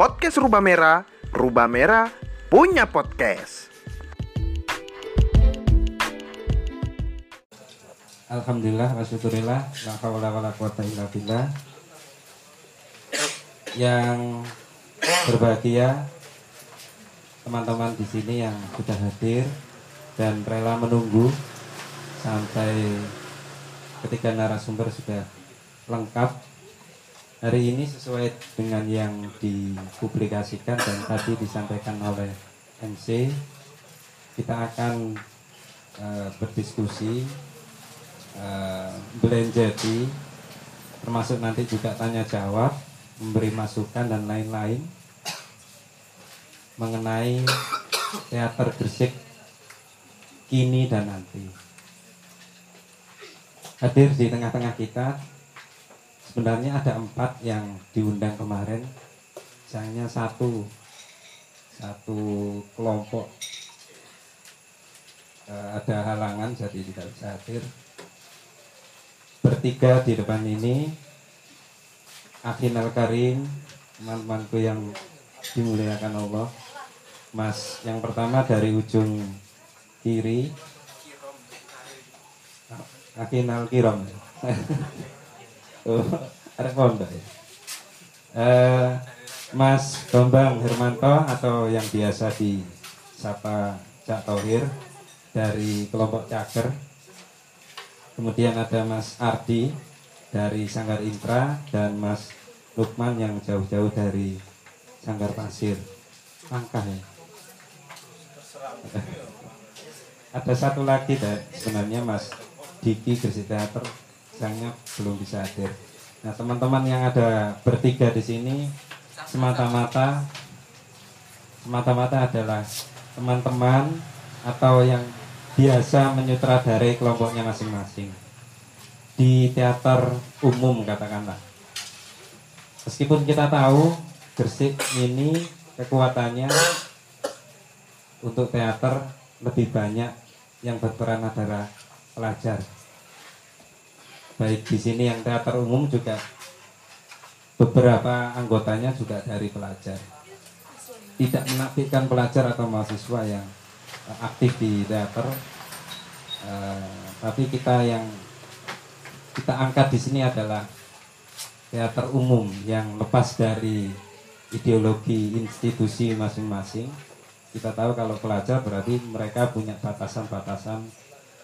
podcast Rubah Merah, Rubah Merah punya podcast. Alhamdulillah wa syukurillah la haula wala billah. Yang berbahagia teman-teman di sini yang sudah hadir dan rela menunggu sampai ketika narasumber sudah lengkap. Hari ini sesuai dengan yang dipublikasikan dan tadi disampaikan oleh MC, kita akan eh, berdiskusi uh, belenjeti termasuk nanti juga tanya jawab memberi masukan dan lain-lain mengenai teater Gresik kini dan nanti. Hadir di tengah-tengah kita sebenarnya ada empat yang diundang kemarin. Sayangnya satu satu kelompok eh, ada halangan jadi tidak bisa hadir. Bertiga di depan ini Akin Al Karim teman-temanku yang dimuliakan Allah. Mas yang pertama dari ujung kiri Akin Al Kiram oh, pondok ya Eh, Mas Bambang Hermanto atau yang biasa disapa Cak Tohir dari kelompok Caker Kemudian ada Mas Ardi dari Sanggar Intra dan Mas Lukman yang jauh-jauh dari Sanggar Pasir. Langkah ya. ada satu lagi deh, sebenarnya Mas Diki Gresik Teater sayangnya belum bisa hadir. Nah teman-teman yang ada bertiga di sini semata-mata semata-mata adalah teman-teman atau yang biasa menyutradarai kelompoknya masing-masing. Di teater umum katakanlah. Meskipun kita tahu Gresik ini kekuatannya untuk teater lebih banyak yang berperan adalah pelajar baik di sini yang teater umum juga beberapa anggotanya juga dari pelajar. Tidak menafikan pelajar atau mahasiswa yang aktif di teater. Eh, tapi kita yang kita angkat di sini adalah teater umum yang lepas dari ideologi institusi masing-masing. Kita tahu kalau pelajar berarti mereka punya batasan-batasan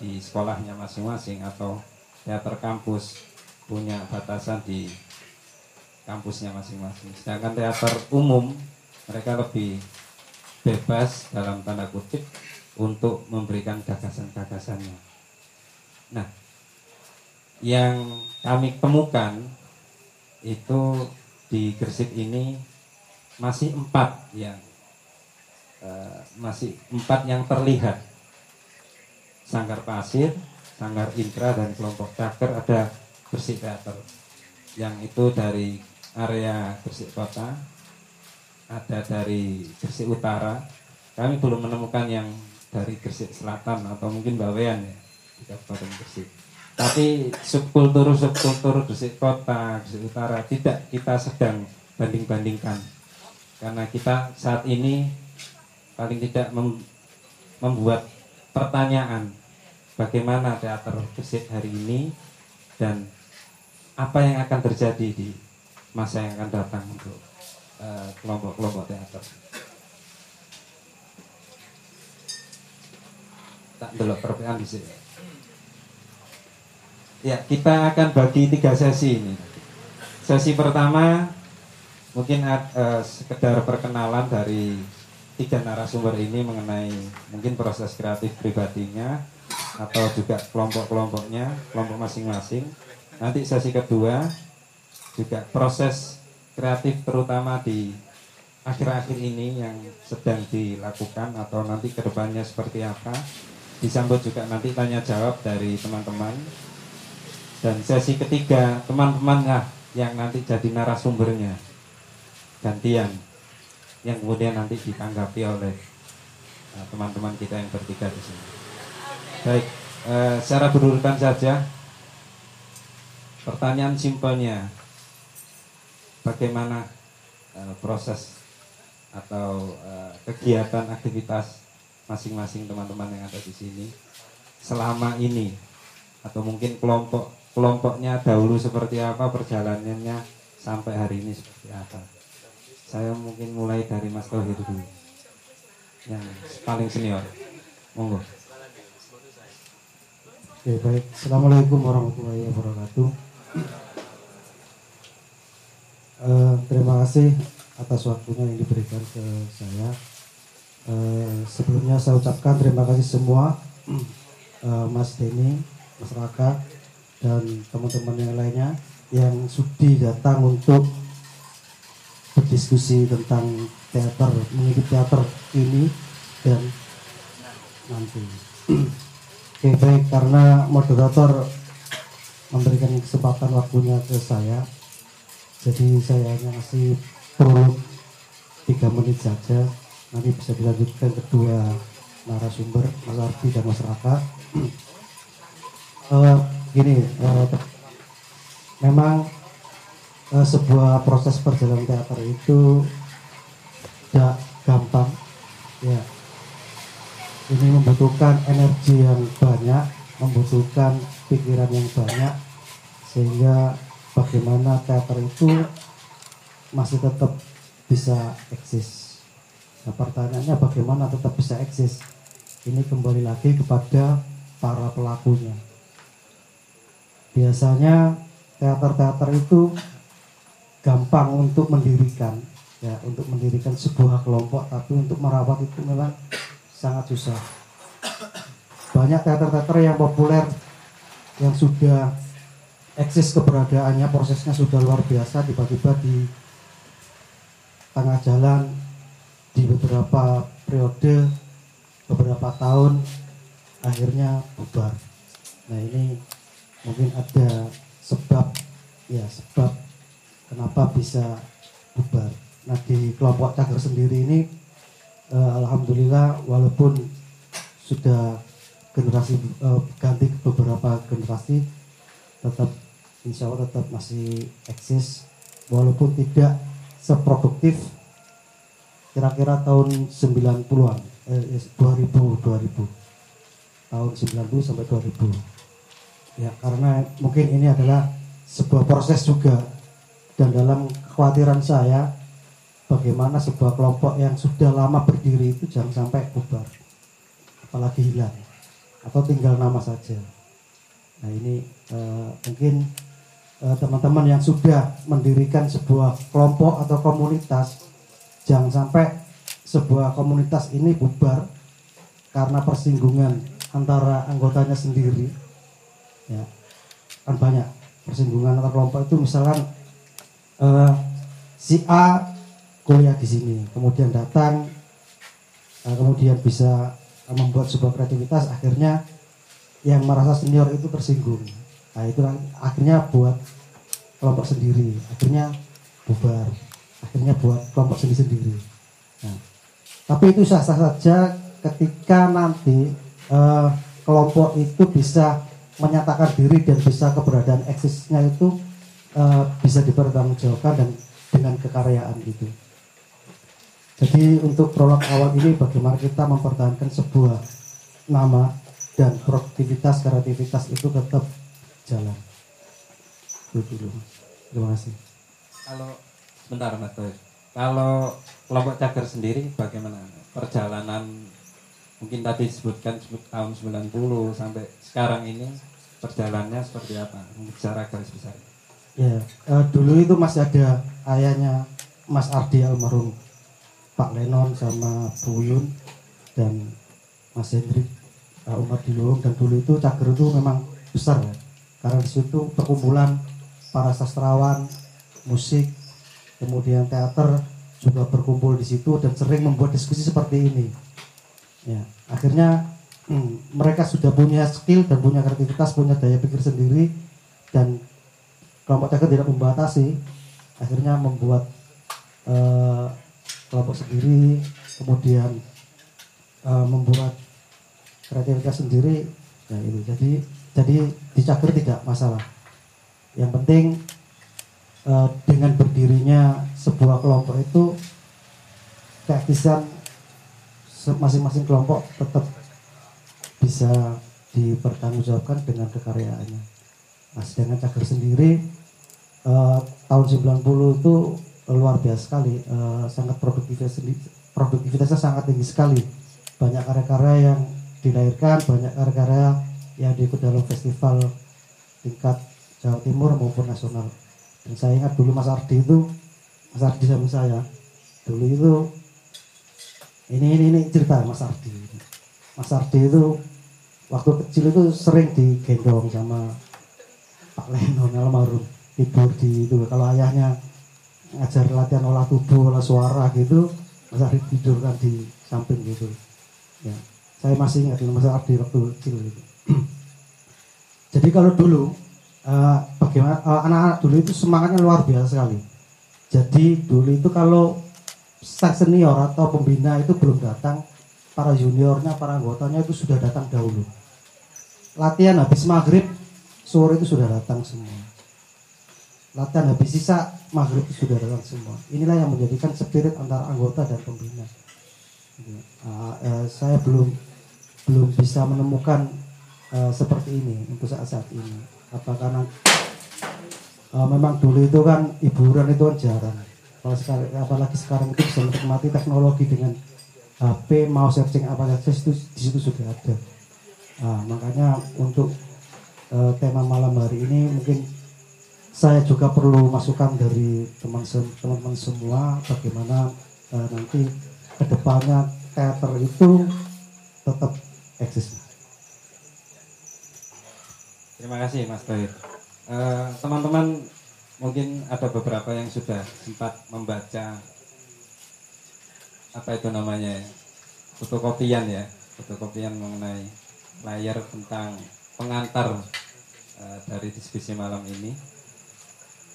di sekolahnya masing-masing atau teater kampus punya batasan di kampusnya masing-masing sedangkan teater umum mereka lebih bebas dalam tanda kutip untuk memberikan gagasan-gagasannya. Nah, yang kami temukan itu di Gresik ini masih empat yang uh, masih empat yang terlihat Sanggar Pasir, Sanggar Intra dan kelompok Caker ada Gresik Teater. Yang itu dari area Gresik Kota ada dari Gresik Utara. Kami belum menemukan yang dari Gresik Selatan atau mungkin Bawean ya di Kabupaten Gresik. Tapi subkultur subkultur Gresik Kota, Gresik Utara tidak kita sedang banding-bandingkan. Karena kita saat ini paling tidak mem membuat pertanyaan bagaimana teater Gresik hari ini dan apa yang akan terjadi di masa yang akan datang untuk eh, kelompok-kelompok uh, teater. tak delok perpean di sini. Ya, kita akan bagi tiga sesi ini. Sesi pertama mungkin uh, sekedar perkenalan dari tiga narasumber ini mengenai mungkin proses kreatif pribadinya atau juga kelompok-kelompoknya, kelompok masing-masing. Nanti sesi kedua juga proses kreatif terutama di akhir-akhir ini yang sedang dilakukan atau nanti ke depannya seperti apa disambut juga nanti tanya jawab dari teman-teman dan sesi ketiga teman-teman lah yang nanti jadi narasumbernya gantian yang kemudian nanti ditanggapi oleh eh, teman-teman kita yang bertiga di sini. Baik, uh, secara berurutan saja. Pertanyaan simpelnya, bagaimana uh, proses atau uh, kegiatan aktivitas masing-masing teman-teman yang ada di sini selama ini? Atau mungkin kelompok kelompoknya dahulu seperti apa perjalanannya sampai hari ini seperti apa? Saya mungkin mulai dari Mas Tohir dulu. Yang paling senior. Monggo Oke baik. Assalamualaikum warahmatullahi wabarakatuh. Uh, Terima kasih atas waktunya yang diberikan ke saya. Uh, Sebelumnya saya ucapkan terima kasih semua uh, Mas Denny, Mas Raka dan teman-teman yang lainnya yang sudi datang untuk berdiskusi tentang teater, mengikuti teater ini dan nanti. Oke baik karena moderator memberikan kesempatan waktunya ke saya, jadi saya hanya ngasih perlu tiga menit saja. Nanti bisa dilanjutkan kedua narasumber Mas Arfi dan Mas Raka. uh, gini, uh, memang uh, sebuah proses perjalanan teater itu tidak gampang, ya ini membutuhkan energi yang banyak, membutuhkan pikiran yang banyak, sehingga bagaimana teater itu masih tetap bisa eksis. Nah, pertanyaannya bagaimana tetap bisa eksis? Ini kembali lagi kepada para pelakunya. Biasanya teater-teater itu gampang untuk mendirikan, ya, untuk mendirikan sebuah kelompok, tapi untuk merawat itu memang sangat susah. Banyak teater-teater yang populer yang sudah eksis keberadaannya, prosesnya sudah luar biasa, tiba-tiba di tengah jalan di beberapa periode, beberapa tahun, akhirnya bubar. Nah ini mungkin ada sebab, ya sebab kenapa bisa bubar. Nah di kelompok cagar sendiri ini uh, alhamdulillah walaupun sudah generasi uh, ganti beberapa generasi tetap insya Allah tetap masih eksis. Walaupun tidak seproduktif kira-kira tahun 90-an eh, 2000 2000 tahun 90 sampai 2000 ya karena mungkin ini adalah sebuah proses juga. Dan dalam kekhawatiran saya bagaimana sebuah kelompok yang sudah lama berdiri itu jangan sampai bubar apalagi hilang atau tinggal nama saja. Nah ini uh, mungkin eh, teman-teman uh, yang sudah mendirikan sebuah kelompok atau komunitas jangan sampai sebuah komunitas ini bubar karena persinggungan antara anggotanya sendiri. Ya kan banyak persinggungan antar kelompok itu. Misalkan uh, si A kuliah di sini, kemudian datang, uh, kemudian bisa membuat sebuah kreativitas, akhirnya yang merasa senior itu tersinggung. Nah itu akhirnya buat kelompok sendiri, akhirnya bubar, akhirnya buat kelompok sendiri sendiri. Nah, tapi itu sah-sah saja ketika nanti uh, kelompok itu bisa menyatakan diri dan bisa keberadaan eksisnya itu uh, bisa dipertanggungjawabkan dan dengan kekaryaan itu. Jadi untuk prolog awal ini bagaimana kita mempertahankan sebuah nama dan produktivitas kreativitas itu tetap jalan. Itu dulu. Terima kasih. Kalau sebentar Mas Toy. Kalau kelompok cagar sendiri bagaimana perjalanan mungkin tadi disebutkan sebut tahun 90 sampai sekarang ini perjalanannya seperti apa secara garis besar? Ya, uh, dulu itu masih ada ayahnya Mas Ardi almarhum Pak Lenon sama Bu Yun dan Mas Hendrik uh, Umar Diluhung dan dulu itu cager itu memang besar ya. Karena di situ perkumpulan para sastrawan musik kemudian teater juga berkumpul di situ dan sering membuat diskusi seperti ini. Ya akhirnya hmm, mereka sudah punya skill dan punya kreativitas punya daya pikir sendiri dan kelompok cager tidak membatasi akhirnya membuat uh, kelompok sendiri kemudian uh, membuat kreativitas sendiri. Ya itu jadi jadi dicager tidak masalah. Yang penting uh, dengan berdirinya sebuah kelompok itu keaktisan se- masing-masing kelompok tetap bisa dipertanggungjawabkan dengan kekaryaannya. Nah, sedangkan cagar sendiri eh, tahun 90 itu luar biasa sekali, eh, sangat produktivitas produktivitasnya sangat tinggi sekali. Banyak karya-karya yang dilahirkan, banyak karya-karya yang diikut dalam festival tingkat Jawa Timur maupun nasional. Dan saya ingat dulu Mas Ardi itu, Mas Ardi sama saya, dulu itu ini ini ini cerita Mas Ardi. Mas Ardi itu waktu kecil itu sering digendong sama Pak Leno almarhum tidur di itu kalau ayahnya ngajar latihan olah tubuh olah suara gitu Mas Ardi tidur kan di samping gitu. Ya saya masih ingat Mas Ardi waktu kecil gitu. Jadi kalau dulu eh, bagaimana eh, anak-anak dulu itu semangatnya luar biasa sekali. Jadi dulu itu kalau staff senior atau pembina itu belum datang para juniornya para anggotanya itu sudah datang dahulu. Latihan habis maghrib sore itu sudah datang semua latihan habis sisa maghrib sudah datang semua. Inilah yang menjadikan spirit antara anggota dan pembina. Ah, eh, saya belum belum bisa menemukan eh, seperti ini untuk saat-saat ini. Apa karena eh, memang dulu itu kan hiburan itu kan jarang. Apalagi sekarang itu bisa menikmati teknologi dengan HP mau searching apa saja itu di situ sudah ada. Nah, makanya untuk eh, tema malam hari ini mungkin saya juga perlu masukan dari teman-teman semua bagaimana eh, nanti ke depannya teater itu tetap eksis. Terima kasih Mas Tohir. Eh, Teman-teman mungkin ada beberapa yang sudah sempat membaca apa itu namanya ya, fotokopian ya, fotokopian mengenai layar tentang pengantar eh, dari diskusi malam ini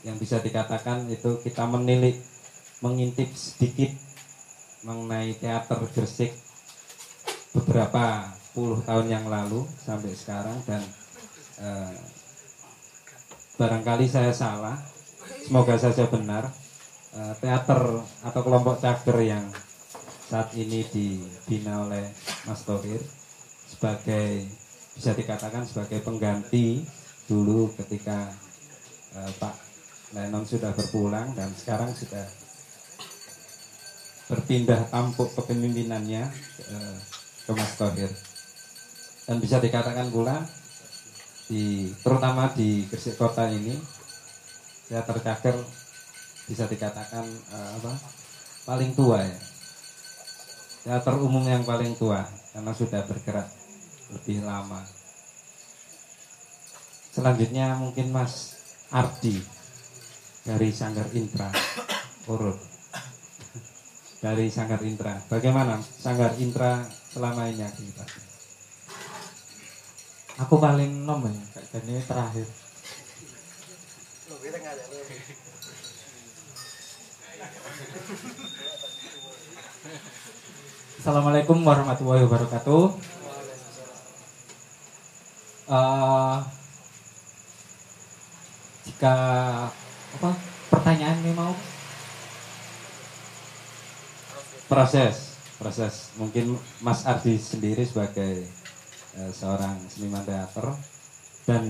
yang bisa dikatakan itu kita menilik mengintip sedikit mengenai teater Gresik beberapa puluh tahun yang lalu sampai sekarang dan eh, barangkali saya salah. Semoga saja benar. Eh, teater atau kelompok cager yang saat ini dibina oleh Mas Tohir sebagai bisa dikatakan sebagai pengganti dulu ketika eh, Pak Lennon sudah berpulang dan sekarang sudah berpindah tampuk kepemimpinannya eh, ke Mas Tohir. Dan bisa dikatakan pula di terutama di Gresik Kota ini teater cager bisa dikatakan eh, apa paling tua ya. Teater umum yang paling tua karena sudah bergerak lebih lama. Selanjutnya mungkin Mas Ardi dari Sanggar Intra. Urut. Dari Sanggar Intra. Bagaimana Sanggar Intra selama ini aktivitasnya Aku paling nom ya, kayak ini terakhir. Assalamualaikum warahmatullahi wabarakatuh. Eh, jika apa? Pertanyaan ini mau? Proses proses. Mungkin Mas Ardi sendiri sebagai eh, seorang seniman teater dan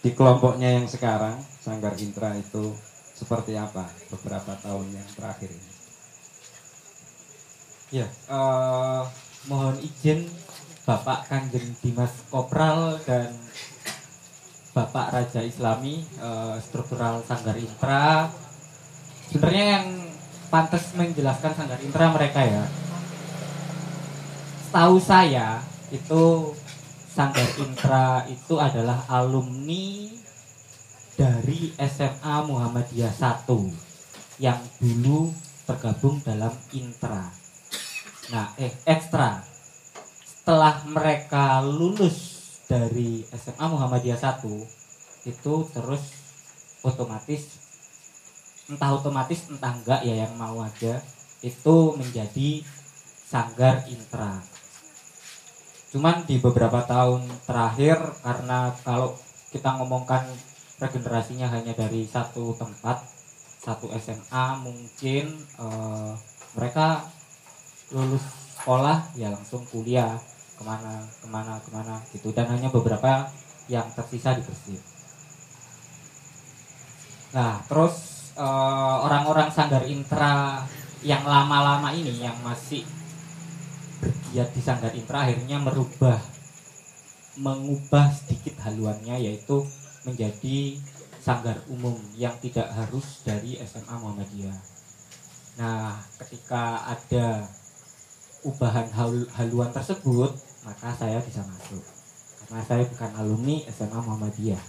di kelompoknya yang sekarang Sanggar Intra itu seperti apa beberapa tahun yang terakhir ini? Ya, eh, mohon izin Bapak Kanjeng Dimas Kopral dan Bapak Raja Islami eh, struktural Sanggar Intra. Sebenarnya yang pantas menjelaskan Sanggar Intra mereka ya. Setahu saya itu Sanggar Intra itu adalah alumni dari SMA Muhammadiyah 1 yang dulu tergabung dalam Intra. Nah, eh ekstra. Setelah mereka lulus dari SMA Muhammadiyah 1 itu terus otomatis entah otomatis entah enggak ya yang mau aja itu menjadi sanggar intra. Cuman di beberapa tahun terakhir karena kalau kita ngomongkan regenerasinya hanya dari satu tempat satu SMA mungkin eh, mereka lulus sekolah ya langsung kuliah ke mana ke mana ke mana gitu dan hanya beberapa yang tersisa di Gresik. Nah terus eh, orang-orang Sanggar Intra yang lama-lama ini yang masih bergiat di Sanggar Intra akhirnya merubah mengubah sedikit haluannya yaitu menjadi sanggar umum yang tidak harus dari SMA Muhammadiyah. Nah, ketika ada ubahan hal- haluan tersebut, maka saya bisa masuk. Karena saya bukan alumni SMA Muhammadiyah.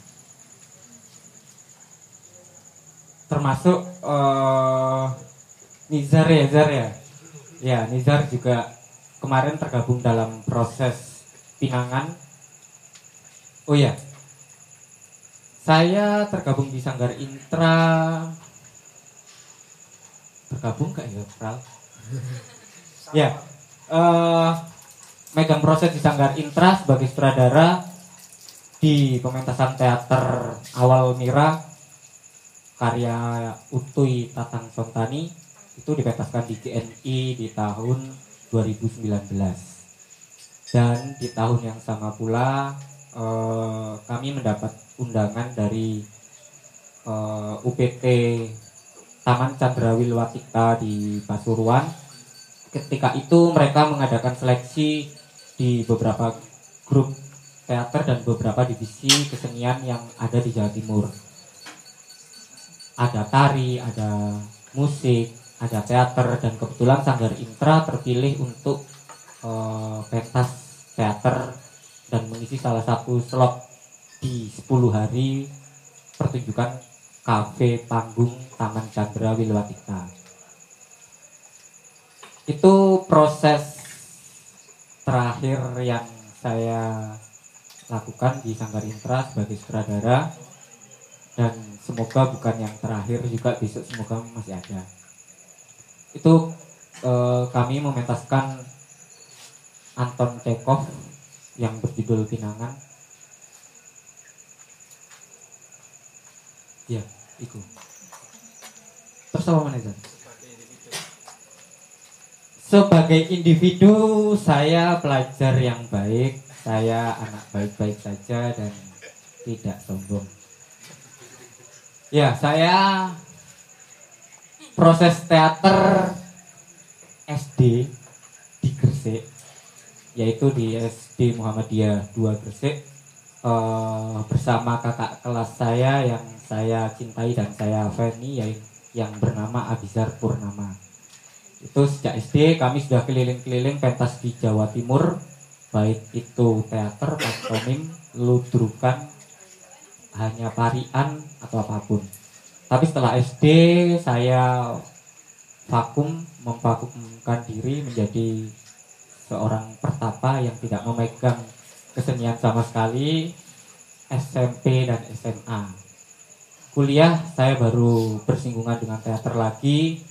Termasuk eh, Nizar ya, Nizar ya. Ya, Nizar juga kemarin tergabung dalam proses pinangan. Oh ya, saya tergabung di Sanggar Intra. Tergabung gak ya, Pral? ya, eh megang proses di Sanggar Intra sebagai sutradara di pementasan teater awal Mira karya Utui Tatang Sontani itu dipentaskan di GNI di tahun 2019 dan di tahun yang sama pula eh, kami mendapat undangan dari eh, UPT Taman Chandrawil Watika di Pasuruan. Ketika itu mereka mengadakan seleksi di beberapa grup teater dan beberapa divisi kesenian yang ada di Jawa Timur ada tari, ada musik, ada teater dan kebetulan Sanggar Intra terpilih untuk eh, pentas teater dan mengisi salah satu slot di 10 hari pertunjukan kafe panggung Taman Chandra Wilwatika. Itu proses terakhir yang saya lakukan di Sanggar Intra sebagai sutradara. Dan semoga bukan yang terakhir juga besok semoga masih ada. Itu eh, kami mementaskan Anton Chekhov yang berjudul Pinangan. Ya itu. Terus apa mana? Sebagai individu saya pelajar yang baik saya anak baik-baik saja dan tidak sombong Ya, saya proses teater SD di Gresik, yaitu di SD Muhammadiyah 2 Gresik eh, bersama kakak kelas saya yang saya cintai dan saya fani yang, yang bernama Abizar Purnama. Itu sejak SD kami sudah keliling-keliling pentas di Jawa Timur, baik itu teater, pantomim, ludrukan, hanya parian atau apa pun. Tapi setelah SD saya vakum memvakumkan diri menjadi seorang pertapa yang tidak memegang kesenian sama sekali SMP dan SMA. Kuliah saya baru bersinggungan dengan teater lagi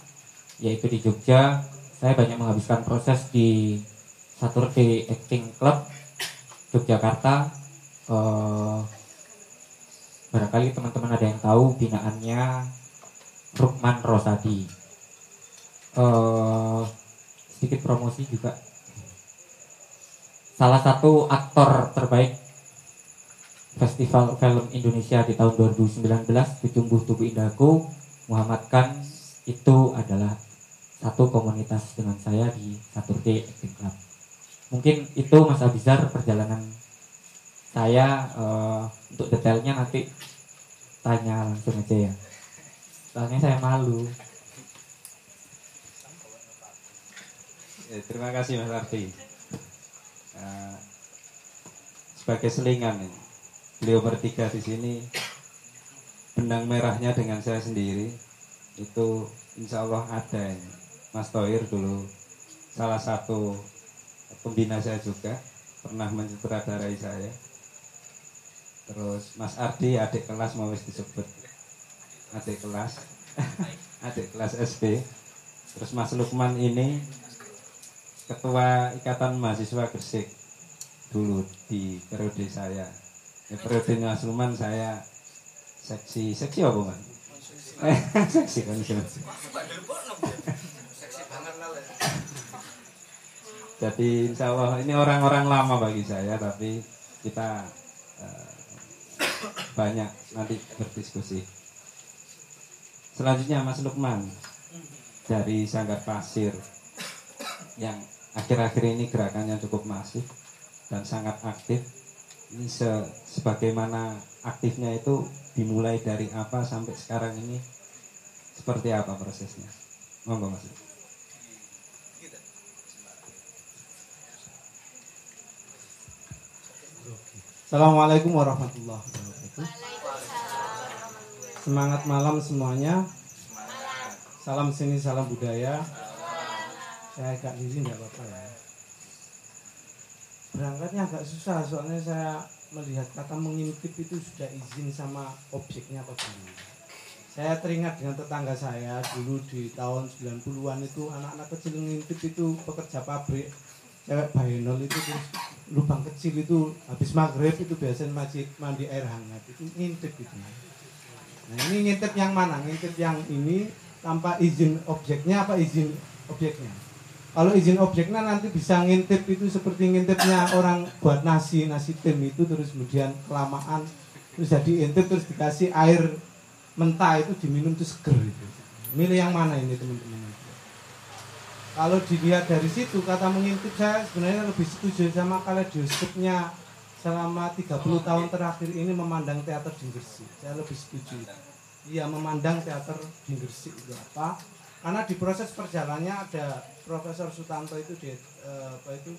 yaitu di Jogja. Saya banyak menghabiskan proses di Saturday Acting Club Yogyakarta. Eh, barangkali teman-teman ada yang tahu binaannya Rukman Rosadi Eh, sedikit promosi juga salah satu aktor terbaik Festival Film Indonesia di tahun 2019 Kucumbuh Tubuh Indahku Muhammad Khan itu adalah satu komunitas dengan saya di Saturday Acting Club mungkin itu Mas Abizar perjalanan saya eh, untuk detailnya nanti tanya langsung aja ya soalnya saya malu Ya, terima kasih Mas Arfi. Eh, sebagai selingan ini, beliau bertiga di sini benang merahnya dengan saya sendiri itu insya Allah ada ini. Mas Tohir dulu. Salah satu pembina saya juga. Pernah mensutradarai saya. Terus Mas Ardi adik kelas mau disebut. Adik kelas. Adik kelas SP terus Mas Lukman ini ketua ikatan mahasiswa Gresik dulu di periode saya. Di periode Mas Lukman saya seksi seksi apa mas? Seksi kan Jadi insya Allah ini orang-orang lama bagi saya, tapi kita eh, banyak nanti berdiskusi. Selanjutnya Mas Lukman dari Sanggar Pasir yang akhir-akhir ini gerakannya cukup masif dan sangat aktif. Ini se- sebagaimana aktifnya itu dimulai dari apa sampai sekarang ini seperti apa prosesnya? Monggo Mas. Assalamualaikum warahmatullahi wabarakatuh. Semangat malam semuanya. Salam seni, salam budaya. Saya agak izin nggak apa-apa ya. Berangkatnya agak susah soalnya saya melihat kata mengintip itu sudah izin sama objeknya apa belum. Saya teringat dengan tetangga saya dulu di tahun 90-an itu anak-anak kecil ngintip itu pekerja pabrik cewek bahenol itu terus lubang kecil itu habis maghrib itu biasanya mandi, mandi air hangat. Itu ngintip gitu. Nah ini ngintip yang mana? Ngintip yang ini tanpa izin objeknya apa izin objeknya? Kalau izin objeknya nanti bisa ngintip itu seperti ngintipnya orang buat nasi nasi tim itu terus kemudian kelamaan terus jadi intip terus dikasih air mentah itu diminum itu seger itu. Milih yang mana ini teman-teman kalau dilihat dari situ kata mengintip saya sebenarnya lebih setuju sama kaleidoskopnya selama 30 tahun terakhir ini memandang teater di Gresik. Saya lebih setuju iya memandang teater di Gresik itu apa. Karena di proses perjalanannya ada Profesor Sutanto itu di eh, apa itu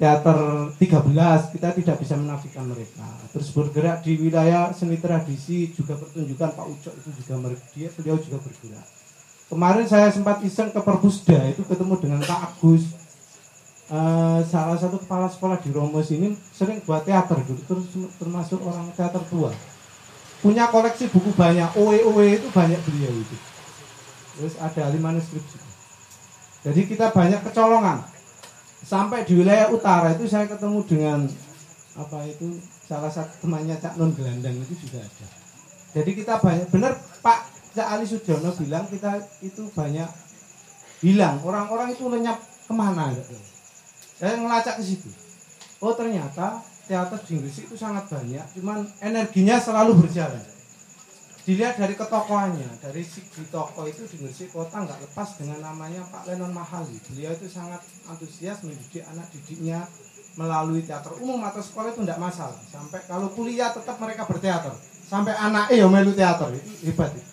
teater 13 kita tidak bisa menafikan mereka. Terus bergerak di wilayah seni tradisi juga pertunjukan Pak Ucok itu juga dia beliau juga bergerak kemarin saya sempat iseng ke Perbusda itu ketemu dengan Pak Agus. Eh, salah satu kepala sekolah di Romos ini sering buat teater dulu terus termasuk orang teater tua. Punya koleksi buku banyak OE OE itu banyak beliau itu. Terus ada ahli manuskrip jadi kita banyak kecolongan. Sampai di wilayah utara itu saya ketemu dengan apa itu salah satu temannya Cak Non Gelandang itu juga ada. Jadi kita banyak benar Pak Cak Ali Sujono bilang kita itu banyak hilang. Orang-orang itu lenyap ke mana gitu. saya ngelacak ke situ. Oh ternyata teater di Inggris itu sangat banyak cuman energinya selalu berjalan. Dilihat dari ketokohannya dari segi tokoh itu di Gresik kota nggak lepas dengan namanya Pak Lenon Mahali. Beliau itu sangat antusias mendidik anak didiknya melalui teater umum atau sekolah itu tidak masalah. Sampai kalau kuliah tetap mereka berteater. Sampai anak eh melu teater itu hebat. itu.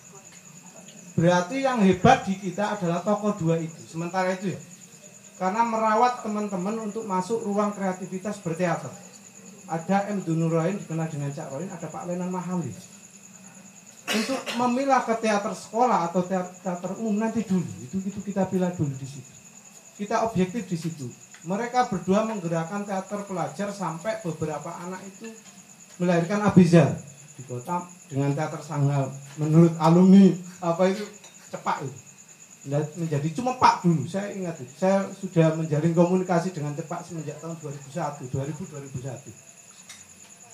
Berarti yang hebat di kita adalah tokoh dua itu. Sementara itu ya. Karena merawat teman-teman untuk masuk ruang kreativitas berteater ada M. Dunurain dikenal dengan Cak Roin ada Pak Lenan Mahali untuk memilah ke teater sekolah atau teater, teater umum nanti dulu itu itu kita pilih dulu di situ. Kita objektif di situ. Mereka berdua menggerakkan teater pelajar sampai beberapa anak itu melahirkan Abizar di kota dengan teater sanggal menurut alumni apa itu? Cepak itu. Menjadi cuma Pak dulu saya ingat itu. Saya sudah menjalin komunikasi dengan cepak semenjak tahun 2001 2000 2001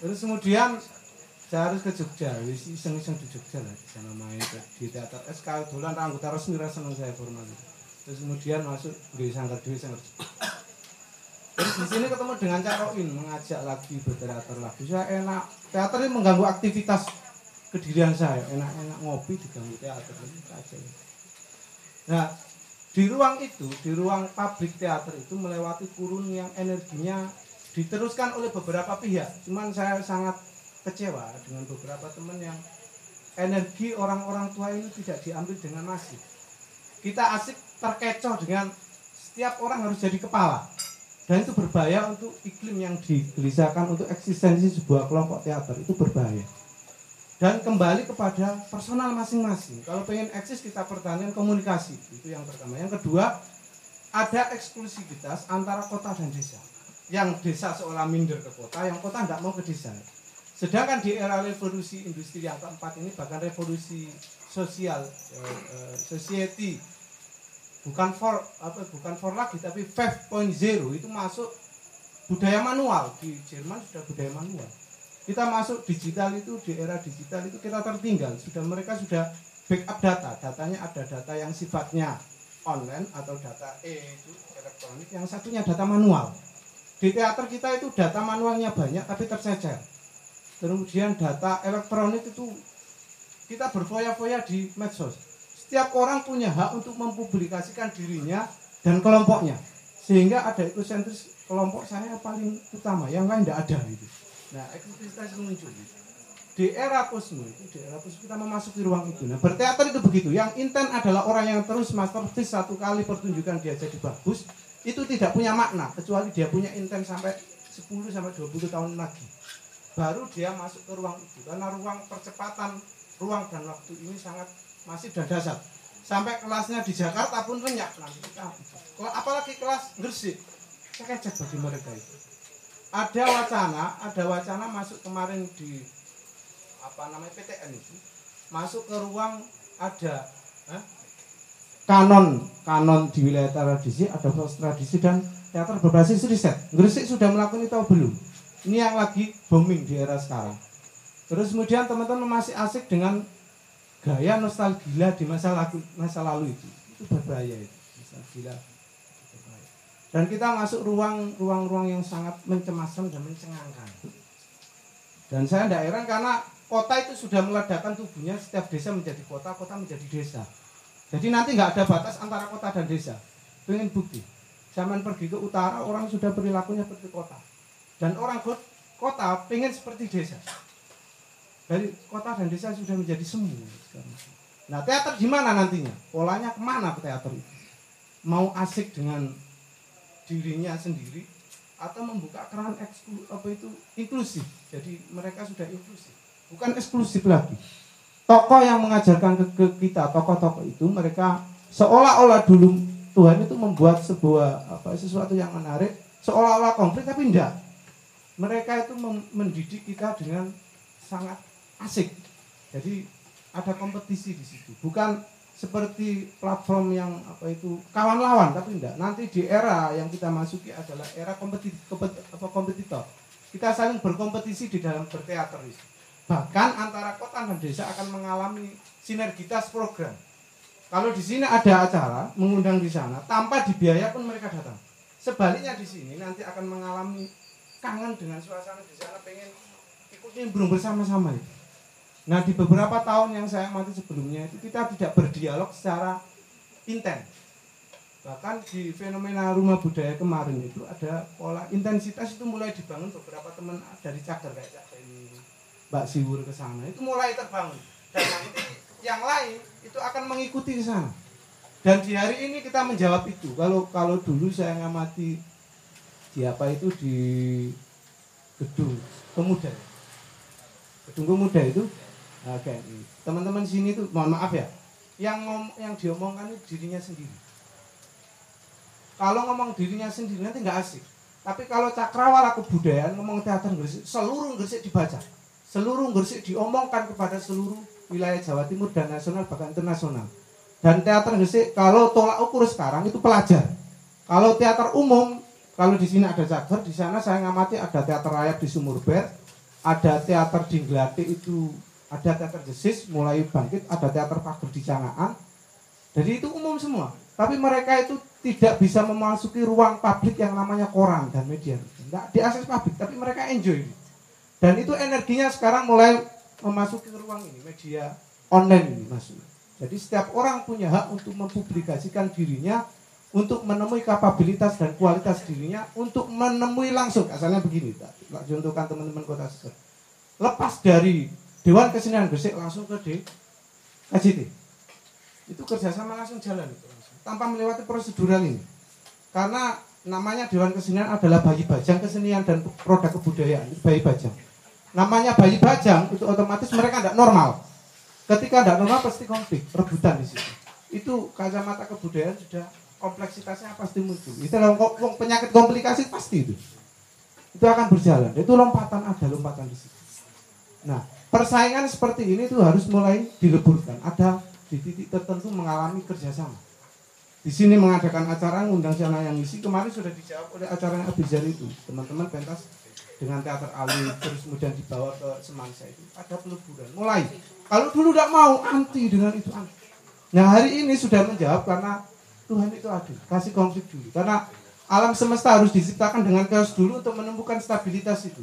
terus kemudian saya harus ke Jogja. Iseng-iseng di Jogja lah di sana main di teater. SK dolan anggota resmi seneng saya formal terus kemudian masuk di sanggar dewi sanggar Jogja. terus di sini ketemu dengan Cak Roin mengajak lagi berteater lagi. Saya enak. Teater ini mengganggu aktivitas kedirian saya enak-enak ngopi diganggu teater itu aja nah di ruang itu di ruang pabrik teater itu melewati kurun yang energinya diteruskan oleh beberapa pihak. Cuman saya sangat kecewa dengan beberapa teman yang energi orang-orang tua ini tidak diambil dengan masif kita asik terkecoh dengan setiap orang harus jadi kepala. Dan itu berbahaya untuk iklim yang digelisahkan untuk eksistensi sebuah kelompok teater. Itu berbahaya dan kembali kepada personal masing-masing. Kalau pengen eksis kita pertahankan komunikasi. Itu yang pertama. Yang kedua ada eksklusivitas antara kota dan desa. Yang desa seolah minder ke kota yang kota nggak mau ke desa. Sedangkan di era revolusi industri yang keempat ini bahkan revolusi sosial eh, eh, society bukan for apa bukan for lagi tapi 5.0 itu masuk budaya manual. Di Jerman sudah budaya manual kita masuk digital itu di era digital itu kita tertinggal sudah mereka sudah backup data datanya ada data yang sifatnya online atau data e itu elektronik, yang satunya data manual. Di teater kita itu data manualnya banyak tapi tercecer. Kemudian data elektronik itu kita berfoya-foya di medsos. Setiap orang punya hak untuk mempublikasikan dirinya dan kelompoknya. Sehingga ada ekosentris kelompok saya paling utama, yang lain tidak ada gitu. Nah, eksklusivitas itu muncul. Di era posmo itu, di era posmo kita memasuki ruang itu. Nah, berteater itu begitu. Yang intent adalah orang yang terus masterpiece satu kali pertunjukan dia jadi bagus, itu tidak punya makna kecuali dia punya intent sampai 10 sampai 20 tahun lagi. Baru dia masuk ke ruang itu karena ruang percepatan ruang dan waktu ini sangat masif dan dasar. Sampai kelasnya di Jakarta pun renyah nanti kita. Apalagi kelas Gresik. Saya cek bagi mereka itu. Ada wacana, ada wacana masuk kemarin di apa namanya PTN itu. Masuk ke ruang ada eh, kanon kanon di wilayah tradisi ada proses tradisi dan teater berbasis riset. Gresik sudah melakukan itu atau belum? Ini yang lagi booming di era sekarang. Terus kemudian teman-teman masih asik dengan gaya nostalgia di masa lalu masa lalu itu. Itu berbahaya itu nostalgia dan kita masuk ruang ruang ruang yang sangat mencemaskan dan mencengangkan dan saya tidak heran karena kota itu sudah meledakkan tubuhnya setiap desa menjadi kota kota menjadi desa jadi nanti nggak ada batas antara kota dan desa. Pengen bukti. Zaman pergi ke utara orang sudah perilakunya seperti kota. Dan orang kota pengen seperti desa. Dari kota dan desa sudah menjadi semu. Nah teater gimana nantinya? Polanya ke mana ke teater itu? Mau asik dengan dirinya sendiri atau membuka keran eksklu, apa itu inklusif. Jadi mereka sudah inklusif, bukan eksklusif lagi. Tokoh yang mengajarkan ke, ke kita tokoh-tokoh itu mereka seolah-olah dulu Tuhan itu membuat sebuah apa sesuatu yang menarik seolah-olah konflik tapi tidak mereka itu mendidik kita dengan sangat asik. Jadi ada kompetisi di situ. Bukan seperti platform yang apa itu kawan lawan tapi tidak nanti di era yang kita masuki adalah era kompetitor kompetitor kita saling berkompetisi di dalam berteater Bahkan antara kota dan desa akan mengalami sinergitas program. Kalau di sini ada acara mengundang di sana, tanpa dibiaya pun mereka datang. Sebaliknya di sini nanti akan mengalami kangen dengan suasana di sana, pengen ikut nimbrung bersama-sama itu. Nah di beberapa tahun yang saya amati sebelumnya itu kita tidak berdialog secara intens. Bahkan di fenomena rumah budaya kemarin itu ada pola intensitas itu mulai dibangun beberapa teman dari cagar kayak cagar ini Mbak Siwur ke sana. Itu mulai terbangun. Dan nanti yang lain itu akan mengikuti ke sana. Dan di hari ini kita menjawab itu. Kalau kalau dulu saya ngamati di apa itu di gedung pemuda gedung pemuda itu oke. Teman-teman sini itu mohon maaf ya. Yang ngom, yang diomongkan itu dirinya sendiri. Kalau ngomong dirinya sendiri nanti nggak asik. Tapi kalau cakrawala kebudayaan ngomong teater Gresik seluruh Gresik dibaca. Seluruh Gresik diomongkan kepada seluruh wilayah Jawa Timur dan nasional bahkan internasional. Dan teater Gresik kalau tolak ukur sekarang itu pelajar. Kalau teater umum, kalau di sini ada cagar, di sana saya ngamati ada teater rakyat di Sumurber, ada teater di Nglati itu, ada teater Gesis mulai bangkit, ada teater Pager di Cangaan. Jadi itu umum semua. Tapi mereka itu tidak bisa memasuki ruang publik yang namanya koran dan media. Tidak diakses publik, tapi mereka enjoy. Dan itu energinya sekarang mulai memasuki ruang ini, media online ini masuk. Jadi setiap orang punya hak untuk mempublikasikan dirinya, untuk menemui kapabilitas dan kualitas dirinya, untuk menemui langsung. Asalnya begini, tak contohkan teman-teman kota Seser. Lepas dari Dewan Kesenian Gresik langsung ke KJT. Itu kerjasama langsung jalan itu, langsung. tanpa melewati prosedural ini. Karena namanya Dewan Kesenian adalah bayi bajang kesenian dan produk kebudayaan, bayi bajang namanya bayi bajang itu otomatis mereka tidak normal. Ketika tidak normal pasti konflik, rebutan di situ. Itu kacamata kebudayaan sudah kompleksitasnya pasti muncul. Itu dalam penyakit komplikasi pasti itu. Itu akan berjalan. Itu lompatan ada lompatan di situ. Nah, persaingan seperti ini tuh harus mulai dileburkan. Ada di titik tertentu mengalami kerjasama. Di sini mengadakan acara ngundang sana yang isi kemarin sudah dijawab oleh acara yang Abizar itu. Teman-teman pentas dengan teater alwi terus kemudian dibawa ke Semansa itu. Ada peleburan. Mulai. Kalau dulu tidak mau anti dengan itu nah hari ini sudah menjawab karena Tuhan itu adil kasih konflik dulu. Karena alam semesta harus diciptakan dengan chaos dulu untuk menemukan stabilitas itu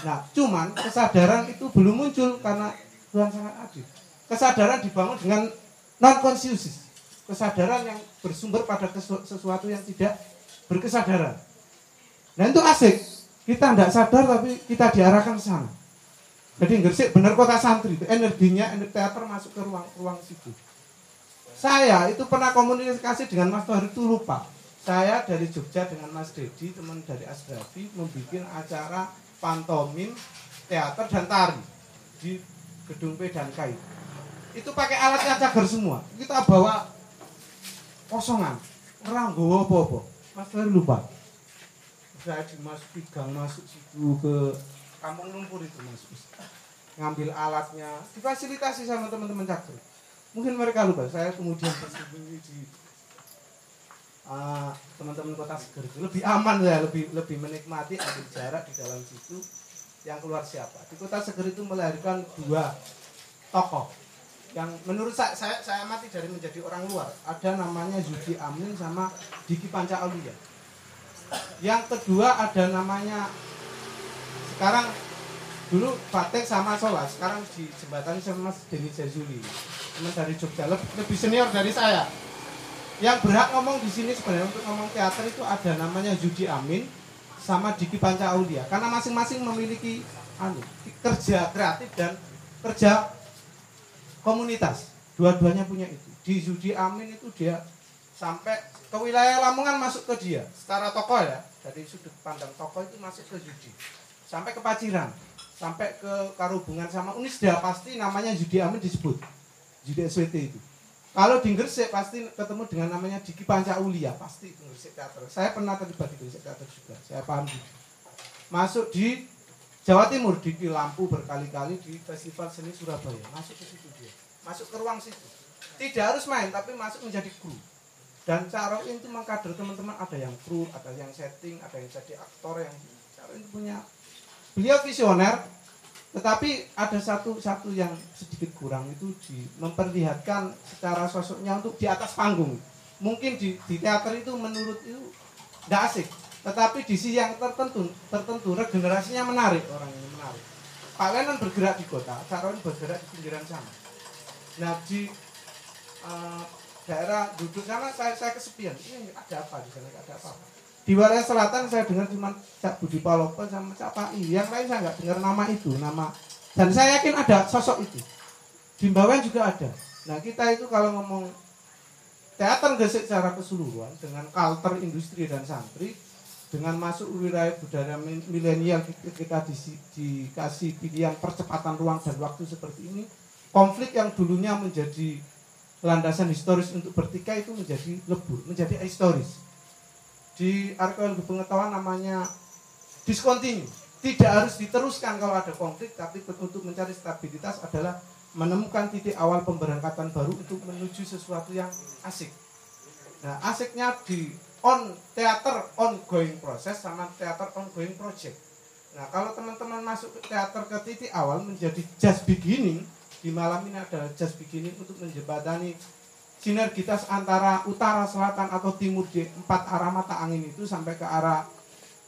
nah cuman kesadaran itu belum muncul karena Tuhan sangat adil. Kesadaran dibangun dengan non conscious kesadaran yang bersumber pada sesuatu yang tidak berkesadaran. Nah itu asik. Kita tidak sadar tapi kita diarahkan ke sana. Jadi Gresik benar kota santri itu energinya energi teater masuk ke ruang ruang situ. Saya itu pernah komunikasi dengan Mas Tohir itu lupa. Saya dari Jogja dengan Mas Dedi teman dari Asdafi membuat acara pantomim teater dan tari di gedung P dan Kai itu pakai alatnya cagar semua. Kita bawa kosongan. Orang bawa apa-apa. Mas Tohir lupa. Saya dimasuki gang masuk situ ke kampung lumpur itu mas. Ngambil alatnya difasilitasi sama teman-teman cakur mungkin mereka lupa. Saya kemudian bersembunyi di ah, teman-teman kota seger itu lebih aman ya lebih lebih menikmati ambil jarak di dalam situ. Yang keluar siapa? Di kota seger itu melahirkan dua tokoh. Yang menurut saya, saya saya amati dari menjadi orang luar. Ada namanya Yudi Amin sama Diki Panca Aulia yang kedua ada namanya sekarang dulu Batek sama Sola sekarang di jembatan sama Denny Jazuli. Teman dari Jogja lebih senior dari saya yang berhak ngomong di sini sebenarnya untuk ngomong teater itu ada namanya Yudi Amin sama Diki Panca Aulia karena masing-masing memiliki anu, kerja kreatif dan kerja komunitas. Dua-duanya punya itu. Di Yudi Amin itu dia sampai ke wilayah Lamongan masuk ke dia. Secara tokoh ya. Dari sudut pandang tokoh itu masuk ke Yudi. Sampai ke Paciran. Sampai ke karhubungan sama Unisda pasti namanya Yudi Amin disebut. Yudi SWT itu kalau di Gresik pasti ketemu dengan namanya Diki Panca Ulia pasti di Gresik Teater. Saya pernah terlibat di Gresik Teater juga saya paham juga masuk di Jawa Timur di Lampu berkali-kali di Festival Seni Surabaya. Masuk ke situ dia. Masuk ke ruang situ. Tidak harus main tapi masuk menjadi kru dan Caroin itu mengkader teman-teman ada yang kru ada yang setting ada yang jadi aktor yang Caroin punya. Beliau visioner tetapi ada satu satu yang sedikit kurang itu di memperlihatkan secara sosoknya untuk di atas panggung. Mungkin di, di teater itu menurut itu tidak asik. Tetapi di sisi yang tertentu tertentu regenerasinya menarik orang ini menarik. Pak Lenan bergerak di kota Caroin bergerak di pinggiran sana. Nah di eh, daerah duduk sana saya saya kesepian. Ini ada apa di sana? Ada apa di wilayah selatan saya dengar cuma Cak Budi Palopo sama Cak Pai yang lain saya nggak dengar nama itu nama. Dan saya yakin ada sosok itu. Di Bawen juga ada. Nah kita itu kalau ngomong teater Gresik secara keseluruhan dengan culture industri dan santri dengan masuk wilayah budaya mi- milenial kita- kita di- dikasih pilihan percepatan ruang dan waktu seperti ini konflik yang dulunya menjadi landasan historis untuk bertikai itu menjadi lebur, menjadi historis. Di arkeologi pengetahuan namanya discontinue. Tidak harus diteruskan kalau ada konflik, tapi untuk mencari stabilitas adalah menemukan titik awal pemberangkatan baru untuk menuju sesuatu yang asik. Nah, asiknya di on teater ongoing proses sama teater ongoing project. Nah, kalau teman-teman masuk ke teater ke titik awal menjadi just beginning, di malam ini adalah just beginning untuk menjembatani sinergitas antara utara, selatan atau timur di empat arah mata angin itu sampai ke arah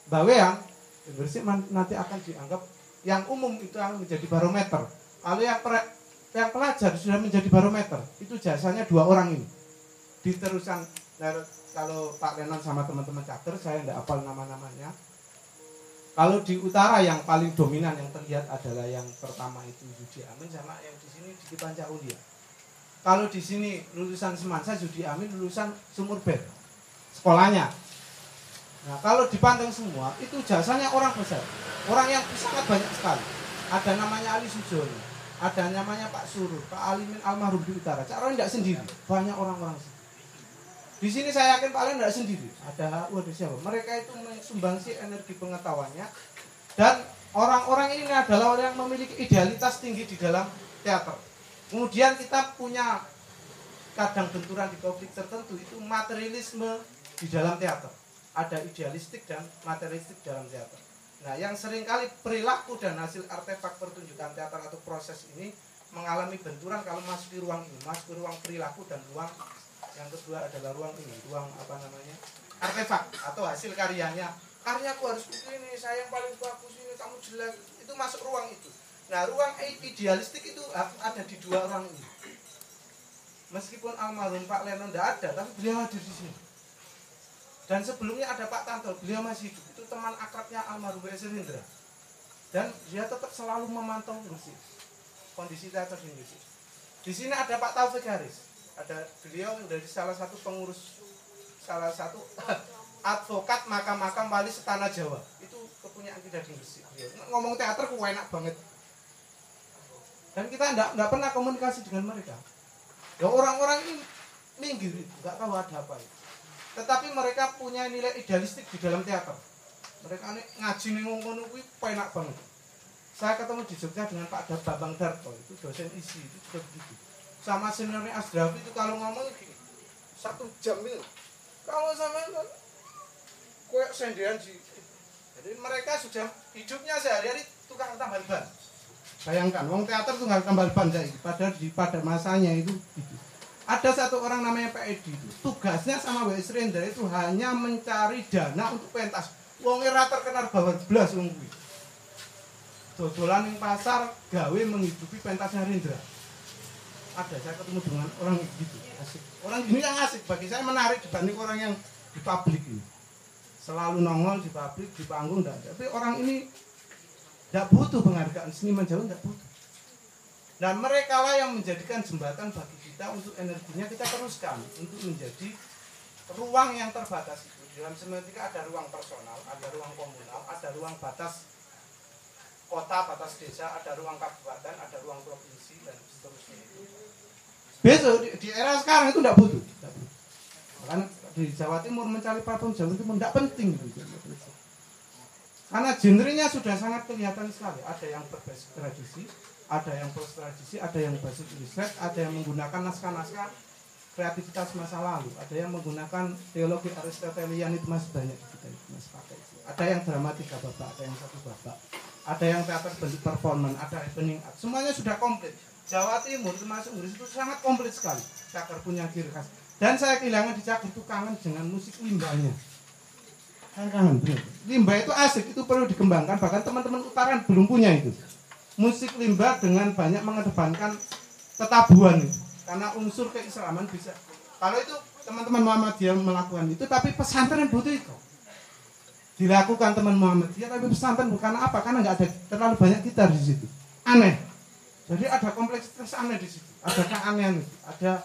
Bawean, Gresik nanti akan dianggap yang umum itu akan menjadi barometer. Kalau yang pre- yang pelajar sudah menjadi barometer, itu jasanya dua orang ini. Diteruskan dari- kalau Pak Renan sama teman-teman cater, saya tidak hafal nama-namanya. Kalau di utara yang paling dominan yang terlihat adalah yang pertama itu Yudi Amin sama yang di sini di Panca Ulia. Kalau di sini lulusan Semansa Yudi Amin lulusan Sumur Bed sekolahnya. Nah kalau dipandang semua itu jasanya orang besar, orang yang sangat banyak sekali. Ada namanya Ali Sujono, ada namanya Pak Surur, Pak Alimin Almarhum di utara. Cak Roy tidak sendiri, banyak orang-orang. Di sini saya yakin Pak Len tidak sendiri. Ada waduh siapa? Mereka itu mensumbangsi energi pengetahuannya dan orang-orang ini adalah orang yang memiliki idealitas tinggi di dalam teater. Kemudian kita punya kadang benturan di konflik tertentu itu materialisme di dalam teater. Ada idealistik dan materialistik dalam teater. Nah, yang sering kali perilaku dan hasil artefak pertunjukan teater atau proses ini mengalami benturan kalau masuk di ruang ini, masuk ke ruang perilaku dan ruang yang kedua adalah ruang ini ruang apa namanya? Artefak atau hasil karyanya. Karyaku harus begini saya yang paling bagus ini kamu jelek itu masuk ruang itu nah ruang idealistik itu ada di dua orang ini. Meskipun almarhum Pak Leno tidak ada tapi beliau hadir di sini. Dan sebelumnya ada Pak Tanto beliau masih hidup. Itu teman akrabnya almarhum W. Serindra dan dia tetap selalu memantau musik kondisi teater di Indonesia. Di sini ada Pak Taufik Haris. Ada beliau dari salah satu pengurus salah satu advokat makam-makam wali setana Jawa. Itu kepunyaan kita di Gresik ngomong teater enak banget dan kita tidak pernah komunikasi dengan mereka. Ya orang-orang ini minggir nggak tahu ada apa itu. Tetapi mereka punya nilai idealistik di dalam teater. Mereka ini ngaji nih ngomong kuwi enak banget. Saya ketemu di Jogja dengan Pak Babang Darto itu dosen isi itu juga begitu. Sama seniornya Asdrafi itu kalau ngomong satu jam itu. Kalau sama kue sendian di jadi mereka sudah hidupnya sehari-hari tukang tambal ban Bayangkan, wong teater tuh nggak tambal ban jadi. Padahal di pada masanya itu gitu. Ada satu orang namanya Pak Edi itu. Tugasnya sama W. Rendra itu hanya mencari dana untuk pentas. Wong era terkenal bahwa belas wong. Dodolan yang pasar gawe menghidupi pentasnya Rendra. Ada saya ketemu dengan orang gitu, asik. Orang gini yang asik bagi saya menarik dibanding orang yang di publik ini. Selalu nongol di publik, di panggung, dan tapi orang ini tidak butuh penghargaan seniman Jawa, tidak butuh. Dan mereka lah yang menjadikan jembatan bagi kita untuk energinya kita teruskan untuk menjadi ruang yang terbatas itu. Dalam semiotika ada ruang personal, ada ruang komunal, ada ruang batas kota, batas desa, ada ruang kabupaten, ada ruang provinsi dan seterusnya itu. Besok di, di era sekarang itu tidak butuh. Karena di Jawa Timur mencari patung Jawa Timur tidak penting. Gitu. Karena genrenya sudah sangat kelihatan sekali. Ada yang berbasis tradisi, ada yang post tradisi, ada yang basis riset, ada yang menggunakan naskah-naskah kreativitas masa lalu, ada yang menggunakan teologi Aristotelian itu masih banyak kita masih pakai. Ada yang dramatika bapak, ada yang satu bapak, ada yang teater bentuk performance, ada happening art. Semuanya sudah komplit. Jawa Timur termasuk Inggris itu sangat komplit sekali. Caker punya ciri khas. Dan saya kehilangan di Caker itu kangen dengan musik limbahnya limbah itu asik itu perlu dikembangkan. Bahkan teman-teman utara belum punya itu. Musik limbah dengan banyak mengedepankan ketabuhan itu. Karena unsur keislaman bisa kalau itu teman-teman Muhammadiyah melakukan itu tapi pesantren butuh itu. Dilakukan teman Muhammadiyah tapi pesantren bukan apa? Karena nggak ada terlalu banyak gitar di situ. Aneh. Jadi ada kompleksitas aneh di situ. Ada keanehan. Ada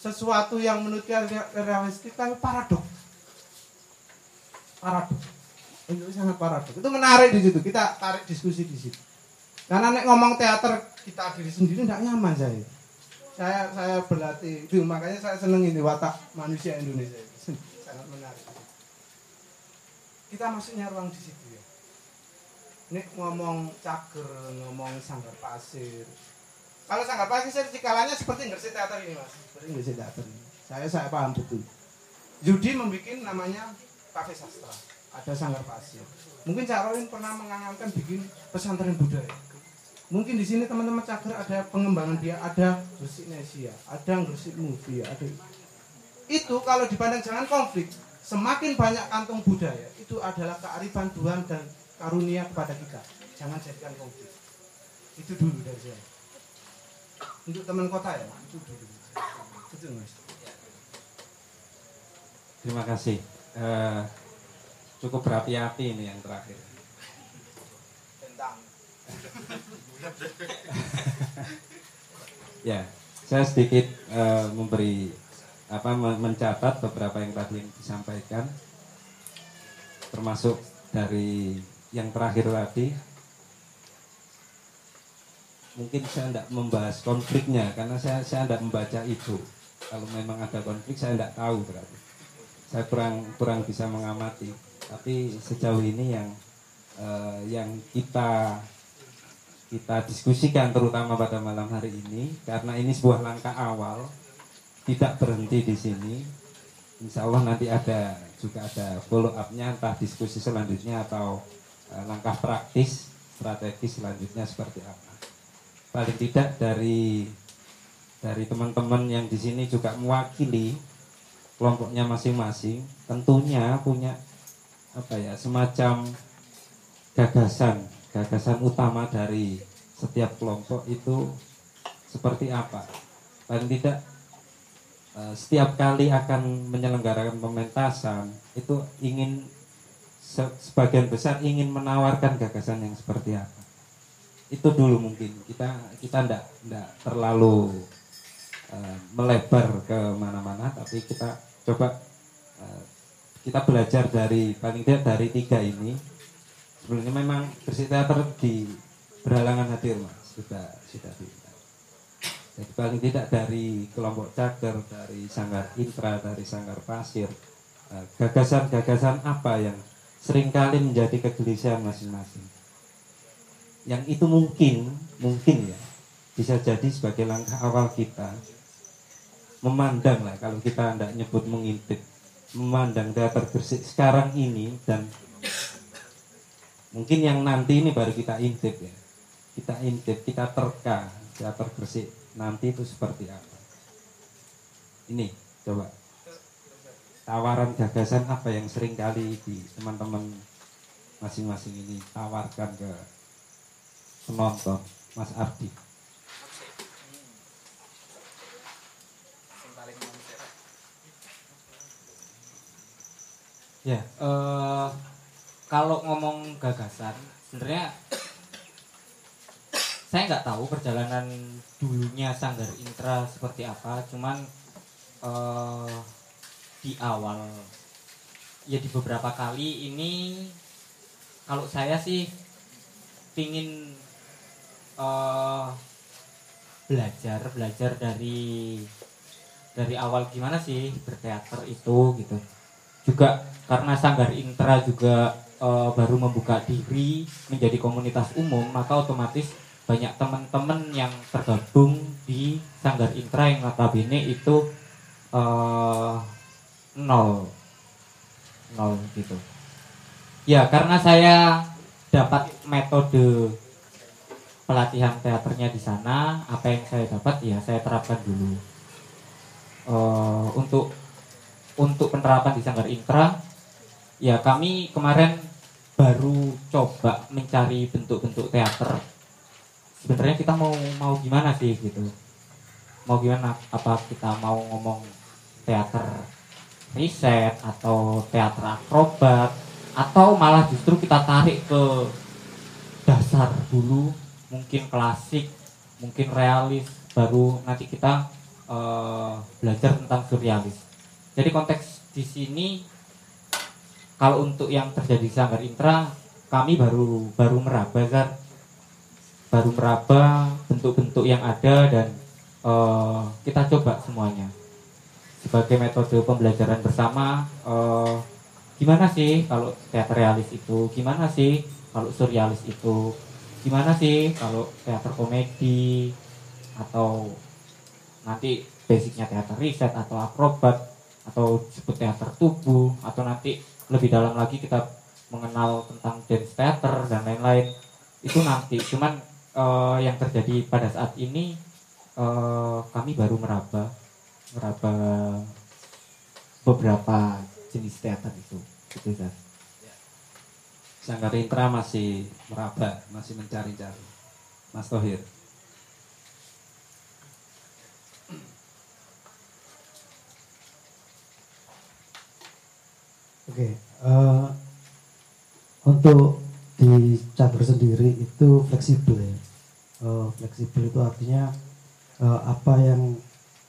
sesuatu yang menurut realistik tapi paradoks paradoks. Itu sangat paradoks. Itu menarik di situ. Kita tarik diskusi di situ. Karena nek ngomong teater kita diri sendiri tidak nyaman saya saya saya berlatih. Itu makanya saya seneng ini watak manusia Indonesia. Itu sangat menarik. Kita masuknya ruang di situ ya. Nek ngomong cager ngomong sanggar pasir. Kalau sanggar pasir saya cikalanya seperti ngersi teater ini mas? Seperti ngersi teater ini? Saya saya paham betul. Judi membuat namanya kafe sastra. Ada sanggar pasir. Mungkin Cak Rolin pernah mengangankan bikin pesantren budaya. Mungkin di sini teman-teman cager ada pengembangan dia ada gresik Nesia ada gresik movie ada itu kalau dipandang jangan konflik. Semakin banyak kantong budaya itu adalah kearifan Tuhan dan karunia kepada kita. Jangan jadikan konflik. Itu dulu dari saya. Untuk teman kota ya itu dulu. Itu mas. Terima kasih uh, cukup berapi-api ini yang terakhir. ya, saya sedikit uh, memberi apa mencatat beberapa yang tadi disampaikan, termasuk dari yang terakhir tadi. Mungkin saya tidak membahas konfliknya karena saya saya tidak membaca itu. Kalau memang ada konflik saya tidak tahu berarti saya kurang kurang bisa mengamati. Tapi sejauh ini yang uh, yang kita kita diskusikan terutama pada malam hari ini karena ini sebuah langkah awal tidak berhenti di sini. Insya Allah nanti ada juga ada follow upnya entah diskusi selanjutnya atau uh, langkah praktis strategi selanjutnya seperti apa. Paling tidak dari dari teman-teman yang di sini juga mewakili kelompoknya masing-masing tentunya punya apa ya semacam gagasan gagasan utama dari setiap kelompok itu seperti apa. Paling tidak eh, setiap kali akan menyelenggarakan pementasan itu ingin se- sebagian besar ingin menawarkan gagasan yang seperti apa. Itu dulu mungkin. Kita kita ndak ndak terlalu eh, melebar ke mana-mana tapi kita coba eh, kita belajar dari paling tidak dari tiga ini sebelumnya memang bersih teater di berhalangan hadir mas sudah sudah diundang. jadi paling tidak dari kelompok cager dari sanggar intra dari sanggar pasir eh, gagasan-gagasan apa yang sering kali menjadi kegelisahan masing-masing yang itu mungkin mungkin ya bisa jadi sebagai langkah awal kita memandang lah kalau kita tidak nyebut mengintip memandang teater Gresik sekarang ini dan mungkin yang nanti ini baru kita intip ya. Kita intip kita terka teater Gresik nanti itu seperti apa. Ini coba. Tawaran gagasan apa yang sering kali di teman-teman masing-masing ini tawarkan ke penonton Mas Ardi Ya, eh, kalau ngomong gagasan, sebenarnya saya nggak tahu perjalanan dulunya Sanggar Intra seperti apa, cuman eh, di awal ya di beberapa kali ini kalau saya sih pingin eh, belajar belajar dari dari awal gimana sih berteater itu gitu juga karena Sanggar Intra juga eh, baru membuka diri menjadi komunitas umum maka otomatis banyak teman-teman yang tergabung di Sanggar Intra yang notabene itu eh, nol. Nol gitu. Ya karena saya dapat metode pelatihan teaternya di sana apa yang saya dapat ya saya terapkan dulu. Eh, untuk untuk penerapan di Sanggar Intra ya kami kemarin baru coba mencari bentuk-bentuk teater. Sebenarnya kita mau mau gimana sih gitu? Mau gimana? Apa kita mau ngomong teater riset atau teater akrobat? Atau malah justru kita tarik ke dasar dulu mungkin klasik mungkin realis baru nanti kita eh, belajar tentang surrealis jadi konteks di sini kalau untuk yang terjadi di Sanggar Intra kami baru baru meraba Zar. baru meraba bentuk-bentuk yang ada dan eh, kita coba semuanya. Sebagai metode pembelajaran bersama eh, gimana sih kalau teater realis itu? Gimana sih kalau surrealis itu? Gimana sih kalau teater komedi? Atau nanti basicnya teater riset atau akrobat atau disebut teater tubuh atau nanti lebih dalam lagi kita mengenal tentang dance theater dan lain-lain. Itu nanti. Cuman eh, yang terjadi pada saat ini eh, kami baru meraba meraba beberapa jenis teater itu gitu Zat. Sanggar Intra masih meraba masih mencari-cari. Mas Tohir Oke, eh, untuk di catur sendiri itu fleksibel ya. Eh, fleksibel itu artinya eh, apa yang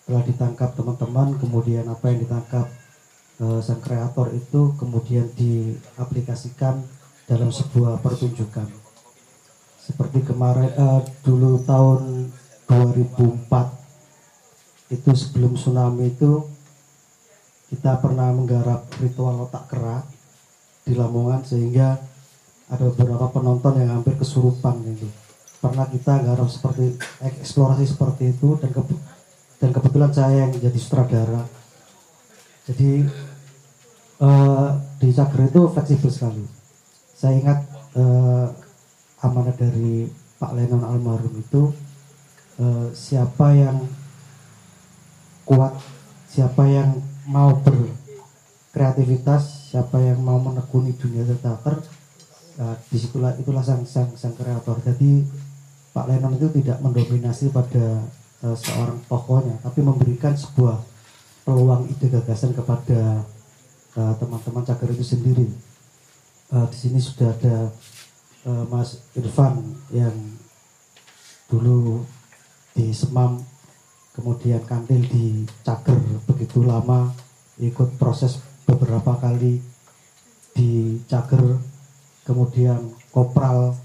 telah ditangkap teman-teman, kemudian apa yang ditangkap eh, sang kreator itu kemudian diaplikasikan dalam sebuah pertunjukan. Seperti kemarin eh, dulu tahun 2004 itu sebelum tsunami itu kita pernah menggarap ritual otak kerak di Lamongan sehingga ada beberapa penonton yang hampir kesurupan gitu. Pernah kita garap seperti eksplorasi seperti itu dan kebe- dan kebetulan saya yang jadi sutradara. Jadi eh, di Cager itu fleksibel sekali. Saya ingat eh, amanat dari Pak Lenon almarhum itu eh, siapa yang kuat, siapa yang mau berkreativitas siapa yang mau menekuni dunia teater uh, di situlah itulah sang sang sang kreator. Jadi Pak Lennon itu tidak mendominasi pada uh, seorang tokohnya tapi memberikan sebuah peluang ide gagasan kepada uh, teman-teman cagar itu sendiri. Uh, di sini sudah ada uh, Mas Irfan yang dulu di Semam kemudian Kantil di Cager begitu lama ikut proses beberapa kali di Cager kemudian Kopral.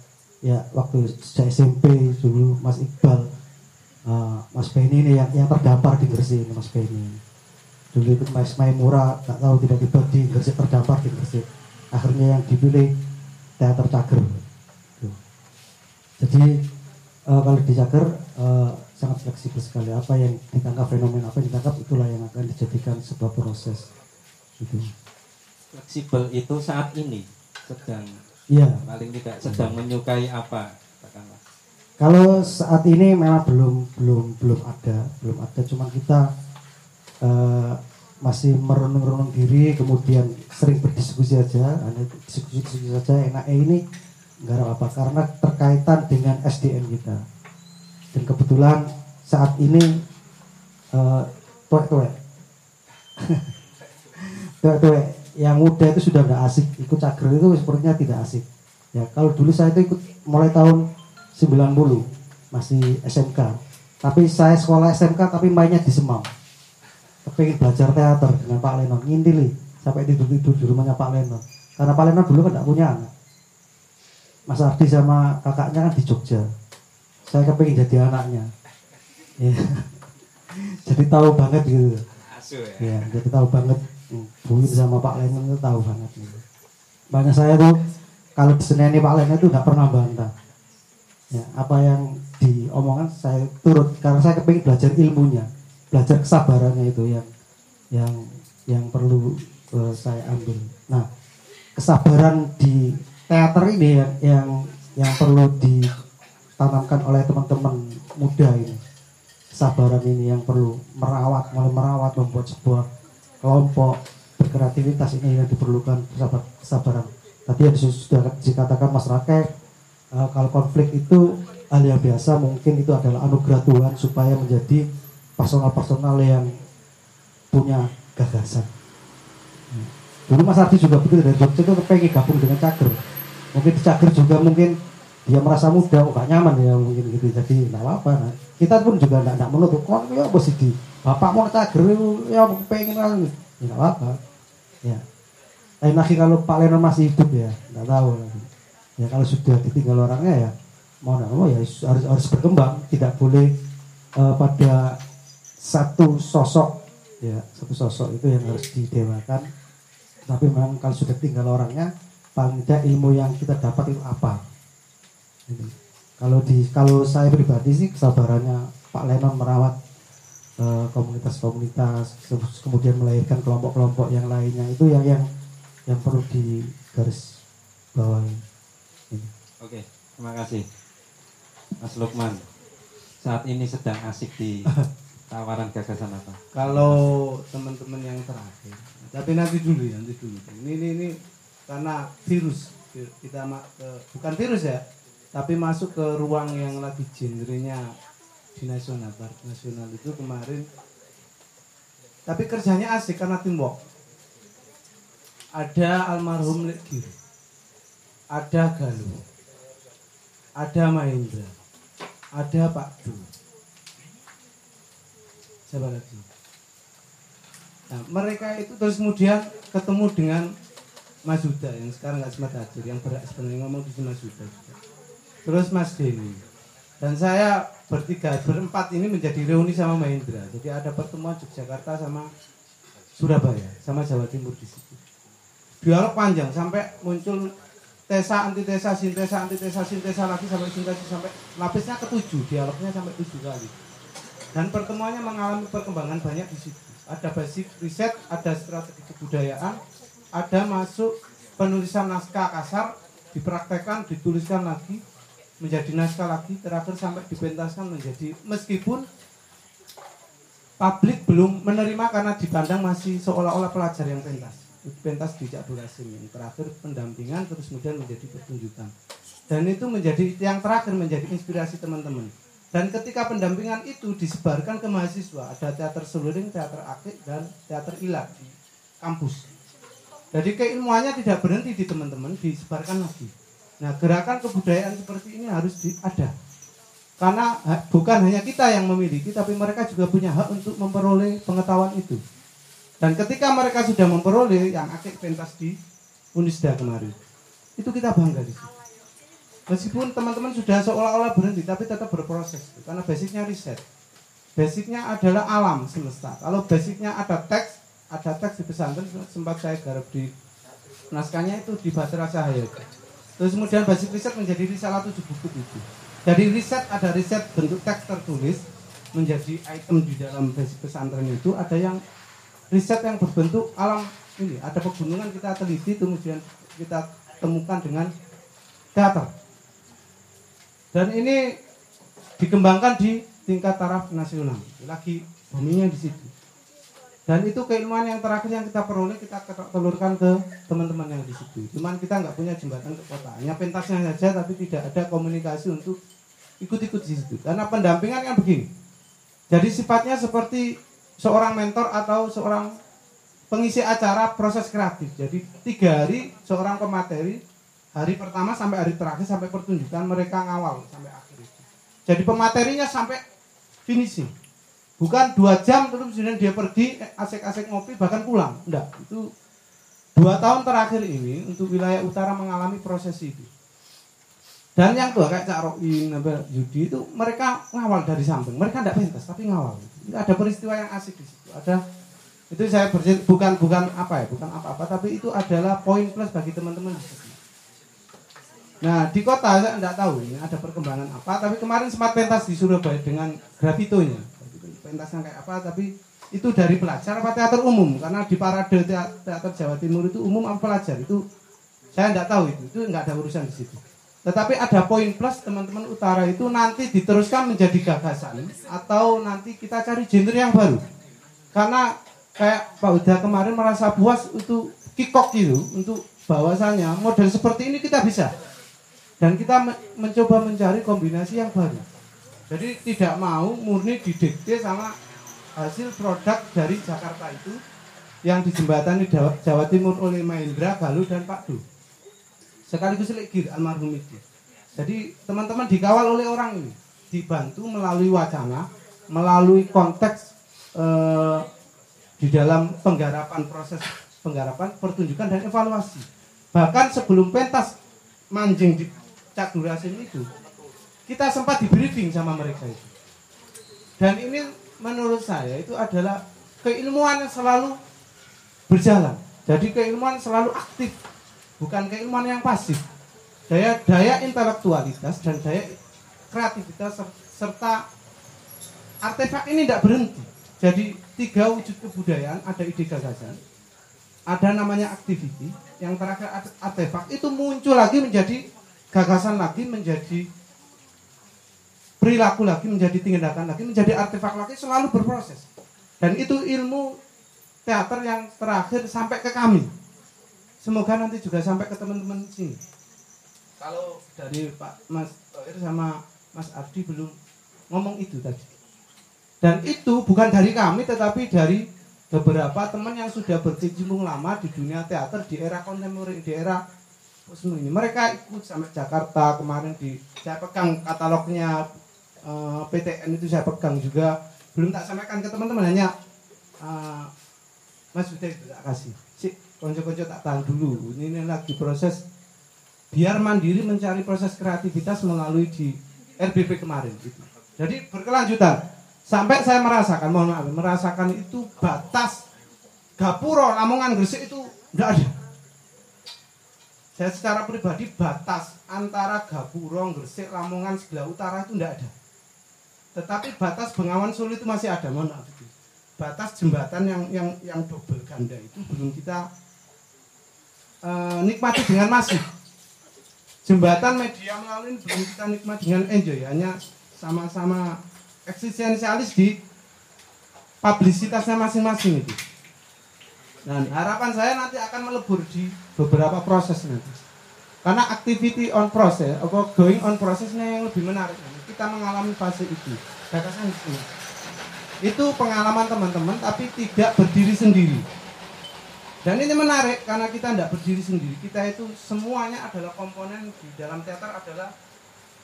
Ya waktu sejak SMP dulu Mas Iqbal uh, Mas Benny ini yang, yang terdampar di Gresik ini Mas Benny. Dulu ikut Mas Maimura nggak tahu tiba-tiba di Gresik terdampar di Gresik. Akhirnya yang dipilih teater Cager. Jadi uh, kalau di Cager uh, sangat fleksibel sekali. Apa yang ditangkap fenomena apa yang ditangkap itulah yang akan dijadikan sebuah proses. Gitu. Fleksibel itu saat ini sedang iya. paling tidak sedang menyukai apa katakanlah. kalau saat ini memang belum belum belum ada belum ada. Cuma kita eh, masih merenung-renung diri kemudian sering berdiskusi aja hanya diskusi-diskusi saja. Enaknya ini nggak ada apa karena terkaitan dengan SDM kita dan kebetulan saat ini eh, tuwek-tuwek. Tuwek-tuwek yang muda itu sudah nggak asik. Ikut cager itu sepertinya tidak asik. Ya kalau dulu saya itu ikut mulai tahun 90 masih SMK tapi saya sekolah SMK tapi mainnya di Semam pengen belajar teater dengan Pak Lenon ngintili sampai tidur tidur di rumahnya Pak Lenon karena Pak Lenon dulu kan tidak punya anak. Mas Ardi sama kakaknya kan di Jogja saya kepengen jadi anaknya ya. jadi tahu banget gitu Asu ya. ya jadi tahu banget Buin sama Pak Lenon itu tahu banget gitu. banyak saya tuh kalau diseneni Pak Lenon itu nggak pernah bantah ya apa yang diomongan saya turut karena saya kepingin belajar ilmunya belajar kesabarannya itu yang yang yang perlu eh, saya ambil nah kesabaran di teater ini yang yang, yang perlu ditanamkan oleh teman-teman muda ini. Kesabaran ini yang perlu merawat mulai merawat membuat sebuah kelompok berkreativitas ini yang diperlukan kesabar, kesabaran. Tadi yang sudah dikatakan Mas Raket eh, kalau konflik itu hal yang biasa mungkin itu adalah anugerah Tuhan supaya menjadi personal-personal yang punya gagasan. Hmm. dulu Mas Ardi juga begitu dari Jogja itu pengen gabung dengan Cager. Mungkin di Cager juga mungkin dia merasa muda, oh gak nyaman ya mungkin gitu. Jadi nggak apa-apa. Nah. kita pun juga nggak menutup. Kok ya apa sih di? Bapak mau Cager ya pengen ya nggak apa ya. Lain lagi kalau Pak masih hidup ya nggak tahu. Ya kalau sudah ditinggal orangnya ya mau nggak mau ya harus harus berkembang. Tidak boleh eh, pada satu sosok ya satu sosok itu yang harus didewakan. Tapi memang kalau sudah tinggal orangnya paling tidak ilmu yang kita dapat itu apa. Kalau di kalau saya pribadi sih kesabarannya Pak Lenon merawat eh, komunitas-komunitas ke- kemudian melahirkan kelompok-kelompok yang lainnya itu yang yang yang perlu di garis bawahi. Oke, terima kasih. Mas Lukman, saat ini sedang asik di tawaran gagasan apa? kalau teman-teman yang terakhir tapi nanti dulu ya nanti dulu ini ini, ini karena virus kita ke- bukan virus ya tapi masuk ke ruang yang lagi genrenya di nasional barat nasional itu kemarin. Tapi kerjanya asik karena teamwork. Ada almarhum Lek Giri ada Galuh ada Mahendra ada Pak Du. Siapa lagi? Nah mereka itu terus kemudian ketemu dengan Mas Huda yang sekarang nggak sempat hadir yang berat sebenarnya ngomong di Mas Huda. Terus Mas Denny dan saya bertiga berempat ini menjadi reuni sama Mahendra. Jadi ada pertemuan Yogyakarta sama Surabaya sama Jawa Timur di situ. Dialog panjang sampai muncul tesa antitesa sintesa antitesa sintesa lagi sampai sintesis sampai lapisnya ketujuh dialognya sampai tujuh kali. Dan pertemuannya mengalami perkembangan banyak di situ. Ada basic riset, ada strategi kebudayaan, ada masuk penulisan naskah kasar, dipraktekkan, dituliskan lagi, menjadi naskah lagi, terakhir sampai dipentaskan menjadi meskipun publik belum menerima karena dipandang masih seolah-olah pelajar yang pentas. Pentas durasi yang terakhir pendampingan terus kemudian menjadi pertunjukan. Dan itu menjadi yang terakhir menjadi inspirasi teman-teman. Dan ketika pendampingan itu disebarkan ke mahasiswa, ada teater seluring, teater akik, dan teater ilat di kampus. Jadi keilmuannya tidak berhenti di teman-teman, disebarkan lagi. Nah, gerakan kebudayaan seperti ini harus ada. Karena bukan hanya kita yang memiliki, tapi mereka juga punya hak untuk memperoleh pengetahuan itu. Dan ketika mereka sudah memperoleh yang akik pentas di Unisda kemarin, itu kita bangga di situ. Meskipun teman-teman sudah seolah-olah berhenti, tapi tetap berproses. Karena basicnya riset. Basicnya adalah alam semesta. Kalau basicnya ada teks, ada teks di pesantren, sempat saya garap di naskahnya itu di Batra Cahaya. Terus kemudian basic riset menjadi risalah tujuh buku itu. Jadi riset ada riset bentuk teks tertulis menjadi item di dalam basic pesantren itu. Ada yang riset yang berbentuk alam ini. Ada pegunungan kita teliti, kemudian kita temukan dengan teater. Dan ini dikembangkan di tingkat taraf nasional. Lagi boomingnya di situ. Dan itu keilmuan yang terakhir yang kita peroleh kita telurkan ke teman-teman yang di situ. Cuman kita nggak punya jembatan ke kota. Hanya pentasnya saja tapi tidak ada komunikasi untuk ikut-ikut di situ. Karena pendampingan kan begini. Jadi sifatnya seperti seorang mentor atau seorang pengisi acara proses kreatif. Jadi tiga hari seorang pemateri hari pertama sampai hari terakhir sampai pertunjukan mereka ngawal sampai akhir. Jadi pematerinya sampai finishing. Bukan dua jam terus kemudian dia pergi eh, asik-asik ngopi bahkan pulang. Enggak, itu dua tahun terakhir ini untuk wilayah utara mengalami proses itu. Dan yang tua kayak Cak Roin, Yudi itu mereka ngawal dari samping. Mereka tidak pentas tapi ngawal. Itu ada peristiwa yang asik di situ. Ada itu saya bercerita bukan bukan apa ya, bukan apa-apa tapi itu adalah poin plus bagi teman-teman. Nah di kota saya tidak tahu ini ada perkembangan apa, tapi kemarin sempat pentas di Surabaya dengan gravitonya. Pentasnya kayak apa, tapi itu dari pelajar apa teater umum karena di parade tea- teater Jawa Timur itu umum apa pelajar itu saya tidak tahu itu, itu nggak ada urusan di situ. Tetapi ada poin plus teman-teman utara itu nanti diteruskan menjadi gagasan atau nanti kita cari genre yang baru. Karena kayak Pak Uda kemarin merasa puas untuk kikok gitu untuk bahwasanya model seperti ini kita bisa dan kita me- mencoba mencari kombinasi yang baru jadi tidak mau murni didikte sama hasil produk dari Jakarta itu yang dijembatani Jawa, Jawa Timur oleh Mahendra, Galuh dan Pak Du. Sekaligus Legir almarhum itu jadi teman-teman dikawal oleh orang ini. Dibantu melalui wacana melalui konteks eh, di dalam penggarapan proses penggarapan pertunjukan dan evaluasi. Bahkan sebelum pentas manjing di Cak Durasim itu kita sempat di briefing sama mereka itu. Dan ini menurut saya itu adalah keilmuan yang selalu berjalan. Jadi keilmuan selalu aktif bukan keilmuan yang pasif. Daya daya intelektualitas dan daya kreativitas ser- serta artefak ini tidak berhenti. Jadi tiga wujud kebudayaan ada ide gagasan ada namanya activity yang terakhir art- artefak itu muncul lagi menjadi gagasan lagi menjadi perilaku lagi menjadi tindakan lagi menjadi artefak lagi selalu berproses. Dan itu ilmu teater yang terakhir sampai ke kami. Semoga nanti juga sampai ke teman-teman sini. Kalau dari Pak Mas Toir sama Mas Ardi belum ngomong itu tadi. Dan itu bukan dari kami tetapi dari beberapa teman yang sudah berkecimpung lama di dunia teater di era kontemporer di era ini mereka ikut sampai Jakarta kemarin di saya pegang katalognya eh, PTN itu saya pegang juga. Belum tak sampaikan ke teman-teman hanya eh, Mas Budi tak kasih. Si konco-konco tak tahan dulu. Ini, ini lagi proses biar mandiri mencari proses kreativitas melalui di RBP kemarin gitu. jadi berkelanjutan. Sampai saya merasakan mohon maaf merasakan itu batas Gapuro Lamongan Gresik itu enggak ada. Saya secara pribadi batas antara Gapuro, Gresik, Lamongan, sebelah utara itu tidak ada. Tetapi batas Bengawan Solo itu masih ada, mohon maaf. Batas jembatan yang yang yang double ganda itu belum kita eh, nikmati dengan masif. Jembatan media melalui belum kita nikmati dengan enjoy, hanya sama-sama eksistensialis di publisitasnya masing-masing itu. Dan harapan saya nanti akan melebur di beberapa proses nanti. Karena activity on process, atau going on prosesnya yang lebih menarik. Kita mengalami fase itu. Di sini. Itu pengalaman teman-teman, tapi tidak berdiri sendiri. Dan ini menarik karena kita tidak berdiri sendiri. Kita itu semuanya adalah komponen di dalam teater adalah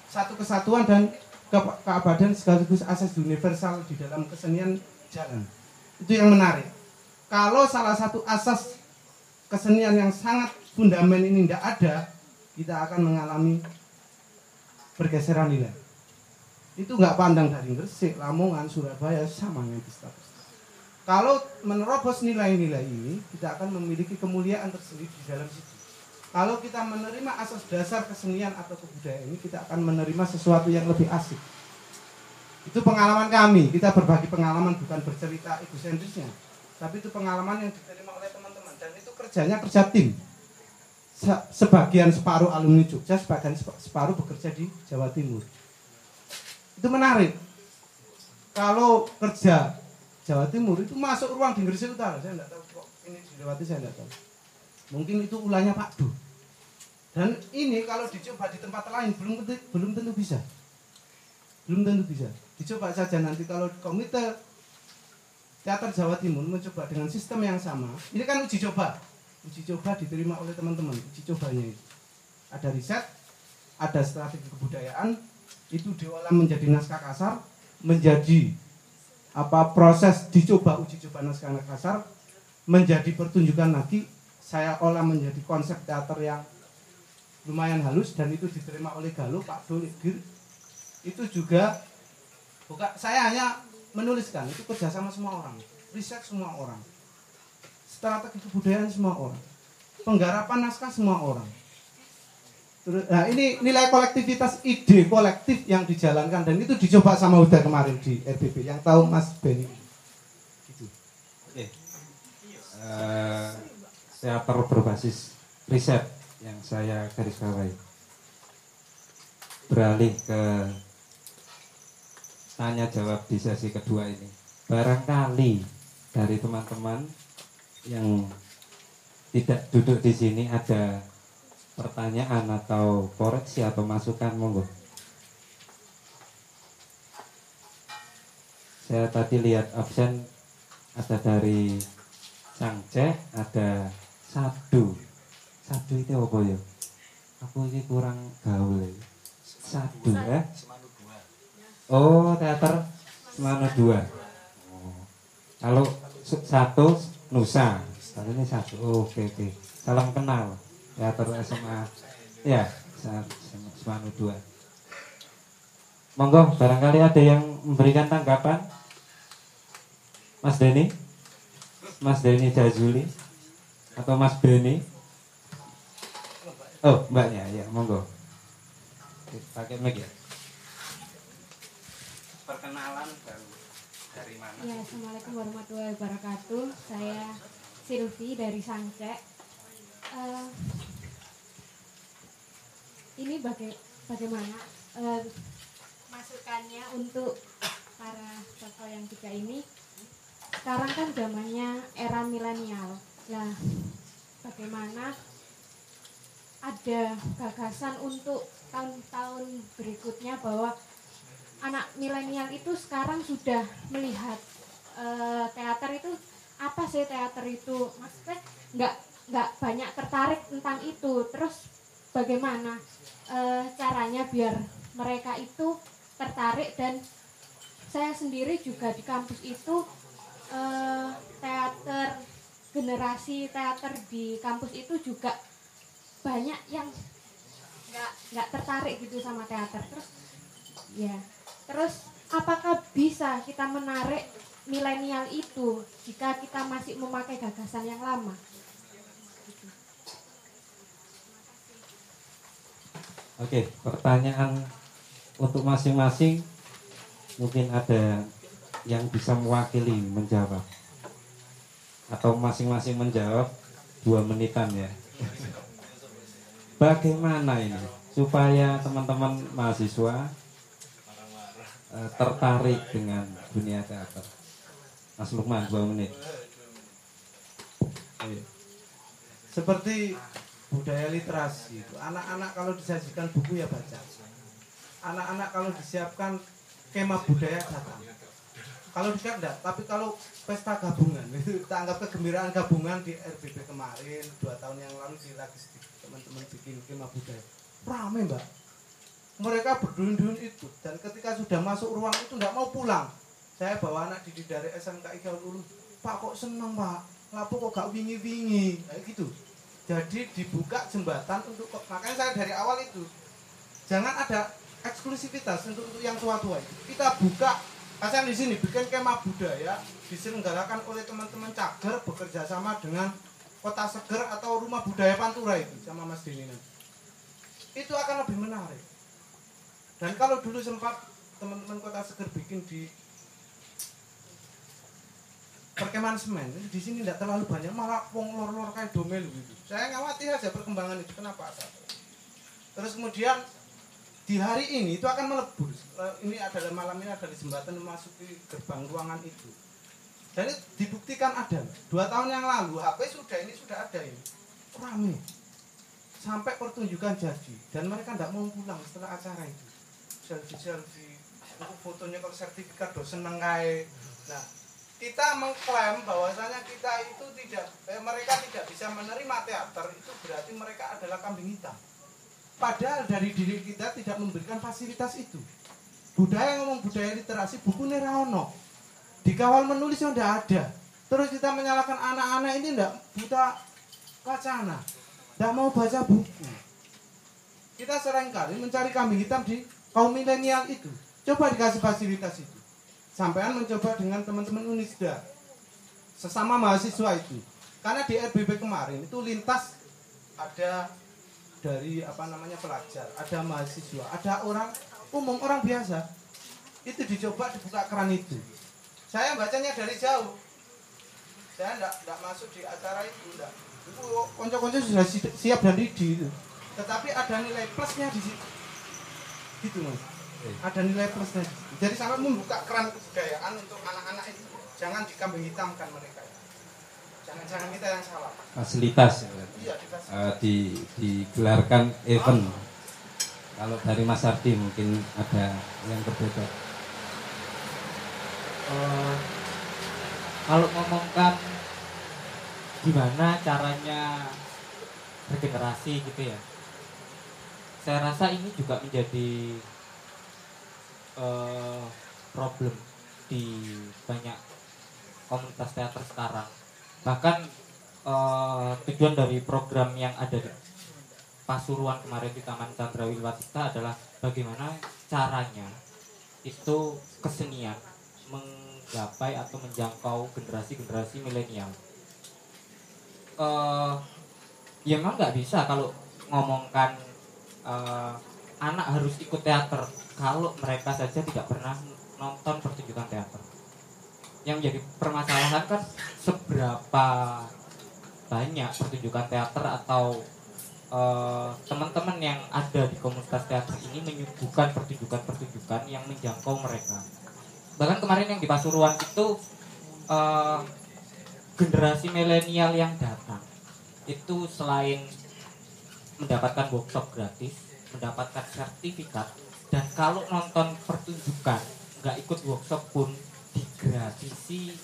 satu kesatuan dan ke- keabadian sekaligus asas universal di dalam kesenian jalan. Itu yang menarik. Kalau salah satu asas kesenian yang sangat fundament ini tidak ada, kita akan mengalami pergeseran nilai. Itu nggak pandang dari Gresik, Lamongan, Surabaya, sama dengan pesta Kalau menerobos nilai-nilai ini, kita akan memiliki kemuliaan tersendiri di dalam situ. Kalau kita menerima asas dasar kesenian atau kebudayaan ini, kita akan menerima sesuatu yang lebih asik. Itu pengalaman kami. Kita berbagi pengalaman bukan bercerita egosentrisnya, tapi itu pengalaman yang diterima oleh teman-teman dan itu kerjanya kerja tim. Se- Sebagian separuh alumni Jogja, sebagian sepa- separuh bekerja di Jawa Timur. Itu menarik. Kalau kerja Jawa Timur itu masuk ruang di Gresik Utara, saya tidak tahu kok ini dilewati saya tidak tahu. Mungkin itu ulahnya Pak Du. Dan ini kalau dicoba di tempat lain belum tentu, belum tentu bisa. Belum tentu bisa. Dicoba saja nanti kalau komite teater Jawa Timur mencoba dengan sistem yang sama. Ini kan uji coba. Uji coba diterima oleh teman-teman. Uji cobanya itu. Ada riset, ada strategi kebudayaan, itu diolah menjadi naskah kasar, menjadi apa proses dicoba uji coba naskah kasar, menjadi pertunjukan lagi, saya olah menjadi konsep teater yang lumayan halus dan itu diterima oleh Galuh, Pak Dul, Gir. Itu juga bukan saya hanya menuliskan itu kerjasama semua orang, riset semua orang, strategi kebudayaan semua orang, penggarapan naskah semua orang. Nah ini nilai kolektivitas ide kolektif yang dijalankan dan itu dicoba sama Huda kemarin di RBB yang tahu Mas Benny. Gitu. Oke. Eh, teater berbasis riset yang saya garis bawahi. Beralih ke tanya jawab di sesi kedua ini. Barangkali dari teman-teman yang tidak duduk di sini ada pertanyaan atau koreksi atau masukan monggo. Saya tadi lihat absen ada dari Sangceh, ada Sadu. Sadu itu apa ya? Aku ini kurang gaul ya. Sadu ya. Oh, teater Semano dua. Oh. Kalau satu Nusa, kalau ini satu. Oh, oke oke. Salam kenal. Teater SMA. Ya, Semano dua. Monggo, barangkali ada yang memberikan tanggapan. Mas Denny, Mas Denny Jazuli, atau Mas Beni. Oh, mbaknya, ya, monggo. Pakai mic ya. Perkenalan baru dari mana? Ya, Assalamualaikum warahmatullahi wabarakatuh. Saya Silvi dari Sangce. Eh, ini baga- bagaimana eh, masukannya untuk para tokoh yang tiga ini? Sekarang kan zamannya era milenial. Nah, bagaimana ada gagasan untuk tahun-tahun berikutnya bahwa anak milenial itu sekarang sudah melihat eh, teater itu apa sih teater itu maksudnya nggak nggak banyak tertarik tentang itu. Terus bagaimana eh, caranya biar mereka itu tertarik? Dan saya sendiri juga di kampus itu eh, teater generasi teater di kampus itu juga banyak yang nggak nggak tertarik gitu sama teater. Terus ya terus apakah bisa kita menarik milenial itu jika kita masih memakai gagasan yang lama Oke, pertanyaan untuk masing-masing mungkin ada yang bisa mewakili menjawab atau masing-masing menjawab dua menitan ya. Bagaimana ini supaya teman-teman mahasiswa eh, tertarik dengan dunia teater? Mas Lukman dua menit Iya. Seperti budaya literasi itu. Anak-anak kalau disajikan buku ya baca. Anak-anak kalau disiapkan kemah budaya datang. Kalau disiap enggak, tapi kalau pesta gabungan itu kita anggap kegembiraan gabungan di RBB kemarin dua tahun yang lalu di lagi teman-teman bikin kemah budaya. Rame mbak. Mereka berduyun-duyun itu dan ketika sudah masuk ruang itu nggak mau pulang. Saya bawa anak didik dari SMK Igaul Ulum pak kok seneng pak? Lapo kok gak wingi-wingi? Kayak gitu jadi dibuka jembatan untuk makanya saya dari awal itu jangan ada eksklusivitas untuk, untuk yang tua-tua itu kita buka Kasan di sini bikin kemah budaya diselenggarakan oleh teman-teman cager bekerja sama dengan kota seger atau rumah budaya Pantura itu sama Mas nanti. Itu akan lebih menarik. Dan kalau dulu sempat teman-teman kota seger bikin di perkemahan semen di sini tidak terlalu banyak malah wong lor-lor kayak domel gitu. Saya ngawati saja perkembangan itu kenapa. Terus kemudian di hari ini itu akan melebur. Eh, Ini adalah malam ini adalah jembatan memasuki gerbang ruangan itu. Dan itu dibuktikan ada. Dua tahun yang lalu HP sudah ini sudah ada ini. Rame. Sampai pertunjukan jadi. Dan mereka tidak mau pulang setelah acara itu. Selfie-selfie. Untuk fotonya kalau sertifikat do seneng kae. Nah, kita mengklaim bahwasanya kita itu tidak eh, mereka tidak bisa menerima teater itu berarti mereka adalah kambing hitam. Padahal dari diri kita tidak memberikan fasilitas itu. Budaya ngomong budaya literasi, buku Neraono. Dikawal menulis yang tidak ada. Terus kita menyalahkan anak-anak ini tidak buta wacana. Tidak mau baca buku. Kita sering kali mencari kambing hitam di kaum milenial itu. Coba dikasih fasilitas itu. Sampaian mencoba dengan teman-teman Unisda. Sesama mahasiswa itu. Karena di RBB kemarin itu lintas ada dari apa namanya pelajar, ada mahasiswa, ada orang umum orang biasa. Itu dicoba dibuka keran itu. Saya bacanya dari jauh. Saya enggak, enggak masuk di acara itu, enggak. Itu konco-konco sudah si- siap dan ready itu. Tetapi ada nilai plusnya di situ. Gitu mas. Ada nilai plusnya. Jadi sampai membuka keran kebudayaan untuk anak-anak itu. Jangan dikambing hitamkan mereka. Jangan-jangan kita yang salah. fasilitas ya. Iya. Eh, di digelarkan event kalau dari Mas Ardi mungkin ada yang berbeda Eh, kalau ngomongkan gimana caranya regenerasi gitu ya saya rasa ini juga menjadi eh, problem di banyak komunitas teater sekarang bahkan eh, tujuan dari program yang ada di Pasuruan kemarin di Taman Chandra Wilwasita adalah bagaimana caranya itu kesenian menggapai atau menjangkau generasi-generasi milenial. Eh, ya memang nggak bisa kalau ngomongkan eh, anak harus ikut teater kalau mereka saja tidak pernah nonton pertunjukan teater. Yang menjadi permasalahan kan seberapa banyak pertunjukan teater atau eh, teman-teman yang ada di komunitas teater ini menyuguhkan pertunjukan-pertunjukan yang menjangkau mereka bahkan kemarin yang di Pasuruan itu eh, generasi milenial yang datang itu selain mendapatkan workshop gratis mendapatkan sertifikat dan kalau nonton pertunjukan nggak ikut workshop pun digratisi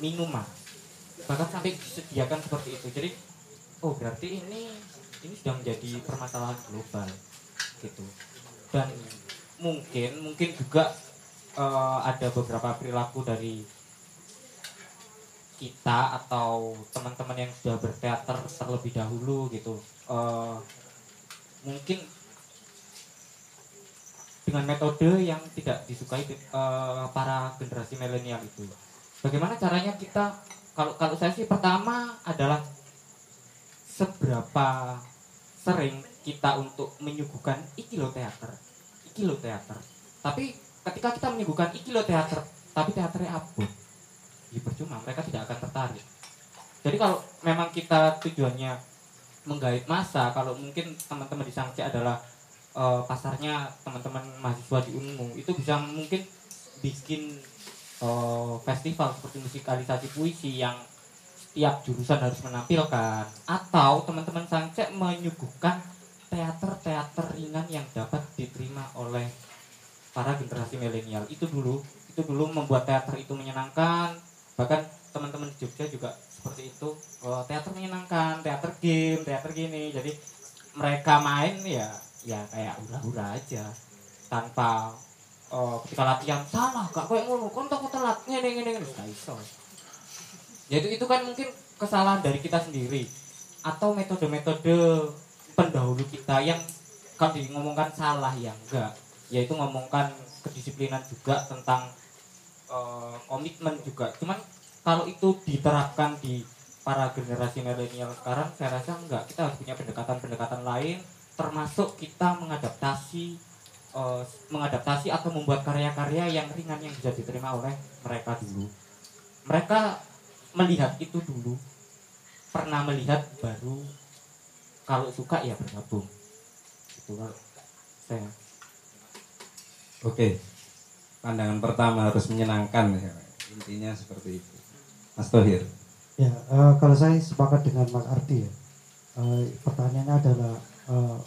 minuman. Bahkan sampai disediakan seperti itu. Jadi oh berarti ini ini sudah menjadi permasalahan global gitu. Dan mungkin mungkin juga eh, ada beberapa perilaku dari kita atau teman-teman yang sudah berteater terlebih dahulu gitu. Eh, mungkin dengan metode yang tidak disukai eh, para generasi milenial itu. Bagaimana caranya kita kalau kalau saya sih pertama adalah seberapa sering kita untuk menyuguhkan iki lo teater iki lo teater. Tapi ketika kita menyuguhkan iki lo teater tapi teaternya abot ya percuma mereka tidak akan tertarik. Jadi kalau memang kita tujuannya menggait masa kalau mungkin teman-teman di Sangci adalah eh, pasarnya teman-teman mahasiswa di Unmu itu bisa mungkin bikin eh, festival seperti musikalisasi puisi yang setiap jurusan harus menampilkan. Atau teman-teman Sangcek menyuguhkan teater-teater ringan yang dapat diterima oleh para generasi milenial. Itu dulu itu dulu membuat teater itu menyenangkan. Bahkan teman-teman Jogja juga seperti itu. Oh, teater menyenangkan teater game teater gini. Jadi mereka main ya ya kayak hura-hura aja. Tanpa oh, ketika latihan salah gak kayak ngono kon tak telat. Ngene ngene ngene. Gak iso. Jadi itu kan mungkin kesalahan dari kita sendiri atau metode-metode pendahulu kita yang kalau ngomongkan salah ya enggak. Yaitu ngomongkan kedisiplinan juga tentang eh, komitmen juga. Cuman kalau itu diterapkan di para generasi milenial sekarang saya rasa enggak. Kita harus punya pendekatan-pendekatan lain termasuk kita mengadaptasi eh, mengadaptasi atau membuat karya-karya yang ringan yang bisa diterima oleh mereka dulu mereka melihat itu dulu pernah melihat baru kalau suka ya bergabung itu kalau saya Oke, pandangan pertama harus menyenangkan ya. Intinya seperti itu. Mas Tohir, Ya, eh, kalau saya sepakat dengan Mas Ardi ya. Eh, pertanyaannya adalah eh,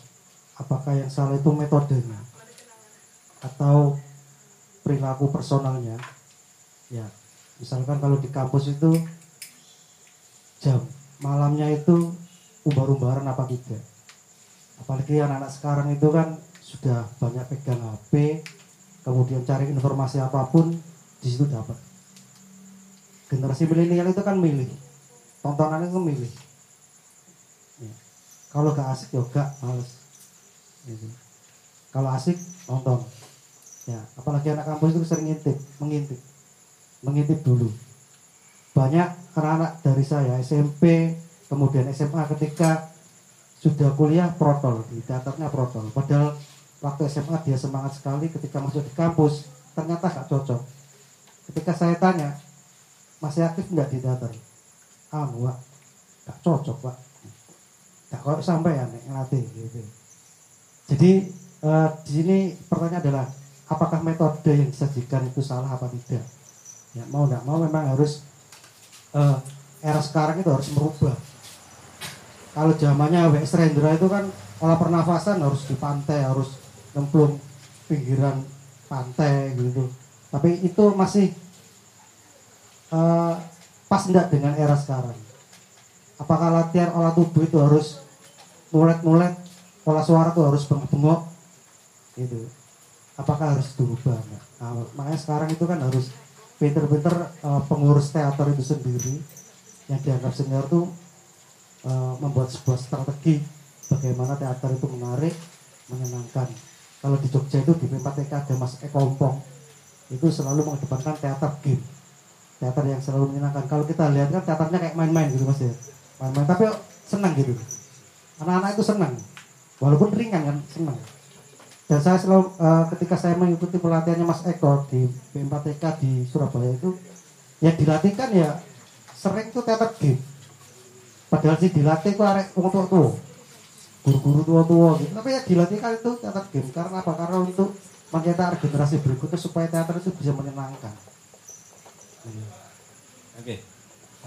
apakah yang salah itu metodenya atau perilaku personalnya? Ya, misalkan kalau di kampus itu jam malamnya itu umbar-umbaran apa tidak? Apalagi anak-anak sekarang itu kan sudah banyak pegang HP, kemudian cari informasi apa pun di situ dapat generasi milenial itu kan milih tontonannya itu milih. Kalau gak asik ya gak males. Gitu. kalau asik nonton. Ya apalagi anak kampus itu sering ngintip mengintip. Mengintip dulu. Banyak anak-anak dari saya SMP kemudian SMA ketika sudah kuliah protol. Di teaternya protol. Padahal waktu SMA dia semangat sekali ketika masuk di kampus ternyata gak cocok. Ketika saya tanya masih aktif nggak di teater? Ah pak. Gak cocok pak gak kok sampai ya ngelatih gitu. Jadi eh, di sini pertanyaan adalah apakah metode yang disajikan itu salah apa tidak? Ya mau nggak mau memang harus eh, era sekarang itu harus merubah. Kalau zamannya W.S. Rendra itu kan olah pernafasan harus di pantai harus nyemplung pinggiran pantai gitu. Tapi itu masih eh, pas enggak dengan era sekarang? Apakah latihan olah tubuh itu harus mulet-mulet olah suara itu harus bengok-bengok gitu. Apakah harus enggak? Nah, makanya sekarang itu kan harus pinter-pinter eh, pengurus teater itu sendiri yang dianggap senior itu eh, membuat sebuah strategi bagaimana teater itu menarik menyenangkan. Kalau di Jogja itu di P4TK ada Mas Eko Ompong itu selalu mengedepankan teater game. Teater yang selalu menyenangkan. Kalau kita lihat kan teaternya kayak main-main gitu mas ya. Main-main tapi senang gitu anak-anak itu senang. Walaupun ringan kan senang. Dan saya selalu eh, ketika saya mengikuti pelatihannya Mas Eko di B4TK di Surabaya itu ya dilatihkan ya sering tuh teater game. Padahal sih dilatih tuh arek wong tua tua guru-guru tua-tua gitu. Tapi ya dilatihkan itu teater game. Karena apa? Karena untuk mencetak generasi berikutnya supaya teater itu bisa menyenangkan. Oke,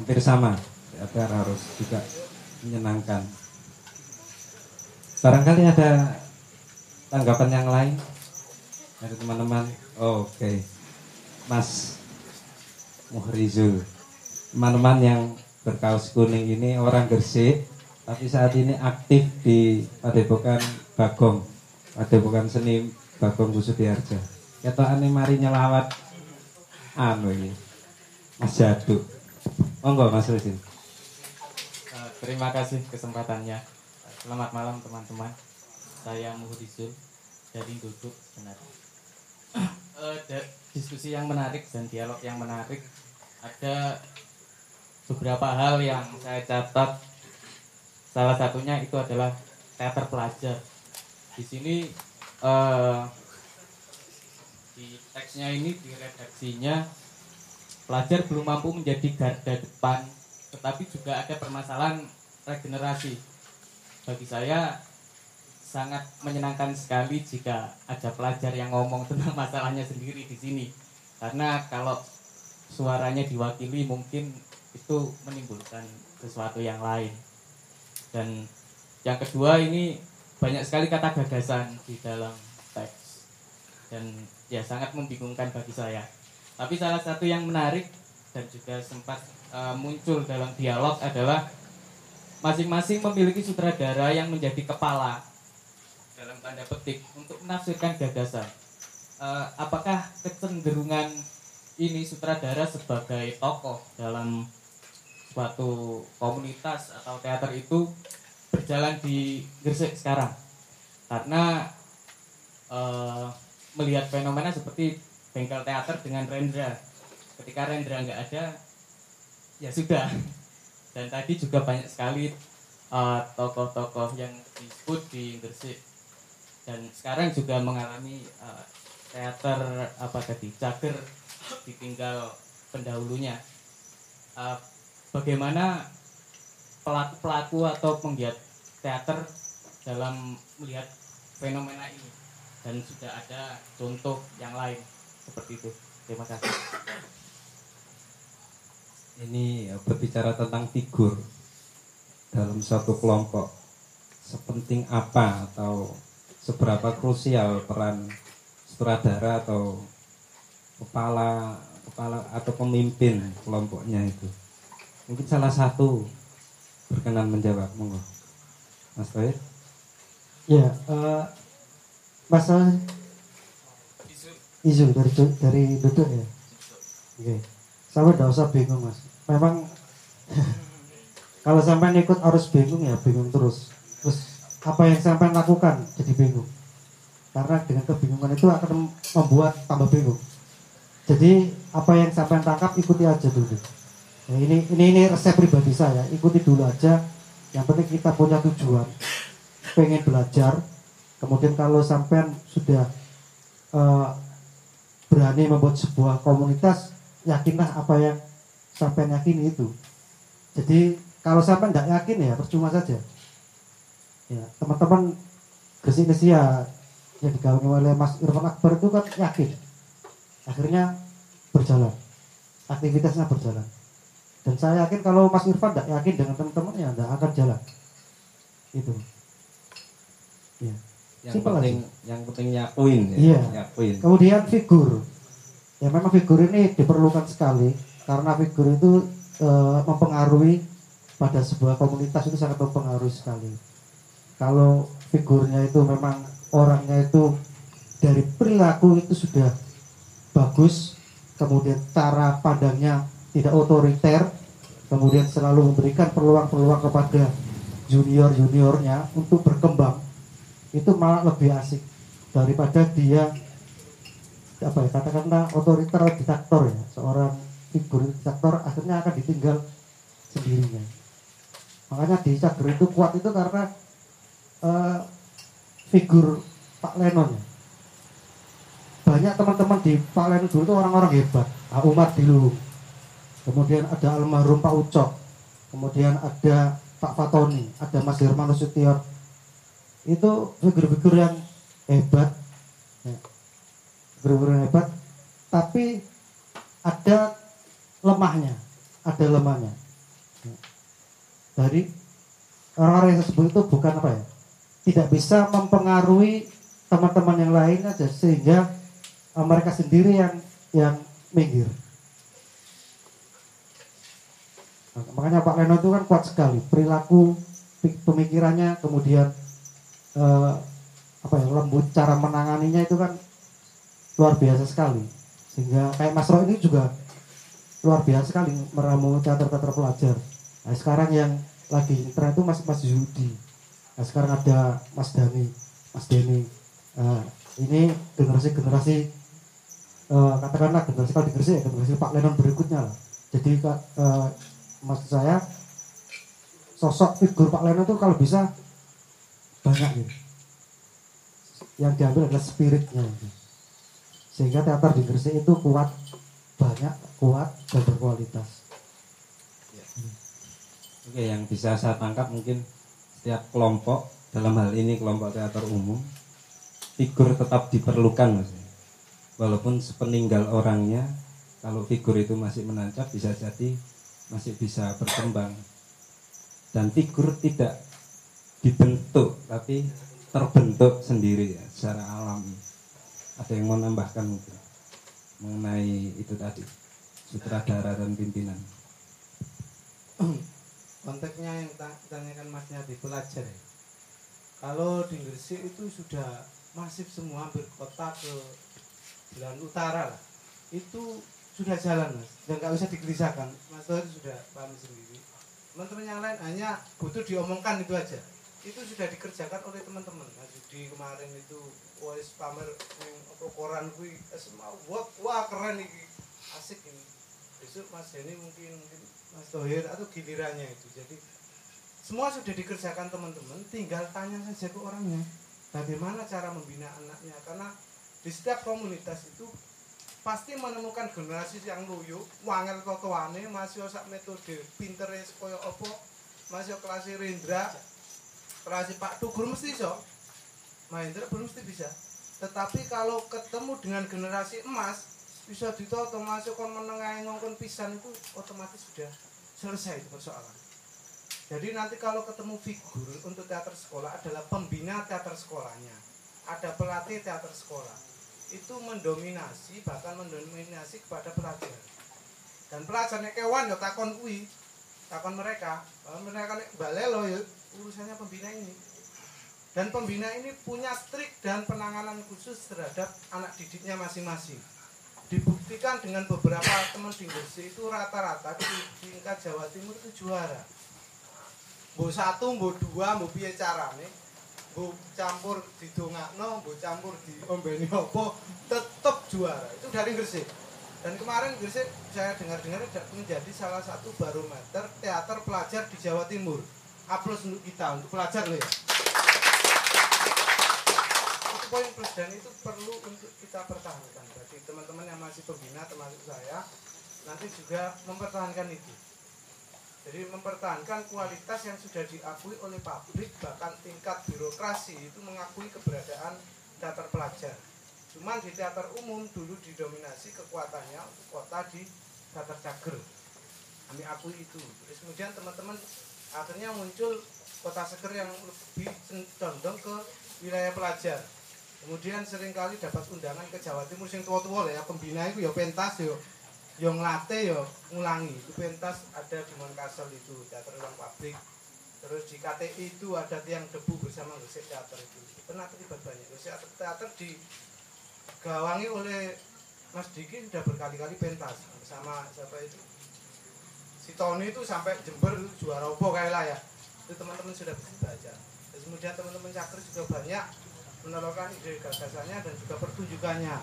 hampir sama. Teater harus juga menyenangkan. Barangkali ada tanggapan yang lain dari teman-teman. Oke, Mas Muhrizul, teman-teman yang berkaos kuning ini orang Gresik, tapi saat ini aktif di Padepokan Bagong, Padepokan Seni Bagong Kusudiarja. Ketokane mari nyelawat anu ini. Mas Jadu. Monggo Mas Rizin. Eh, terima kasih kesempatannya selamat malam teman-teman. Saya Muhrizul dari Duduk benar. Eh, da- diskusi yang menarik dan dialog yang menarik ada beberapa hal yang saya catat. Salah satunya itu adalah teater pelajar. Di sini eh, di teksnya ini di redaksinya pelajar belum mampu menjadi garda depan tetapi juga ada permasalahan regenerasi bagi saya sangat menyenangkan sekali jika ada pelajar yang ngomong tentang masalahnya sendiri di sini. Karena kalau suaranya diwakili mungkin itu menimbulkan sesuatu yang lain. Dan yang kedua ini banyak sekali kata gagasan di dalam teks. Dan ya sangat membingungkan bagi saya. Tapi salah satu yang menarik dan juga sempat uh, muncul dalam dialog adalah masing-masing memiliki sutradara yang menjadi kepala dalam tanda petik untuk menafsirkan gagasan. Uh, apakah kecenderungan ini sutradara sebagai tokoh dalam suatu komunitas atau teater itu berjalan di Gresik sekarang? Karena uh, melihat fenomena seperti bengkel teater dengan Rendra. Ketika Rendra nggak ada, ya sudah dan tadi juga banyak sekali uh, tokoh-tokoh yang disebut di Gresik. Dan sekarang juga mengalami uh, teater apa tadi cager ditinggal pendahulunya. Uh, bagaimana pelaku-pelaku atau penggiat teater dalam melihat fenomena ini? Dan sudah ada contoh yang lain seperti itu. Terima kasih ini ya, berbicara tentang figur dalam suatu kelompok. Sepenting apa atau seberapa krusial peran sutradara atau kepala kepala atau pemimpin kelompoknya itu? Mungkin salah satu berkenan menjawab. Monggo. Mas Tohir? Ya, uh, masalah isu dari dari duduk ya. Oke, sama tidak usah bingung mas. Memang kalau sampai ikut arus bingung ya bingung terus. Terus apa yang sampai lakukan jadi bingung. Karena dengan kebingungan itu akan membuat tambah bingung. Jadi apa yang sampai tangkap ikuti aja dulu. Ya, ini ini ini resep pribadi saya. Ikuti dulu aja. Yang penting kita punya tujuan pengen belajar kemudian kalau sampean sudah uh, berani membuat sebuah komunitas yakinlah apa yang sampean yakini itu jadi kalau sampean tidak yakin ya percuma saja ya teman-teman Gresik Nesia yang digawangi oleh Mas Irfan Akbar itu kan yakin akhirnya berjalan aktivitasnya berjalan dan saya yakin kalau Mas Irfan tidak yakin dengan teman-teman ya tidak akan jalan itu Ya. Yang Simpel penting aja. yang penting nyakuin ya. Iya. Nyakuin. Kemudian figur. Ya memang figur ini diperlukan sekali karena figur itu e, mempengaruhi pada sebuah komunitas itu sangat mempengaruhi sekali. Kalau figurnya itu memang orangnya itu dari perilaku itu sudah bagus, kemudian cara pandangnya tidak otoriter, kemudian selalu memberikan peluang-peluang kepada junior-juniornya untuk berkembang itu malah lebih asik daripada dia apa ya katakanlah otoriter diktator ya seorang figur diktator akhirnya akan ditinggal sendirinya makanya di Cager itu kuat itu karena eh, figur Pak Lenon ya. banyak teman-teman di Pak Lenon dulu itu orang-orang hebat Pak Umar Dilung kemudian ada almarhum Pak Ucok kemudian ada Pak Fatoni ada Mas Herman Nasution itu figur-figur yang hebat ya. Yang hebat tapi ada lemahnya ada lemahnya Ya. dari orang-orang yang saya sebut itu bukan apa ya tidak bisa mempengaruhi teman-teman yang lain aja sehingga eh, mereka sendiri yang yang minggir makanya Pak Leno itu kan kuat sekali perilaku pemikirannya kemudian eh, apa ya lembut cara menanganinya itu kan luar biasa sekali. Sehingga kayak Mas Roy ini juga luar biasa sekali meramu teater-teater pelajar. Nah sekarang yang lagi tren itu Mas Mas Yudi. Nah sekarang ada Mas Dani Mas Denny nah, ini generasi-generasi eh, katakanlah generasi kalau Gresik ya generasi Pak Lenon berikutnya lah. Jadi eh, maksud saya sosok figur Pak Leno itu kalau bisa banyak gitu. Yang diambil adalah spiritnya. gitu. Sehingga teater di Gresik itu kuat, banyak, kuat, dan berkualitas. Oke, yang bisa saya tangkap mungkin setiap kelompok dalam hal ini kelompok teater umum figur tetap diperlukan mas. Walaupun sepeninggal orangnya, kalau figur itu masih menancap bisa jadi masih bisa berkembang dan figur tidak dibentuk tapi terbentuk sendiri ya secara alami ada yang mau nambahkan mungkin mengenai itu tadi sutradara dan pimpinan konteksnya yang ta- tanyakan masnya di pelajar. Kalau di Gresik itu sudah masif semua hampir kota ke Jalan Utara lah. Itu sudah jalan mas, dan nggak usah digelisahkan. Mas Tohir sudah paham sendiri. Teman-teman yang lain hanya butuh diomongkan itu aja. Itu sudah dikerjakan oleh teman-teman. Mas kemarin itu wis pamer yang apa koran kui semua wah, wah keren ini asik ini. Besok Mas Denny mungkin mungkin Mas Tohir atau gilirannya itu. Jadi semua sudah dikerjakan teman-teman, tinggal tanya saja ke orangnya. Bagaimana cara membina anaknya? Karena di setiap komunitas itu pasti menemukan generasi yang luyu, wangel kotoane, masih sak metode pintere koyo opo, masih kelas Rendra, kelas Pak Tugur mesti iso. Mahendra belum mesti bisa. Tetapi kalau ketemu dengan generasi emas, bisa ditoto masuk kon menengah ngongkon pisan itu otomatis sudah selesai itu persoalan. Jadi nanti kalau ketemu figur untuk teater sekolah adalah pembina teater sekolahnya. Ada pelatih teater sekolah. Itu mendominasi bahkan mendominasi kepada pelajar. Dan pelajarnya kewan ya takon kui, takon mereka. Mereka nek balelo ya urusannya pembina ini. Dan pembina ini punya trik dan penanganan khusus terhadap anak didiknya masing-masing. Dibuktikan dengan beberapa teman di Gresik itu rata-rata di tingkat Jawa Timur itu juara mbok satu, mbok dua, mbok piye carane, mbok campur didongakno, mbok campur diombeni apa, tetep juara. Itu dari Gresik. Dan kemarin Gresik saya dengar-dengar menjadi salah satu barometer teater pelajar di Jawa Timur. Aplaus untuk kita, untuk pelajar ya. Poin plus dan itu perlu untuk kita pertahankan. Bagi teman-teman yang masih pembina termasuk saya, nanti juga mempertahankan itu. Jadi mempertahankan kualitas yang sudah diakui oleh pabrik bahkan tingkat birokrasi itu mengakui keberadaan teater pelajar. Cuman di teater umum dulu didominasi kekuatannya untuk kota di teater cager. Kami akui itu. Terus kemudian teman-teman akhirnya muncul kota seger yang lebih condong ke wilayah pelajar. Kemudian sering kali dapat undangan ke Jawa Timur sing tua-tua ya pembina itu ya pentas ya yang latih ya ngulangi. Itu pentas ada di Monkasel itu teater ruang pabrik terus di KTI itu ada tiang debu bersama Gresik Teater itu. Pernah terlibat banyak Gresik Teater, digawangi oleh Mas Diki sudah berkali-kali pentas bersama siapa itu? Si Tony itu sampai Jember juara opo kayak lah ya. Itu teman-teman sudah bisa baca terus kemudian teman-teman Cakri juga banyak menelurkan ide gagasannya dan juga pertunjukannya.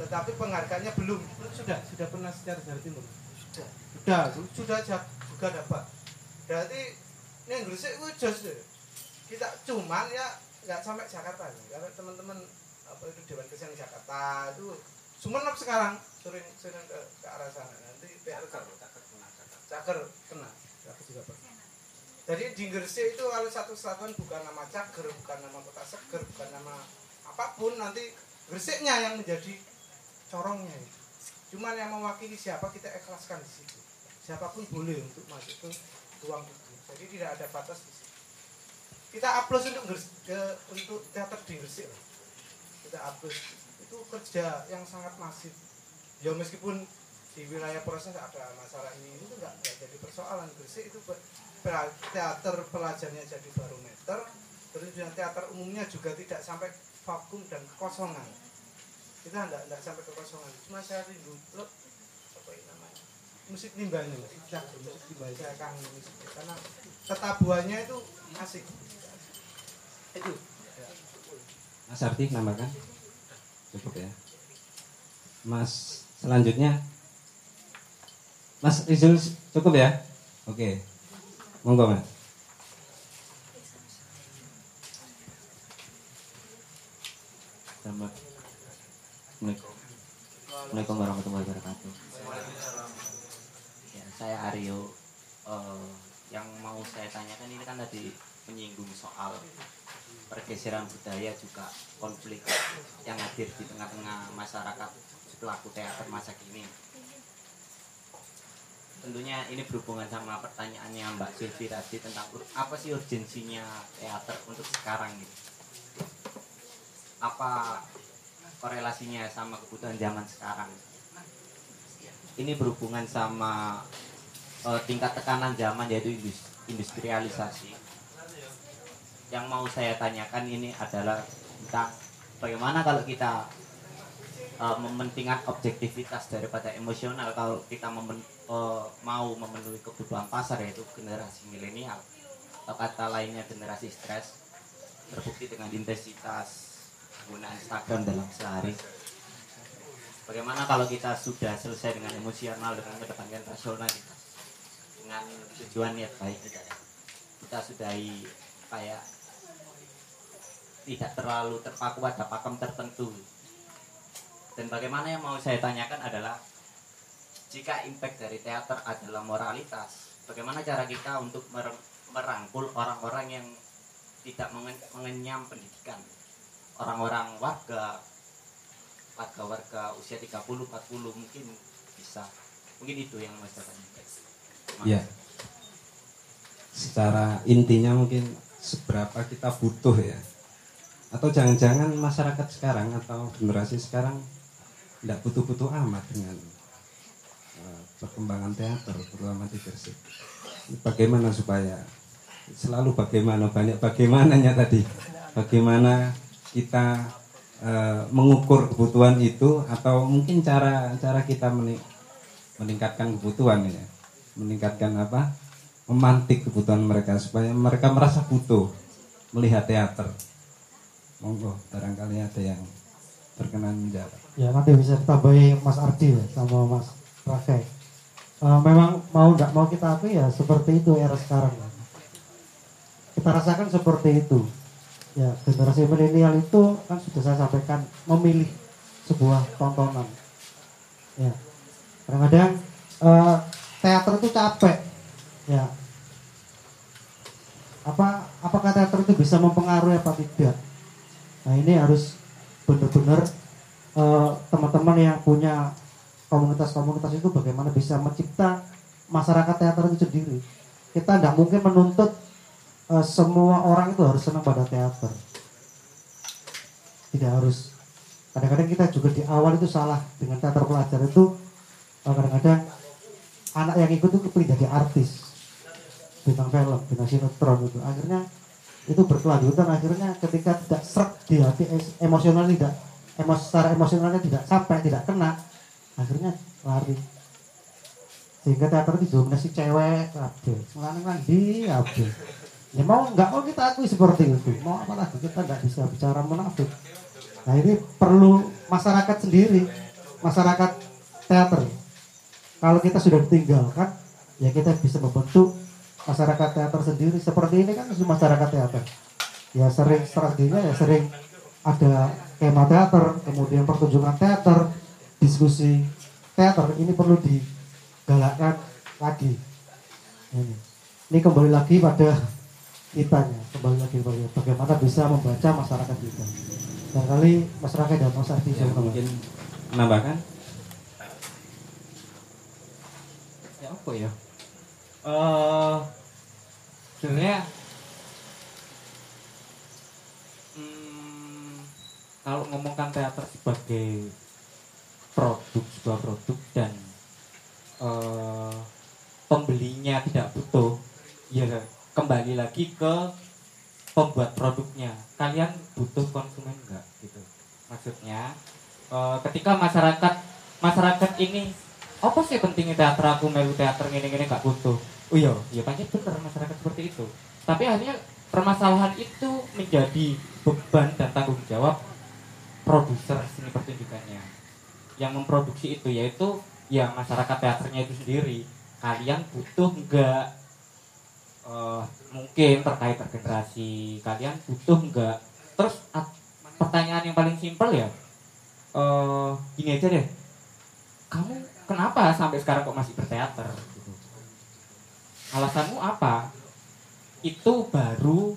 Tetapi penghargaannya belum. Sudah sudah pernah secara Jawa Timur? Sudah. Sudah sudah juga dapat. Berarti ini yang Gresik itu jos deh. kita cuman ya nggak sampai Jakarta. Ya. karena teman-teman apa itu Dewan Kesenian Jakarta itu Sumenep sekarang sering sering ke, ke arah sana. Nanti PR caker caker kena caker juga pernah jadi di Gresik itu kalau satu kesatuan bukan nama caker bukan nama kota seger bukan nama apa pun nanti Gresiknya yang menjadi corongnya itu. Cuman yang mewakili siapa kita ikhlaskan di situ. Siapa pun boleh untuk masuk ke ruang itu. Jadi tidak ada batas di situ. Kita aplaus untuk Gres- ke, untuk teater di Gresik. Kita aplaus. Itu kerja yang sangat masif. Ya meskipun di wilayah proses ada masalah ini itu enggak, enggak jadi persoalan Gresik itu teater pelajarnya jadi barometer terus juga teater umumnya juga tidak sampai vakum dan kekosongan. Kita enggak, enggak sampai kekosongan cuma saya rindu loh, apa ini namanya? Musik limbahnya Mas. Ya, musik limbah saya kangen musik karena ketabuhannya itu asik. Itu. Mas Arti nambahkan? Cukup ya. Mas selanjutnya. Mas Rizul cukup ya? Oke monggo mas. Assalamualaikum warahmatullahi wabarakatuh. Ya, Saya Aryo. Eh, Yang mau saya tanyakan ini kan tadi menyinggung soal pergeseran budaya juga konflik yang hadir di tengah-tengah masyarakat pelaku teater masa kini tentunya ini berhubungan sama pertanyaannya Mbak Sylvie tadi tentang apa sih urgensinya teater untuk sekarang gitu. Apa korelasinya sama kebutuhan zaman sekarang? Ini berhubungan sama eh, tingkat tekanan zaman yaitu indus- industrialisasi. Yang mau saya tanyakan ini adalah tentang bagaimana kalau kita uh, mementingkan objektivitas daripada emosional kalau kita memen- uh, mau memenuhi kebutuhan pasar yaitu generasi milenial. Atau kata lainnya generasi stres terbukti dengan intensitas penggunaan Instagram dalam sehari. Bagaimana kalau kita sudah selesai dengan emosional dengan mengedepankan rasionalitas dengan tujuan niat baik kita kita sudahi kayak tidak terlalu terpaku pada pakem tertentu. Dan bagaimana yang mau saya tanyakan adalah jika impact dari teater adalah moralitas, bagaimana cara kita untuk mer- merangkul orang-orang yang tidak mengen- mengenyam pendidikan, orang-orang warga, warga-warga usia 30, 40 mungkin bisa, mungkin itu yang saya tanyakan. Ya. Secara intinya mungkin seberapa kita butuh ya. Atau jangan-jangan masyarakat sekarang atau generasi sekarang tidak butuh-butuh amat dengan perkembangan teater terutama di Gresik. Bagaimana supaya selalu bagaimana banyak bagaimananya tadi. Bagaimana kita eh, mengukur kebutuhan itu atau mungkin cara cara kita meni- meningkatkan kebutuhan ya. Meningkatkan apa? Memantik kebutuhan mereka supaya mereka merasa butuh melihat teater. Monggo barangkali ada yang berkenan menjawab. Ya nanti bisa ditambahi Mas Ardi ya, sama Mas Rakai Eh, memang mau nggak mau kita akui ya seperti itu era sekarang kita rasakan seperti itu. Ya generasi milenial itu kan sudah saya sampaikan memilih sebuah tontonan. Ya. Kadang-kadang eh, teater itu capek. Ya. Apa apakah teater itu bisa mempengaruhi apa tidak? Nah ini harus benar-benar eh, teman-teman yang punya komunitas-komunitas itu bagaimana bisa mencipta masyarakat teater itu sendiri. Kita tidak mungkin menuntut eh, semua orang itu harus senang pada teater. Tidak harus. Kadang-kadang kita juga di awal itu salah dengan teater pelajar itu eh, kadang-kadang anak yang ikut itu kepingin jadi artis. Bintang film bintang sinetron itu. Akhirnya itu berkelanjutan. Akhirnya ketika tidak serak di hati emosional tidak emos secara emosionalnya tidak sampai tidak kena akhirnya lari. Sehingga teater itu didominasi cewek kabeh lanang kan di kabeh ya mau nggak mau kita akui seperti itu. Mau apa lagi? Kita nggak bisa bicara munafik. Nah ini perlu masyarakat sendiri masyarakat teater. Kalau kita sudah ditinggalkan ya kita bisa membentuk masyarakat teater sendiri. Seperti ini kan masyarakat teater. Ya sering strateginya ya sering ada tema teater kemudian pertunjukan teater diskusi teater ini perlu digalakkan lagi. Ini. Ini kembali lagi pada kitanya kembali lagi pada bagaimana bisa membaca masyarakat kita. Barangkali masyarakat dan masyarakat ya, mungkin menambahkan? Ya apa ya? Eh sebenarnya hmm, kalau ngomongkan teater sebagai produk sebuah produk dan eh, pembelinya tidak butuh ya kembali lagi ke pembuat produknya. Kalian butuh konsumen enggak gitu. Maksudnya eh, ketika masyarakat masyarakat ini apa sih pentingnya teater? Aku melu teater gini gini nggak butuh. Oh iya ya pasti bener masyarakat seperti itu. Tapi akhirnya permasalahan itu menjadi beban dan tanggung jawab produser seni pertunjukannya yang memproduksi itu yaitu ya masyarakat teaternya itu sendiri. Kalian butuh nggak eh, mungkin terkait regenerasi kalian butuh nggak? Terus pertanyaan yang paling simpel ya eh gini aja deh. Kamu kenapa sampai sekarang kok masih berteater? Alasanmu apa? Itu baru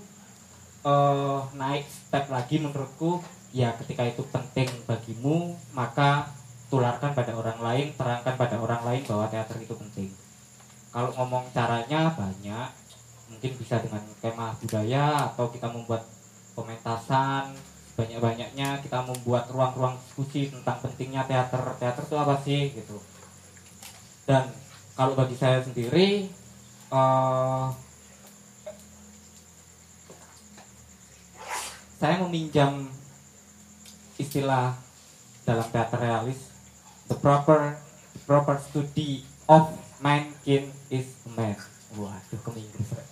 eh, naik step lagi menurutku ya ketika itu penting bagimu maka tularkan pada orang lain terangkan pada orang lain bahwa teater itu penting. Kalau ngomong caranya banyak mungkin bisa dengan kemah budaya atau kita membuat pementasan banyak-banyaknya kita membuat ruang-ruang diskusi tentang pentingnya teater. Teater itu apa sih gitu. Dan kalau bagi saya sendiri eh, saya meminjam istilah dalam teater realis the proper proper study of mankind is man waduh ke Inggris? Rek.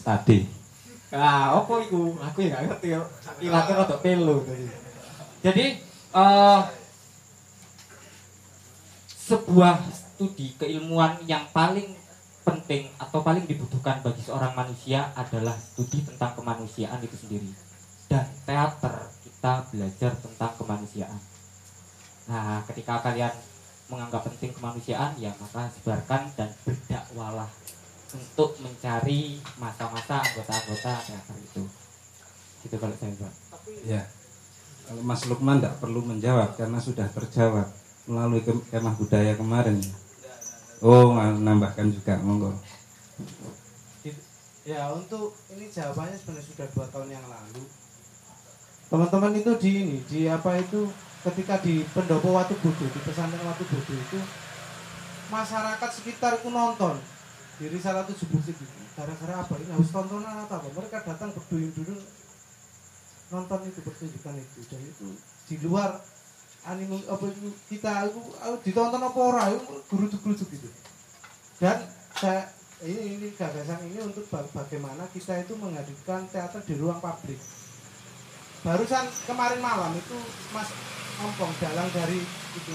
Tadi. ah apa itu? Aku ya gak ngerti ya ilangnya rada pelu tadi jadi eh sebuah studi keilmuan yang paling penting atau paling dibutuhkan bagi seorang manusia adalah studi tentang kemanusiaan itu sendiri. Dan teater kita belajar tentang kemanusiaan nah ketika kalian menganggap penting kemanusiaan ya maka sebarkan dan berdakwalah untuk mencari masa-masa anggota-anggota teater itu gitu kalau saya Pak. Ya. Kalau Mas Lukman tidak perlu menjawab karena sudah terjawab melalui ke- kemah budaya kemarin. Oh, nambahkan juga, monggo. Ya untuk ini jawabannya sebenarnya sudah dua tahun yang lalu. Teman-teman itu di ini di apa itu ketika di pendopo Watu Bodo di pesantren Watu Bodo itu masyarakat sekitar itu nonton. Di Risalah tujuh itu gara-gara apa? Ini harus tontonan atau apa? Mereka datang berduyun-duyun nonton itu pertunjukan itu. Dan itu di luar anime apa itu kita itu ah, ditonton apa ora? Itu geruduk-geruduk gitu. Dan saya ini ini gagasan ini untuk ba- bagaimana kita itu menghadirkan teater di ruang publik barusan kemarin malam itu Mas Ompong dalang dari itu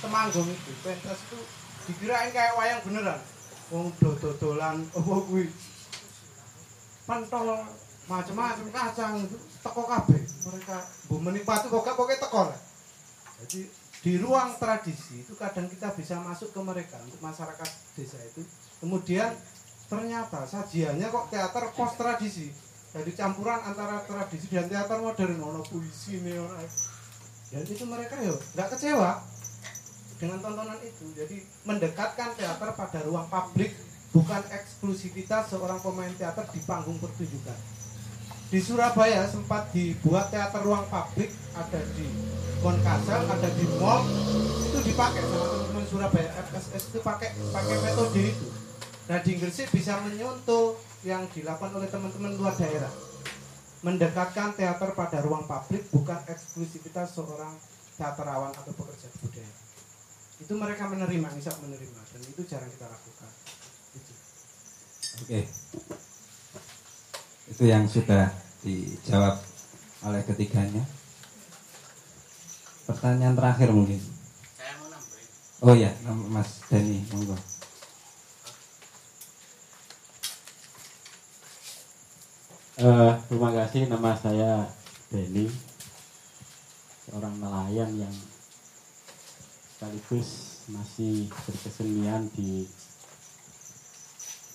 Temanggung itu. Pentas itu dikirain kayak wayang beneran. Wong dodolan apa kuwi? Pentol macam-macam kacang itu teko kabeh. Mereka bu menikmati kok pokoknya teko lah. Jadi di ruang tradisi itu kadang kita bisa masuk ke mereka untuk masyarakat desa itu. Kemudian ternyata sajiannya kok teater post tradisi jadi campuran antara tradisi dan teater modern ono puisi nih ono dan itu mereka yo nggak kecewa dengan tontonan itu. Jadi mendekatkan teater pada ruang publik bukan eksklusivitas seorang pemain teater di panggung pertunjukan. Di Surabaya sempat dibuat teater ruang publik ada di Monkasel ada di mall itu dipakai sama teman-teman Surabaya FSS itu pakai pakai metode itu. Nah di Gresik bisa menyontoh yang dilakukan oleh teman-teman luar daerah mendekatkan teater pada ruang publik bukan eksklusivitas seorang teaterawan atau pekerja budaya itu mereka menerima bisa menerima dan itu jarang kita lakukan Itu. Oke. Itu yang sudah dijawab oleh ketiganya. Pertanyaan terakhir mungkin. Oh ya, Mas Dani, monggo. Eh, terima kasih nama saya Denny seorang nelayan yang sekaligus masih berkesenian di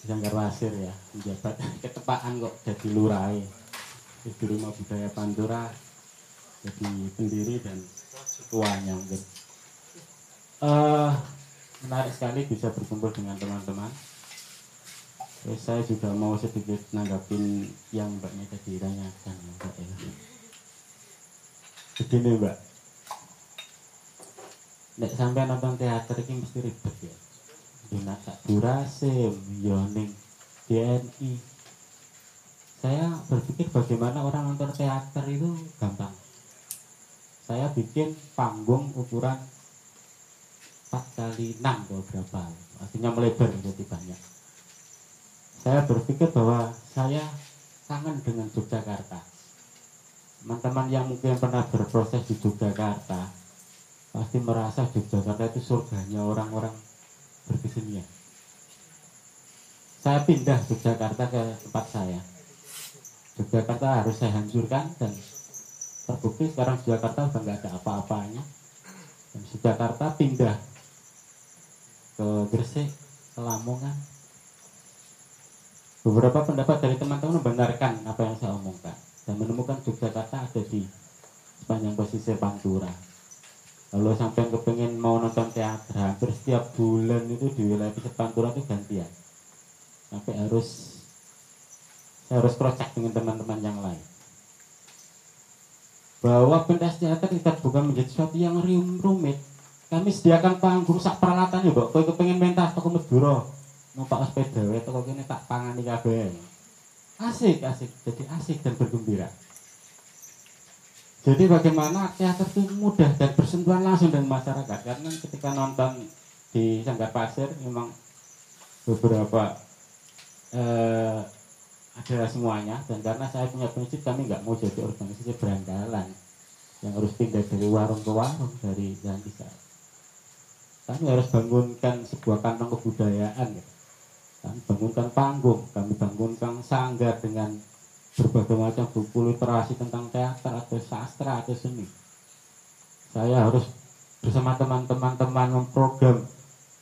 Sanggarwasir ya menjabat ketepaan kok jadi lurai di rumah budaya Pantura jadi pendiri dan ketuanya mungkin. Eh, menarik sekali bisa berkumpul dengan teman-teman Terus saya juga mau sedikit nanggapin yang mbaknya tadi tanyakan ya, mbak ya. Begini mbak, nek sampai nonton teater ini mesti ribet ya. Dina tak durasim, yoning, DNI. Saya berpikir bagaimana orang nonton teater itu gampang. Saya bikin panggung ukuran 4 kali 6 atau berapa, artinya melebar jadi banyak saya berpikir bahwa saya kangen dengan Yogyakarta. Teman-teman yang mungkin pernah berproses di Yogyakarta pasti merasa Yogyakarta itu surganya orang-orang berkesenian. Saya pindah Yogyakarta ke tempat saya. Yogyakarta harus saya hancurkan dan terbukti sekarang Jakarta udah nggak ada apa-apanya. Dan Jakarta pindah ke Gresik, ke Lamongan, Beberapa pendapat dari teman-teman membenarkan apa yang saya omongkan dan menemukan Yogyakarta ada di sepanjang pesisir Pantura. kalau sampai kepengen mau nonton teater hampir setiap bulan itu di wilayah Pusat Pantura itu gantian. Sampai harus saya harus cross dengan teman-teman yang lain. Bahwa pentas teater tidak bukan menjadi sesuatu yang rum- rumit. Kami sediakan panggung sak peralatan ya kok kepengen mentas toko Meduro numpak sepeda wae toko kene tak pangani kabeh. Asik asik. Jadi asik dan bergembira. Jadi bagaimana teater itu mudah dan bersentuhan langsung dengan masyarakat. Karena ketika nonton di Sanggar Pasir memang beberapa eh, adalah semuanya. Dan karena saya punya prinsip kami nggak mau jadi organisasi berandalan yang harus pindah dari warung ke warung dari jalan bisa kami harus bangunkan sebuah kantong kebudayaan ya. Kami bangunkan panggung kami bangunkan sanggar dengan berbagai macam buku literasi tentang teater atau sastra atau seni saya harus bersama teman-teman teman memprogram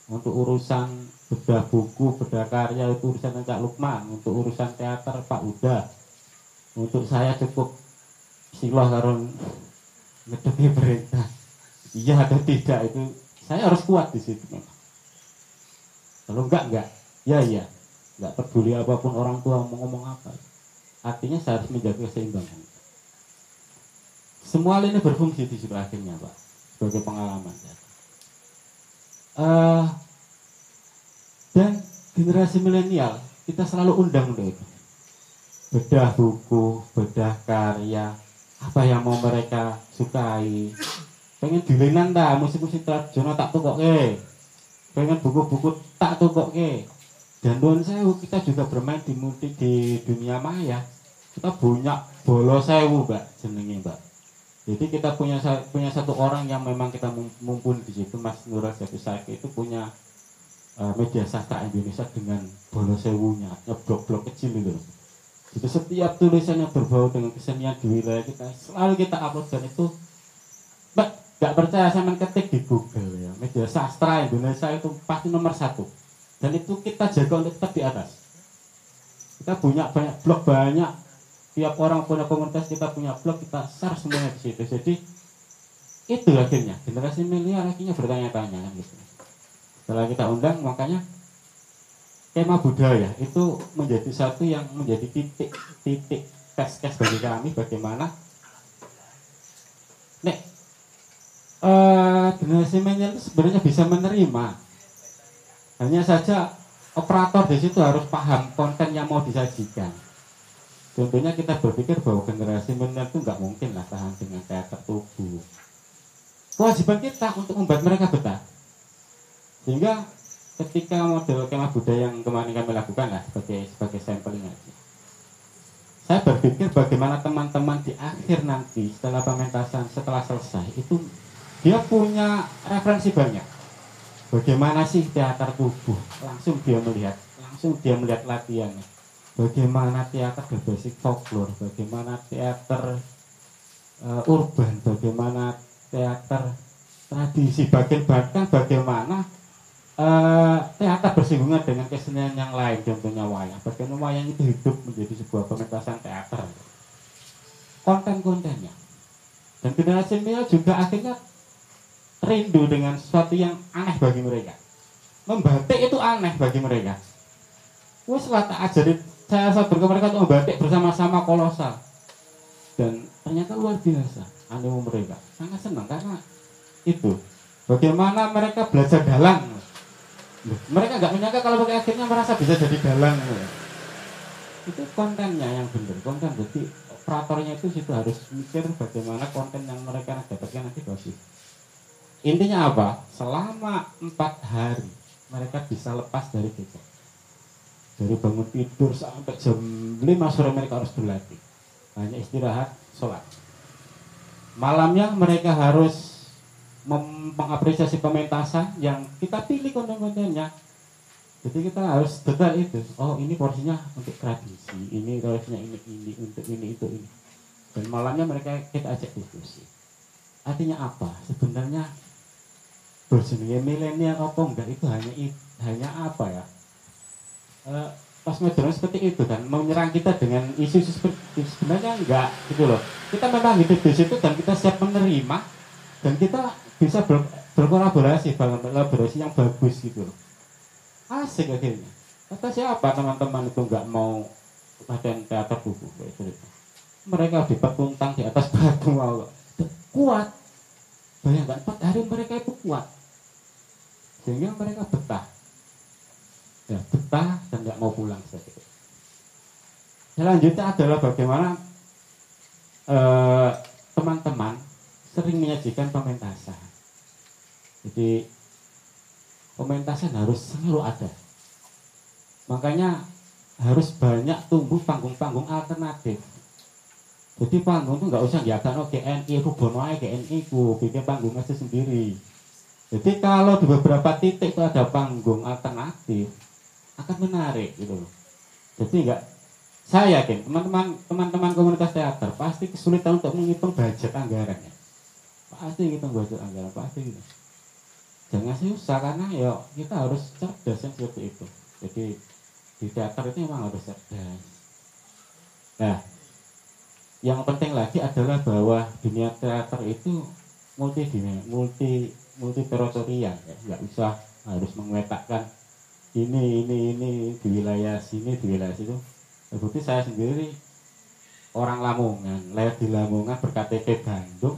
untuk urusan bedah buku, bedah karya itu urusan Cak Lukman, untuk urusan teater Pak Uda. Untuk saya cukup silah karun ngedepi perintah. Iya atau tidak itu saya harus kuat di situ. Kalau enggak enggak, ya iya, enggak peduli apa pun orang tua mau ngomong apa. Artinya saya harus menjaga keseimbangan. Semua ini berfungsi di situ akhirnya Pak, sebagai pengalaman. Eh, dan generasi milenial kita selalu undang itu bedah buku bedah karya apa yang mau mereka sukai pengen dilenan ta musik-musik tradisional tak tukok ke pengen buku-buku tak tukok ke dan nuwun sewu kita juga bermain di multi di dunia maya. Kita punya bolo sewu mbak jenenge mbak. Jadi kita punya punya satu orang yang memang kita mum- mumpuni di situ Mas Nurul Jati Saiki itu punya uh, media sastra Indonesia dengan bolo sewunya, ya blok-blok kecil itu. Jadi setiap tulisan yang berbau dengan kesenian di wilayah kita selalu kita upload dan itu Mbak, nggak percaya saya ketik di Google ya. Media sastra Indonesia itu pasti nomor satu dan itu kita jaga untuk tetap di atas. Kita punya banyak blog banyak tiap orang punya komunitas kita punya blog kita share semuanya di situ. Jadi itu akhirnya. Generasi milenial akhirnya bertanya-tanya kan gitu. Setelah kita undang makanya tema budaya itu menjadi satu yang menjadi titik titik tes tes bagi kami bagaimana nek eh generasi milenial sebenarnya bisa menerima hanya saja operator di situ harus paham konten yang mau disajikan. Contohnya kita berpikir bahwa generasi milenial itu nggak mungkin lah tahan dengan teater tubuh. Kewajiban kita untuk membuat mereka betah. Sehingga ketika model kemah budaya yang kemarin kami lakukan lah sebagai sebagai sampling aja. Saya berpikir bagaimana teman-teman di akhir nanti setelah pementasan setelah selesai itu dia punya referensi banyak bagaimana sih teater tubuh langsung dia melihat langsung dia melihat latihannya. Bagaimana teater berbasis folklore bagaimana teater eh, urban? Bagaimana teater tradisi bagian bahkan bagaimana eh, teater bersinggungan dengan kesenian yang lain? Contohnya wayang. Bagaimana wayang itu hidup menjadi sebuah pementasan teater? Konten-kontennya. Dan generasi milenial juga akhirnya rindu dengan sesuatu yang aneh bagi mereka. Membatik itu aneh bagi mereka. Wes lah tak ajarin saya sabar ke mereka untuk membatik bersama-sama kolosal. Dan ternyata luar biasa animo mereka. Sangat senang karena itu. Bagaimana mereka belajar dalang. Mereka nggak menyangka kalau pakai akhirnya merasa bisa jadi dalang. Itu kontennya yang benar. Konten jadi operatornya itu situ harus mikir bagaimana konten yang mereka dapatkan nanti bagus intinya apa? Selama empat hari mereka bisa lepas dari becak. Dari bangun tidur sampai jam 5 sore mereka harus berlatih. Hanya istirahat sholat. Malamnya mereka harus mengapresiasi pementasan yang kita pilih konten-kontennya. Jadi kita harus detail itu. Oh ini porsinya untuk tradisi ini porsinya ini ini untuk ini itu ini. Dan malamnya mereka kita ajak diskusi. Artinya apa? Sebenarnya bersedia milenial apa enggak? Itu hanya hanya apa ya? Eh, pas seperti itu kan menyerang kita dengan isu-isu seperti itu sebenarnya enggak gitu loh. Kita memang hidup di situ dan kita siap menerima dan kita bisa ber, berkolaborasi kolaborasi yang bagus gitu loh. Asik akhirnya. Kata siapa teman-teman itu nggak mau latihan teater buku kayak gitu mereka dipertuntang di atas batu mau kuat. Bayangkan empat hari mereka itu kuat sehingga mereka betah. Ya betah dan nggak mau pulang itu selanjutnya adalah bagaimana eh, teman-teman sering menyajikan pementasan. Jadi pementasan harus selalu ada. Makanya harus banyak tumbuh panggung-panggung alternatif. Jadi panggung itu nggak usah diadakan oh GNI Rubono GNI ku bikin panggung aja sendiri jadi kalau di beberapa titik itu ada panggung alternatif akan menarik gitu loh. Jadi nggak saya yakin teman-teman teman-teman komunitas teater pasti kesulitan untuk menghitung budget anggarannya pasti ngitung budget anggaran pasti gitu. Jangan susah karena ya kita harus cerdas yang seperti itu. Jadi di teater itu memang harus cerdas. Nah yang penting lagi adalah bahwa dunia teater itu multi multi multi teritorial ya. Nggak usah harus mengetakkan ini ini ini di wilayah sini di wilayah situ. Terbukti saya sendiri orang Lamongan lahir di Lamongan berKTP Bandung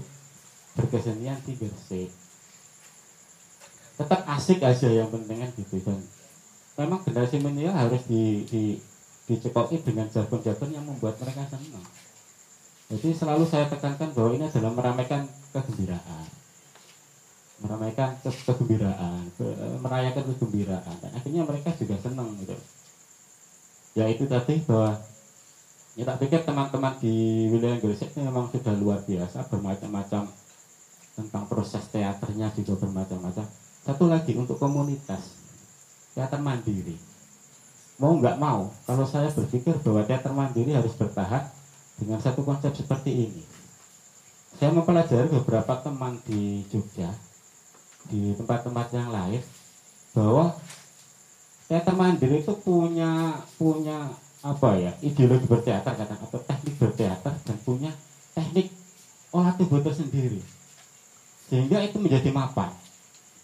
berkesenian di Gresik. Tetap asik aja yang penting kan gitu. Dan memang generasi milenial harus di, di dicekoki dengan jargon-jargon yang membuat mereka senang. Jadi selalu saya tekankan bahwa ini adalah meramaikan kegembiraan meramaikan ke kegembiraan ke, merayakan kegembiraan. Dan akhirnya mereka juga senang gitu. Ya itu tadi bahwa ya tak pikir teman-teman di wilayah Gresik ini memang sudah luar biasa bermacam-macam tentang proses teaternya juga bermacam-macam. Satu lagi untuk komunitas teater mandiri. Mau nggak mau kalau saya berpikir bahwa teater mandiri harus bertahan dengan satu konsep seperti ini. Saya mempelajari beberapa teman di Jogja di tempat-tempat yang lain bahwa teater mandiri itu punya punya apa ya ideologi berteater kadang atau teknik berteater dan punya teknik olah tubuh tersendiri sehingga itu menjadi mapan.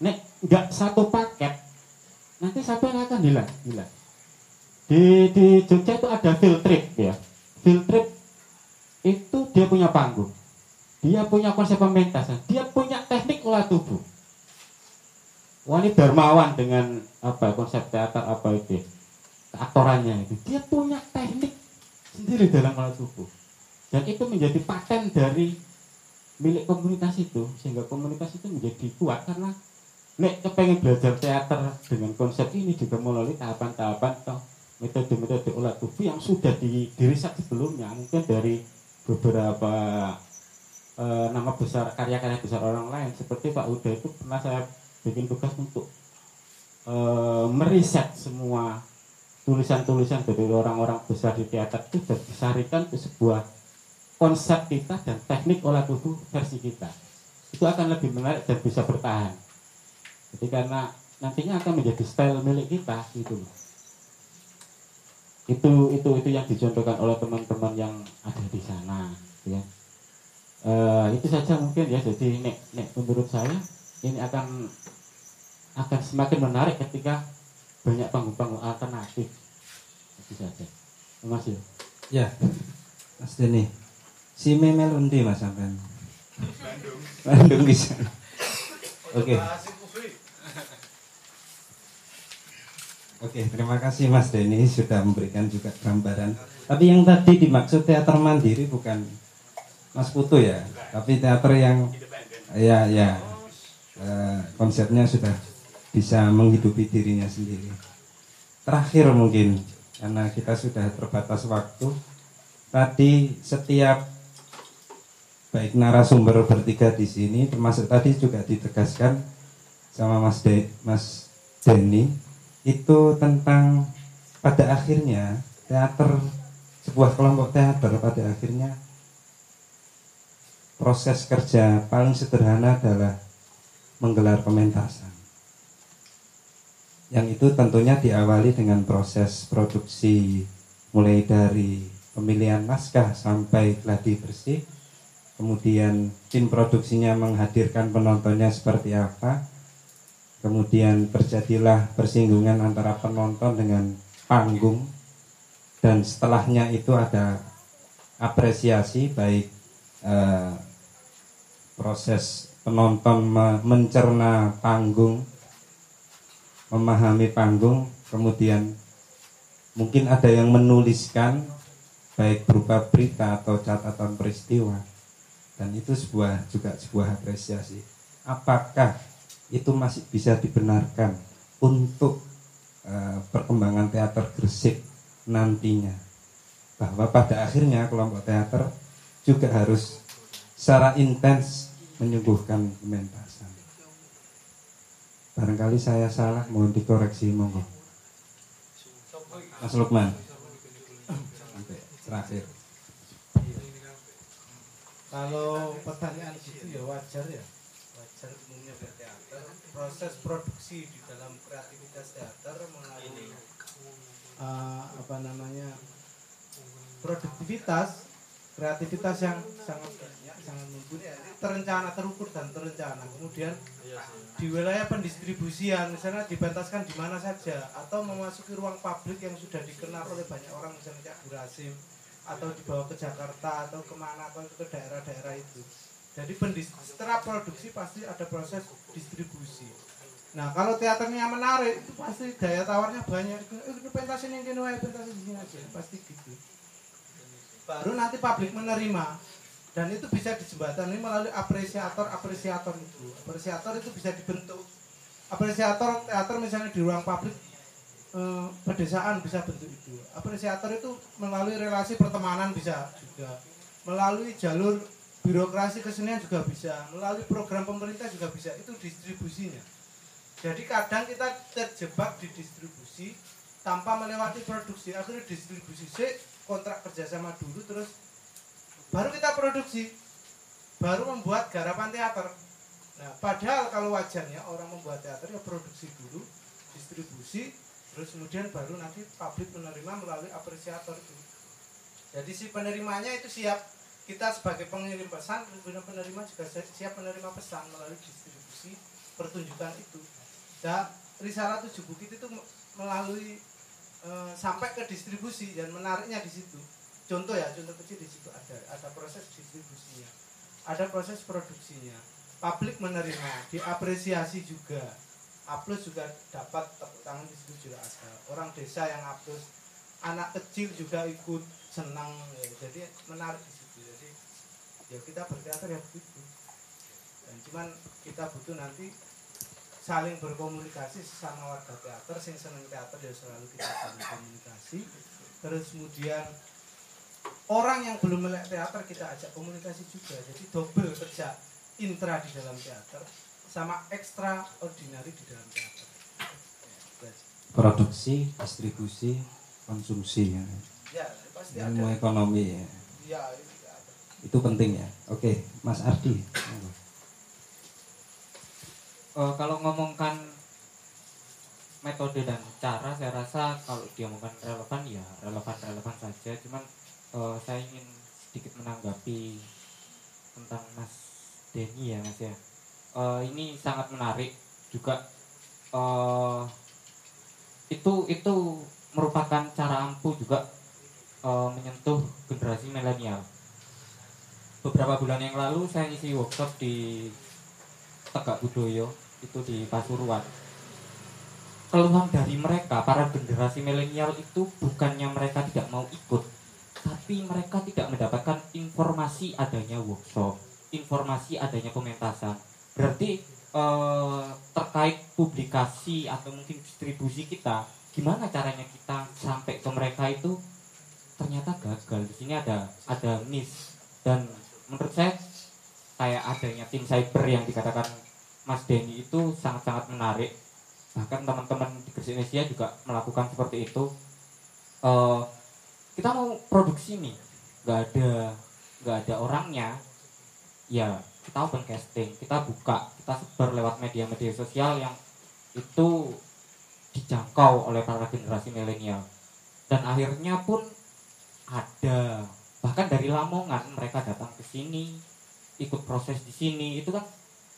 Nek nggak satu paket nanti siapa yang akan hilang? Hilang. Di di Jogja itu ada field trip ya. Field trip itu dia punya panggung. Dia punya konsep pementasan. Dia punya teknik olah tubuh Wani Darmawan dengan apa konsep teater apa itu aktorannya itu. Dia punya teknik sendiri dalam olah tubuh. Dan itu menjadi paten dari milik komunitas itu sehingga komunitas itu menjadi kuat karena nek kepengen belajar teater dengan konsep ini juga melalui tahapan-tahapan atau metode-metode olah tubuh yang sudah di, diriset sebelumnya mungkin dari beberapa e, nama besar karya-karya besar orang lain. Seperti Pak Uda itu pernah saya bikin tugas untuk e, meriset semua tulisan-tulisan dari orang-orang besar di teater itu dan disarikan ke sebuah konsep kita dan teknik olah tubuh versi kita. Itu akan lebih menarik dan bisa bertahan. Jadi karena nantinya akan menjadi style milik kita gitu loh. Itu itu itu yang dicontohkan oleh teman-teman yang ada di sana ya. E, itu saja mungkin ya. Jadi nek nek menurut saya ini akan akan semakin menarik ketika banyak panggung-panggung alternatif. Itu saja. Terima kasih. Ya Mas Deni. Si memel undi Mas sampean. Bandung. Bandung bisa oke. Oke, terima kasih Mas Denny sudah memberikan juga gambaran. Tapi yang tadi dimaksud teater mandiri bukan Mas Putu ya, tapi teater yang ya ya eh, konsepnya sudah bisa menghidupi dirinya sendiri. Terakhir mungkin karena kita sudah terbatas waktu. Tadi setiap baik narasumber bertiga di sini termasuk tadi juga ditegaskan sama Mas De, Mas Denny itu tentang pada akhirnya teater sebuah kelompok teater pada akhirnya proses kerja paling sederhana adalah menggelar pementasan yang itu tentunya diawali dengan proses produksi mulai dari pemilihan naskah sampai gladi bersih kemudian tim produksinya menghadirkan penontonnya seperti apa, kemudian terjadilah persinggungan antara penonton dengan panggung, dan setelahnya itu ada apresiasi baik eh, proses penonton me- mencerna panggung, memahami panggung, kemudian mungkin ada yang menuliskan baik berupa berita atau catatan peristiwa. Dan itu sebuah juga sebuah apresiasi. Apakah itu masih bisa dibenarkan untuk eh, perkembangan teater Gresik nantinya? Bahwa pada akhirnya kelompok teater juga harus secara intens menyuguhkan pementasan barangkali saya salah mohon dikoreksi monggo. Mas Lukman. Terakhir. Kalau pertanyaan gitu ya wajar ya, wajar umumnya berteater. Proses produksi di dalam kreativitas teater mengalami eh, apa namanya produktivitas, kreativitas yang sangat sangat mumpuni, terencana, terukur dan terencana. Kemudian di wilayah pendistribusian, misalnya dipentaskan di mana saja, atau memasuki ruang publik yang sudah dikenal oleh banyak orang, misalnya Cak Burasim, atau dibawa ke Jakarta atau ke mana atau ke daerah-daerah itu. Jadi setelah produksi pasti ada proses distribusi. Nah kalau teaternya menarik itu pasti daya tawarnya banyak. Eh, wae, pentasin di sini aja, pasti gitu. Baru nanti publik menerima dan itu bisa dijembatani melalui apresiator apresiator itu. Apresiator itu bisa dibentuk. Apresiator teater misalnya di ruang publik eh, pedesaan bisa bentuk itu. Apresiator itu melalui relasi pertemanan bisa juga. Melalui jalur birokrasi kesenian juga bisa. Melalui program pemerintah juga bisa. Itu distribusinya. Jadi kadang kita terjebak di distribusi tanpa melewati produksi. Akhirnya distribusi sih kontrak kerjasama dulu terus baru kita produksi. Baru membuat garapan teater. Nah, padahal kalau wajarnya orang membuat teater ya produksi dulu, distribusi, terus kemudian baru nanti publik menerima melalui apresiator itu jadi si penerimanya itu siap kita sebagai pengirim pesan kemudian penerima juga si- siap menerima pesan melalui distribusi pertunjukan itu dan risalah tujuh bukit itu me- melalui eh, sampai ke distribusi dan menariknya di situ contoh ya contoh kecil di situ ada. Ada proses distribusinya. Ada proses produksinya. Publik menerima diapresiasi juga. Aplus juga dapat tepuk tangan di situ juga ada. Orang desa yang aplus anak kecil juga ikut senang. Ya. jadi menarik di situ. Jadi ya kita berteater ya begitu. Dan cuman kita butuh nanti saling berkomunikasi sesama warga teater. Sing seneng teater ya selalu kita saling komunikasi. Terus kemudian orang yang belum melek teater kita ajak komunikasi juga jadi double kerja intra di dalam teater sama extraordinary di dalam teater Ya, produksi distribusi konsumsi ya. ya pasti ada ilmu ekonomi ya. ya itu ada. itu penting ya oke Mas Ardi. Eh, kalau ngomongkan metode dan cara saya rasa kalau dia ngomongkan relevan ya relevan relevan saja cuman eh, saya ingin sedikit menanggapi tentang Mas Denny ya Mas ya. Eh, ini sangat menarik juga. Eh, itu itu merupakan cara ampuh juga eh, menyentuh generasi milenial. Beberapa bulan yang lalu saya ngisi workshop di Tegak Budoyo itu di Pasuruan. Keluhan dari mereka para generasi milenial itu bukannya mereka tidak mau ikut tapi mereka tidak mendapatkan informasi adanya workshop informasi adanya pementasan. Berarti eh, terkait publikasi atau mungkin distribusi kita gimana caranya kita sampai ke mereka itu? Ternyata gagal. Di sini ada ada miss. Dan menurut saya kayak adanya tim cyber yang dikatakan Mas Denny itu sangat-sangat menarik. Bahkan teman-teman di Gresik Indonesia juga melakukan seperti itu. Eh, kita mau produksi nih. Nggak ada nggak ada orangnya. Ya kita open casting kita buka kita sebar lewat media-media sosial yang itu dijangkau oleh para generasi milenial. Dan akhirnya pun ada. Bahkan dari Lamongan mereka datang ke sini ikut proses di sini. Itu kan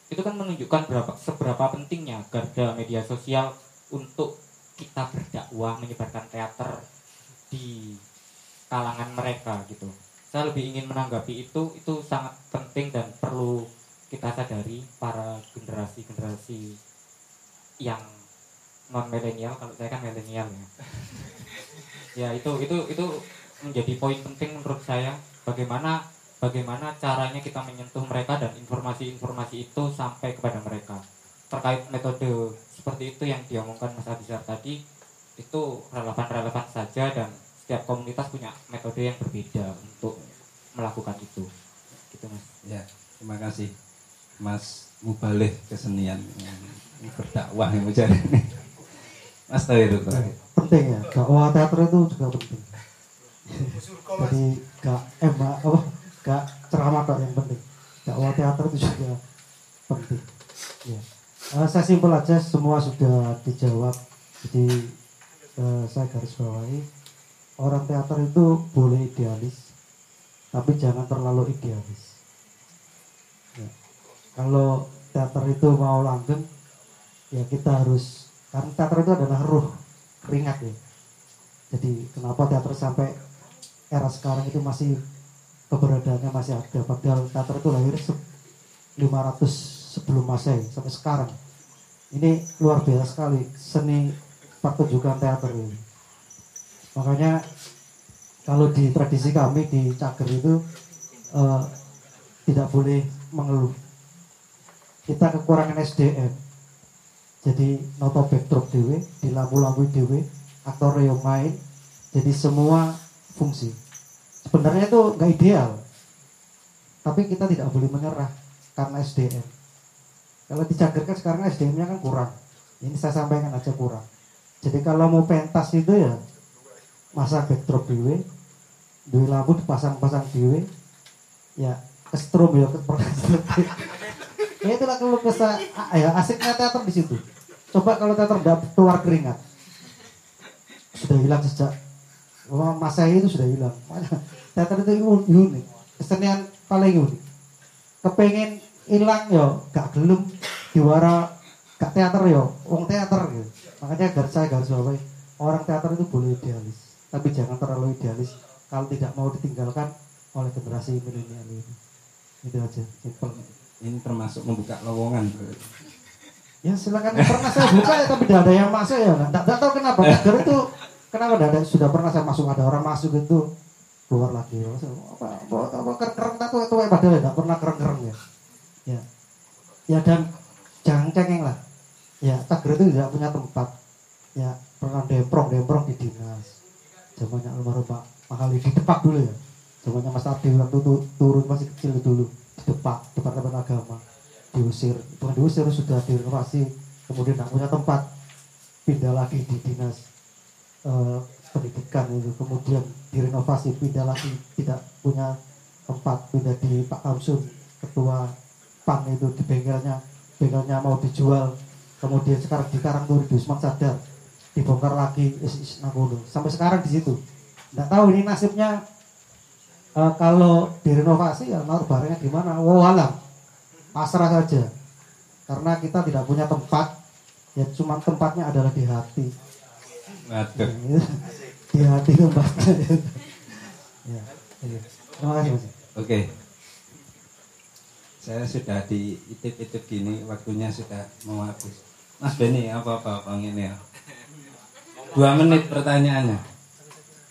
itu kan menunjukkan berapa seberapa pentingnya garda media sosial untuk kita berdakwah menyebarkan teater di kalangan mereka gitu. Saya lebih ingin menanggapi itu itu sangat penting dan perlu kita sadari para generasi generasi yang non milenial kalau saya kan milenial ya. Ya itu itu itu menjadi poin penting menurut saya bagaimana bagaimana caranya kita menyentuh mereka dan informasi-informasi itu sampai kepada mereka. Terkait metode seperti itu yang diomongkan Mas Abisar tadi itu relevan-relevan saja dan setiap komunitas punya metode yang berbeda untuk melakukan itu. Gitu mas. Ya, terima kasih Mas Mubalih kesenian. Yang berdakwah yang mencari. Mas Tawir itu. penting ya dakwah teater itu juga penting. Jadi gak emak apa? Gak ceramah kok yang penting. Dakwah teater itu juga penting. Ya. Eh, saya simpel aja semua sudah dijawab. Jadi eh, saya garis bawahi orang teater itu boleh idealis tapi jangan terlalu idealis. Ya. kalau teater itu mau langgeng ya kita harus karena teater itu adalah ruh keringat ya. Jadi kenapa teater sampai era sekarang itu masih keberadaannya masih ada padahal teater itu lahir se- 500 sebelum masehi sampai sekarang. Ini luar biasa sekali seni pertunjukan teater ini makanya kalau di tradisi kami di Cager itu eh, tidak boleh mengeluh. Kita kekurangan SDM jadi noto backdrop dewe di lampu-lampu dewe aktor yang main jadi semua fungsi. Sebenarnya itu nggak ideal. Tapi kita tidak boleh menyerah karena SDM kalau dicagerkan sekarang SDM-nya kan kurang. Ini saya sampaikan aja kurang. Jadi kalau mau pentas itu ya masa backdrop dewe dewe lampu dipasang-pasang dewe ya kestrom ya ya itulah kalau kesah. Ya asiknya teater di situ. Coba kalau teater tidak keluar keringat. Sudah hilang sejak Wah, masa itu sudah hilang. Teater itu un- unik. Kesenian paling unik. Kepengen hilang yo gak gelem. Diwara gak teater yo wong teater gitu makanya garis saya garis bawahi orang teater itu boleh idealis tapi jangan terlalu idealis kalau tidak mau ditinggalkan oleh generasi milenial ini itu aja simple Ini termasuk membuka lowongan. Ya silakan pernah saya buka ya tapi tidak ada yang masuk ya. Tidak tidak tahu kenapa. Karena itu kenapa tidak ada sudah pernah saya masuk ada orang masuk itu keluar lagi. Apa apa apa keren keren tahu itu padahal tidak pernah keren keren ya. Ya ya dan jangan cengeng lah. Ya cager itu tidak punya tempat. Ya pernah demprong demprong di dinas. Zamannya almarhum Pak Makali di depak dulu ya. Zamannya Mas Ardi waktu turun masih kecil dulu di depak departemen agama. Diusir bukan diusir sudah direnovasi kemudian tidak punya tempat. Pindah lagi di dinas eh, pendidikan itu kemudian direnovasi pindah lagi tidak punya tempat. Pindah di Pak Kamsun ketua PAN itu di bengkelnya bengkelnya mau dijual. Kemudian sekarang di Karangturi di Usman Sadar dibongkar lagi is, is, sampai sekarang di situ. Tidak tahu ini nasibnya eh, kalau direnovasi ya naruh barangnya di mana? Wow alam pasrah saja. Karena kita tidak punya tempat. Ya cuma tempatnya adalah di hati. Di hati tempatnya. Ya, iya. terima kasih mas. Oke. Saya sudah diitip-itip gini, waktunya sudah mau habis. Mas Beni, apa-apa bang ini ya? Dua menit pertanyaannya.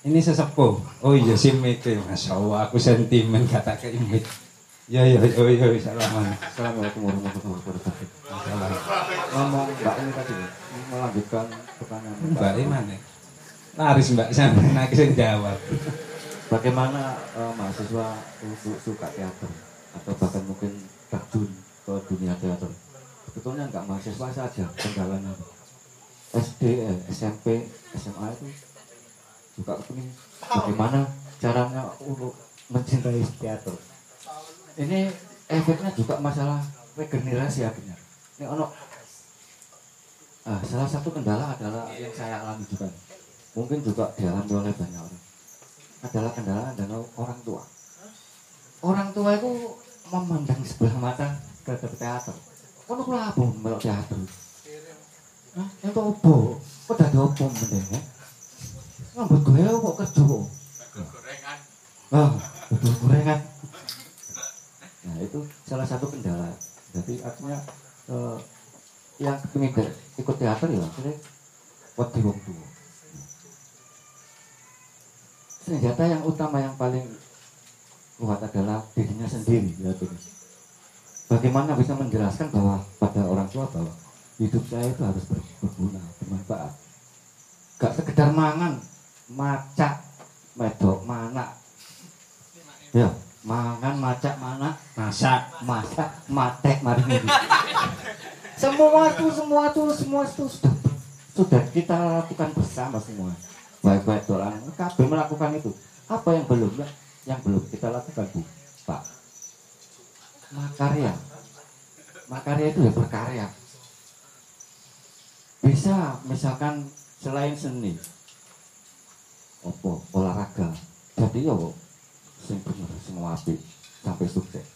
Ini sesepuh. Oh iya si itu, masya Allah, aku sentimen kata ke imit. Ya ya ya ya salaman. Assalamualaikum warahmatullahi wabarakatuh. Salam. Ngomong Mbak ini tadi melanjutkan pertanyaan Mbak mana? Laris Mbak sampai nak sing jawab. Bagaimana eh, mahasiswa untuk suka teater atau bahkan mungkin terjun ke dunia teater? Sebetulnya nggak mahasiswa saja kendalanya. SD, SMP, SMA itu juga ini bagaimana caranya untuk mencintai teater. Ini efeknya juga masalah regenerasi akhirnya. Ini ono Ah, salah satu kendala adalah yang saya alami juga. Mungkin juga dialami oleh banyak orang. Adalah kendala adalah orang tua. Orang tua itu memandang sebelah mata ke teater. Kula apa melok teater? Hah? Entuk opo? Kok dadi opo meneh? eh? Ngambut gue kok kerja kok? Gorengan. Ah, betul gorengan. Nah itu salah satu kendala. Jadi artinya eh, yang kepingin ke- ikut teater ya akhirnya wedi wong tua. Senjata yang utama yang paling kuat adalah dirinya sendiri ya. Bagaimana bisa menjelaskan bahwa pada orang tua bahwa hidup saya itu harus ber- berguna, bermanfaat. Gak sekedar mangan, macak, medok, mana, Ya, mangan, macak, mana, masak, masak, matek, mari. Semua itu, semua itu, semua itu sudah sudah kita lakukan bersama semua. Baik-baik doang, kabel melakukan itu. Apa yang belum? ya? Yang belum kita lakukan, Bu, Pak. Makarya. Makarya itu ya berkarya. Bisa misalkan selain seni, opo olahraga. Jadi ya sing bener sing apik sampai sukses.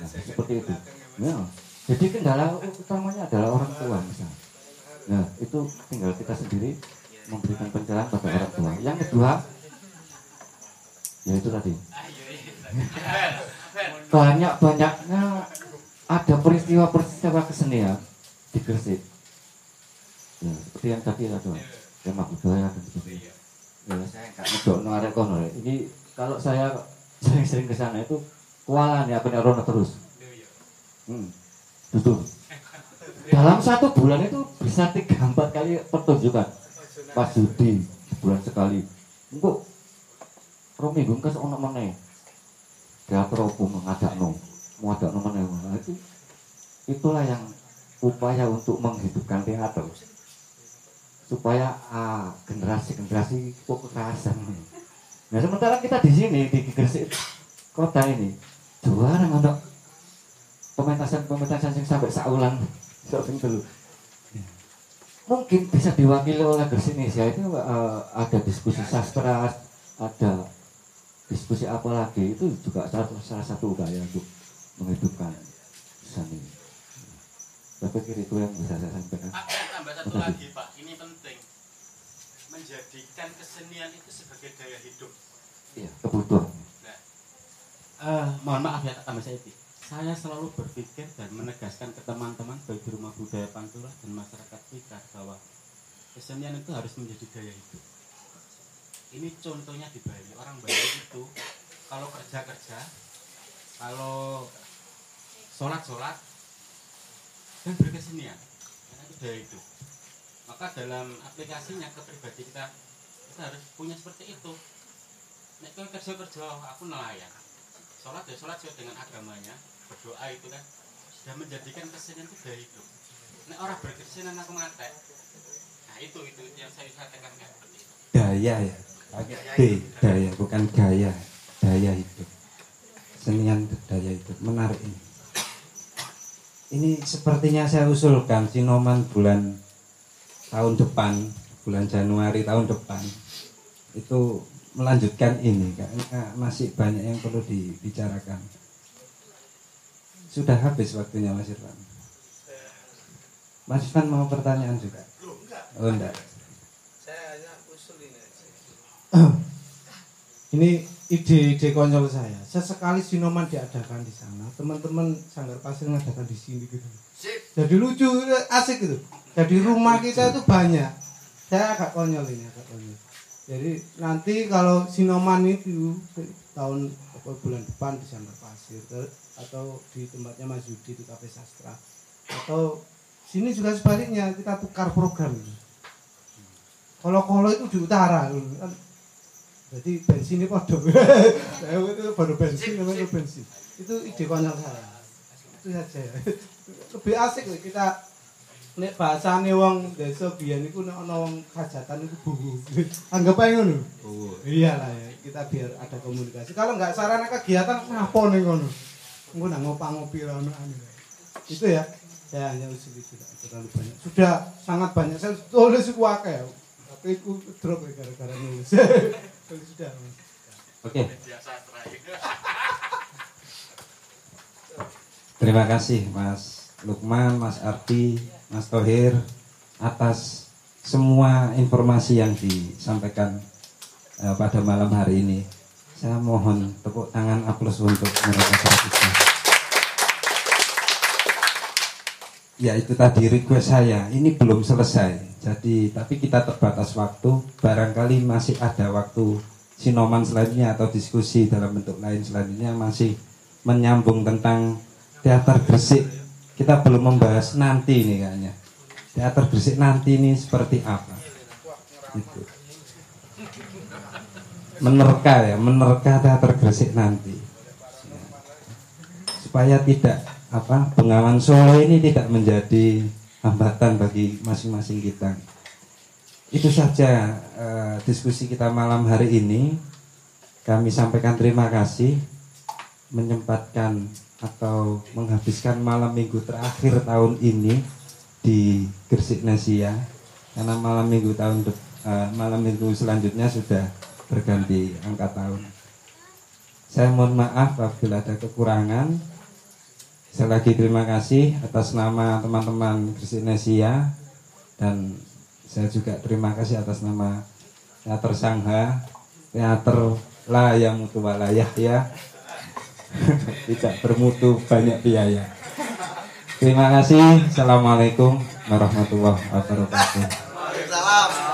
Nah, seperti itu. Ya. Jadi kendala utamanya adalah orang tua misalnya. Nah, itu tinggal kita sendiri memberikan pencerahan pada orang tua. Yang kedua, ya itu tadi. Banyak-banyaknya ada peristiwa-peristiwa kesenian di Gresik. Ya, seperti yang tadi ada tema budaya dan sebagainya. Ya, saya nggak ngedokno arek kono. Rek. Ini kalau saya sering-sering ke sana itu kualan ya kena rono terus. Hmm. Betul. Dalam satu bulan itu bisa tiga empat kali pertunjukan. Pas Judi bulan sekali. Engko rong minggu kes ono meneh. Teater opo ngadakno. Ngadakno meneh. Nah, itu itulah yang upaya untuk menghidupkan teater supaya ah, generasi-generasi kok kekerasan. Nah sementara kita di sini di Gresik kota ini juara ngono pementasan-pementasan yang sampai saulan sing dulu. Mungkin bisa diwakili oleh Gresik Indonesia itu eh, ada diskusi sastra, ada diskusi apa lagi itu juga salah, salah satu upaya untuk menghidupkan seni. Saya pikir itu yang bisa saya sampaikan. Ada tambah satu lagi Pak, ini penting. Menjadikan kesenian itu sebagai daya hidup. Iya, kebutuhan. Eh, mohon maaf ya tambah saya Iti. Saya selalu berpikir dan menegaskan ke teman-teman baik di rumah budaya Pantura dan masyarakat kita bahwa kesenian itu harus menjadi daya hidup. Ini contohnya di Bali. Orang Bali itu kalau kerja-kerja, kalau sholat-sholat dan berkesenian, karena itu daya hidup. Maka dalam aplikasinya ke pribadi kita, kita harus punya seperti itu. Nek kowe kerja-kerja, aku nelayan. Sholat ya sholat sesuai dengan agamanya, berdoa itu kan sudah menjadikan kesenian itu daya hidup. Nek orang berkesenian aku mati. Nah itu itu yang saya katakan itu. daya ya pakai D daya bukan gaya daya hidup senian itu daya hidup menarik ini ini sepertinya saya usulkan sinoman bulan tahun depan bulan Januari tahun depan itu melanjutkan ini karena masih banyak yang perlu dibicarakan. Sudah habis waktunya Mas Irfan? Mas Irfan mau pertanyaan juga? Oh enggak. Saya hanya usul ini aja. ini ide-ide konyol saya. Sesekali sinoman diadakan di sana, teman-teman sanggar pasir mengadakan di sini gitu. Jadi lucu, asik gitu. Jadi rumah kita itu banyak. Saya agak konyol ini, agak konyol. Jadi nanti kalau sinoman itu tahun apa, bulan depan di sanggar pasir atau di tempatnya Mas Yudi di Kafe Sastra atau sini juga sebaliknya kita tukar program. Kalau-kalau itu di utara. Jadi bensin ini podo. Saya itu baru bensin namanya bensin. Itu ide konyol saya. Itu saja. Lebih asik loh kita nek bahasane wong desa biyen iku nek ana wong hajatan itu bubu. Anggap ae ngono. Oh, iyalah ya. Kita biar ada komunikasi. Kalau nggak sarana kegiatan ngapa ning ngono? Engko nang ngopi-ngopi ra ono anu. Itu ya. Saya hanya usul itu tidak terlalu banyak. Sudah sangat banyak. Saya tulis iku akeh. Tapi aku drop ya gara-gara nulis. Oke. Terima kasih Mas Lukman, Mas Arti, Mas Tohir atas semua informasi yang disampaikan eh, pada malam hari ini. Saya mohon tepuk tangan aplaus untuk mereka bertiga. Ya itu tadi request saya. Ini belum selesai. Jadi tapi kita terbatas waktu. Barangkali masih ada waktu sinoman selanjutnya atau diskusi dalam bentuk lain selanjutnya masih menyambung tentang teater Gresik. Kita belum membahas nanti ini kayaknya. Teater Gresik nanti ini seperti apa? Gitu. Menerka ya, menerka teater Gresik nanti. Supaya tidak apa Bengawan Solo ini tidak menjadi hambatan bagi masing-masing kita. Itu saja eh, diskusi kita malam hari ini. Kami sampaikan terima kasih menyempatkan atau menghabiskan malam minggu terakhir tahun ini di Gresik Nesia karena malam minggu tahun eh, malam minggu selanjutnya sudah berganti angka tahun. Saya mohon maaf apabila ada kekurangan. Sekali lagi terima kasih atas nama teman-teman Gresik Nesia dan saya juga terima kasih atas nama Teater Sangha, Teater Layang Mutu Walayah ya. Tidak bermutu banyak biaya. Terima kasih. Assalamualaikum warahmatullahi wabarakatuh. Salam.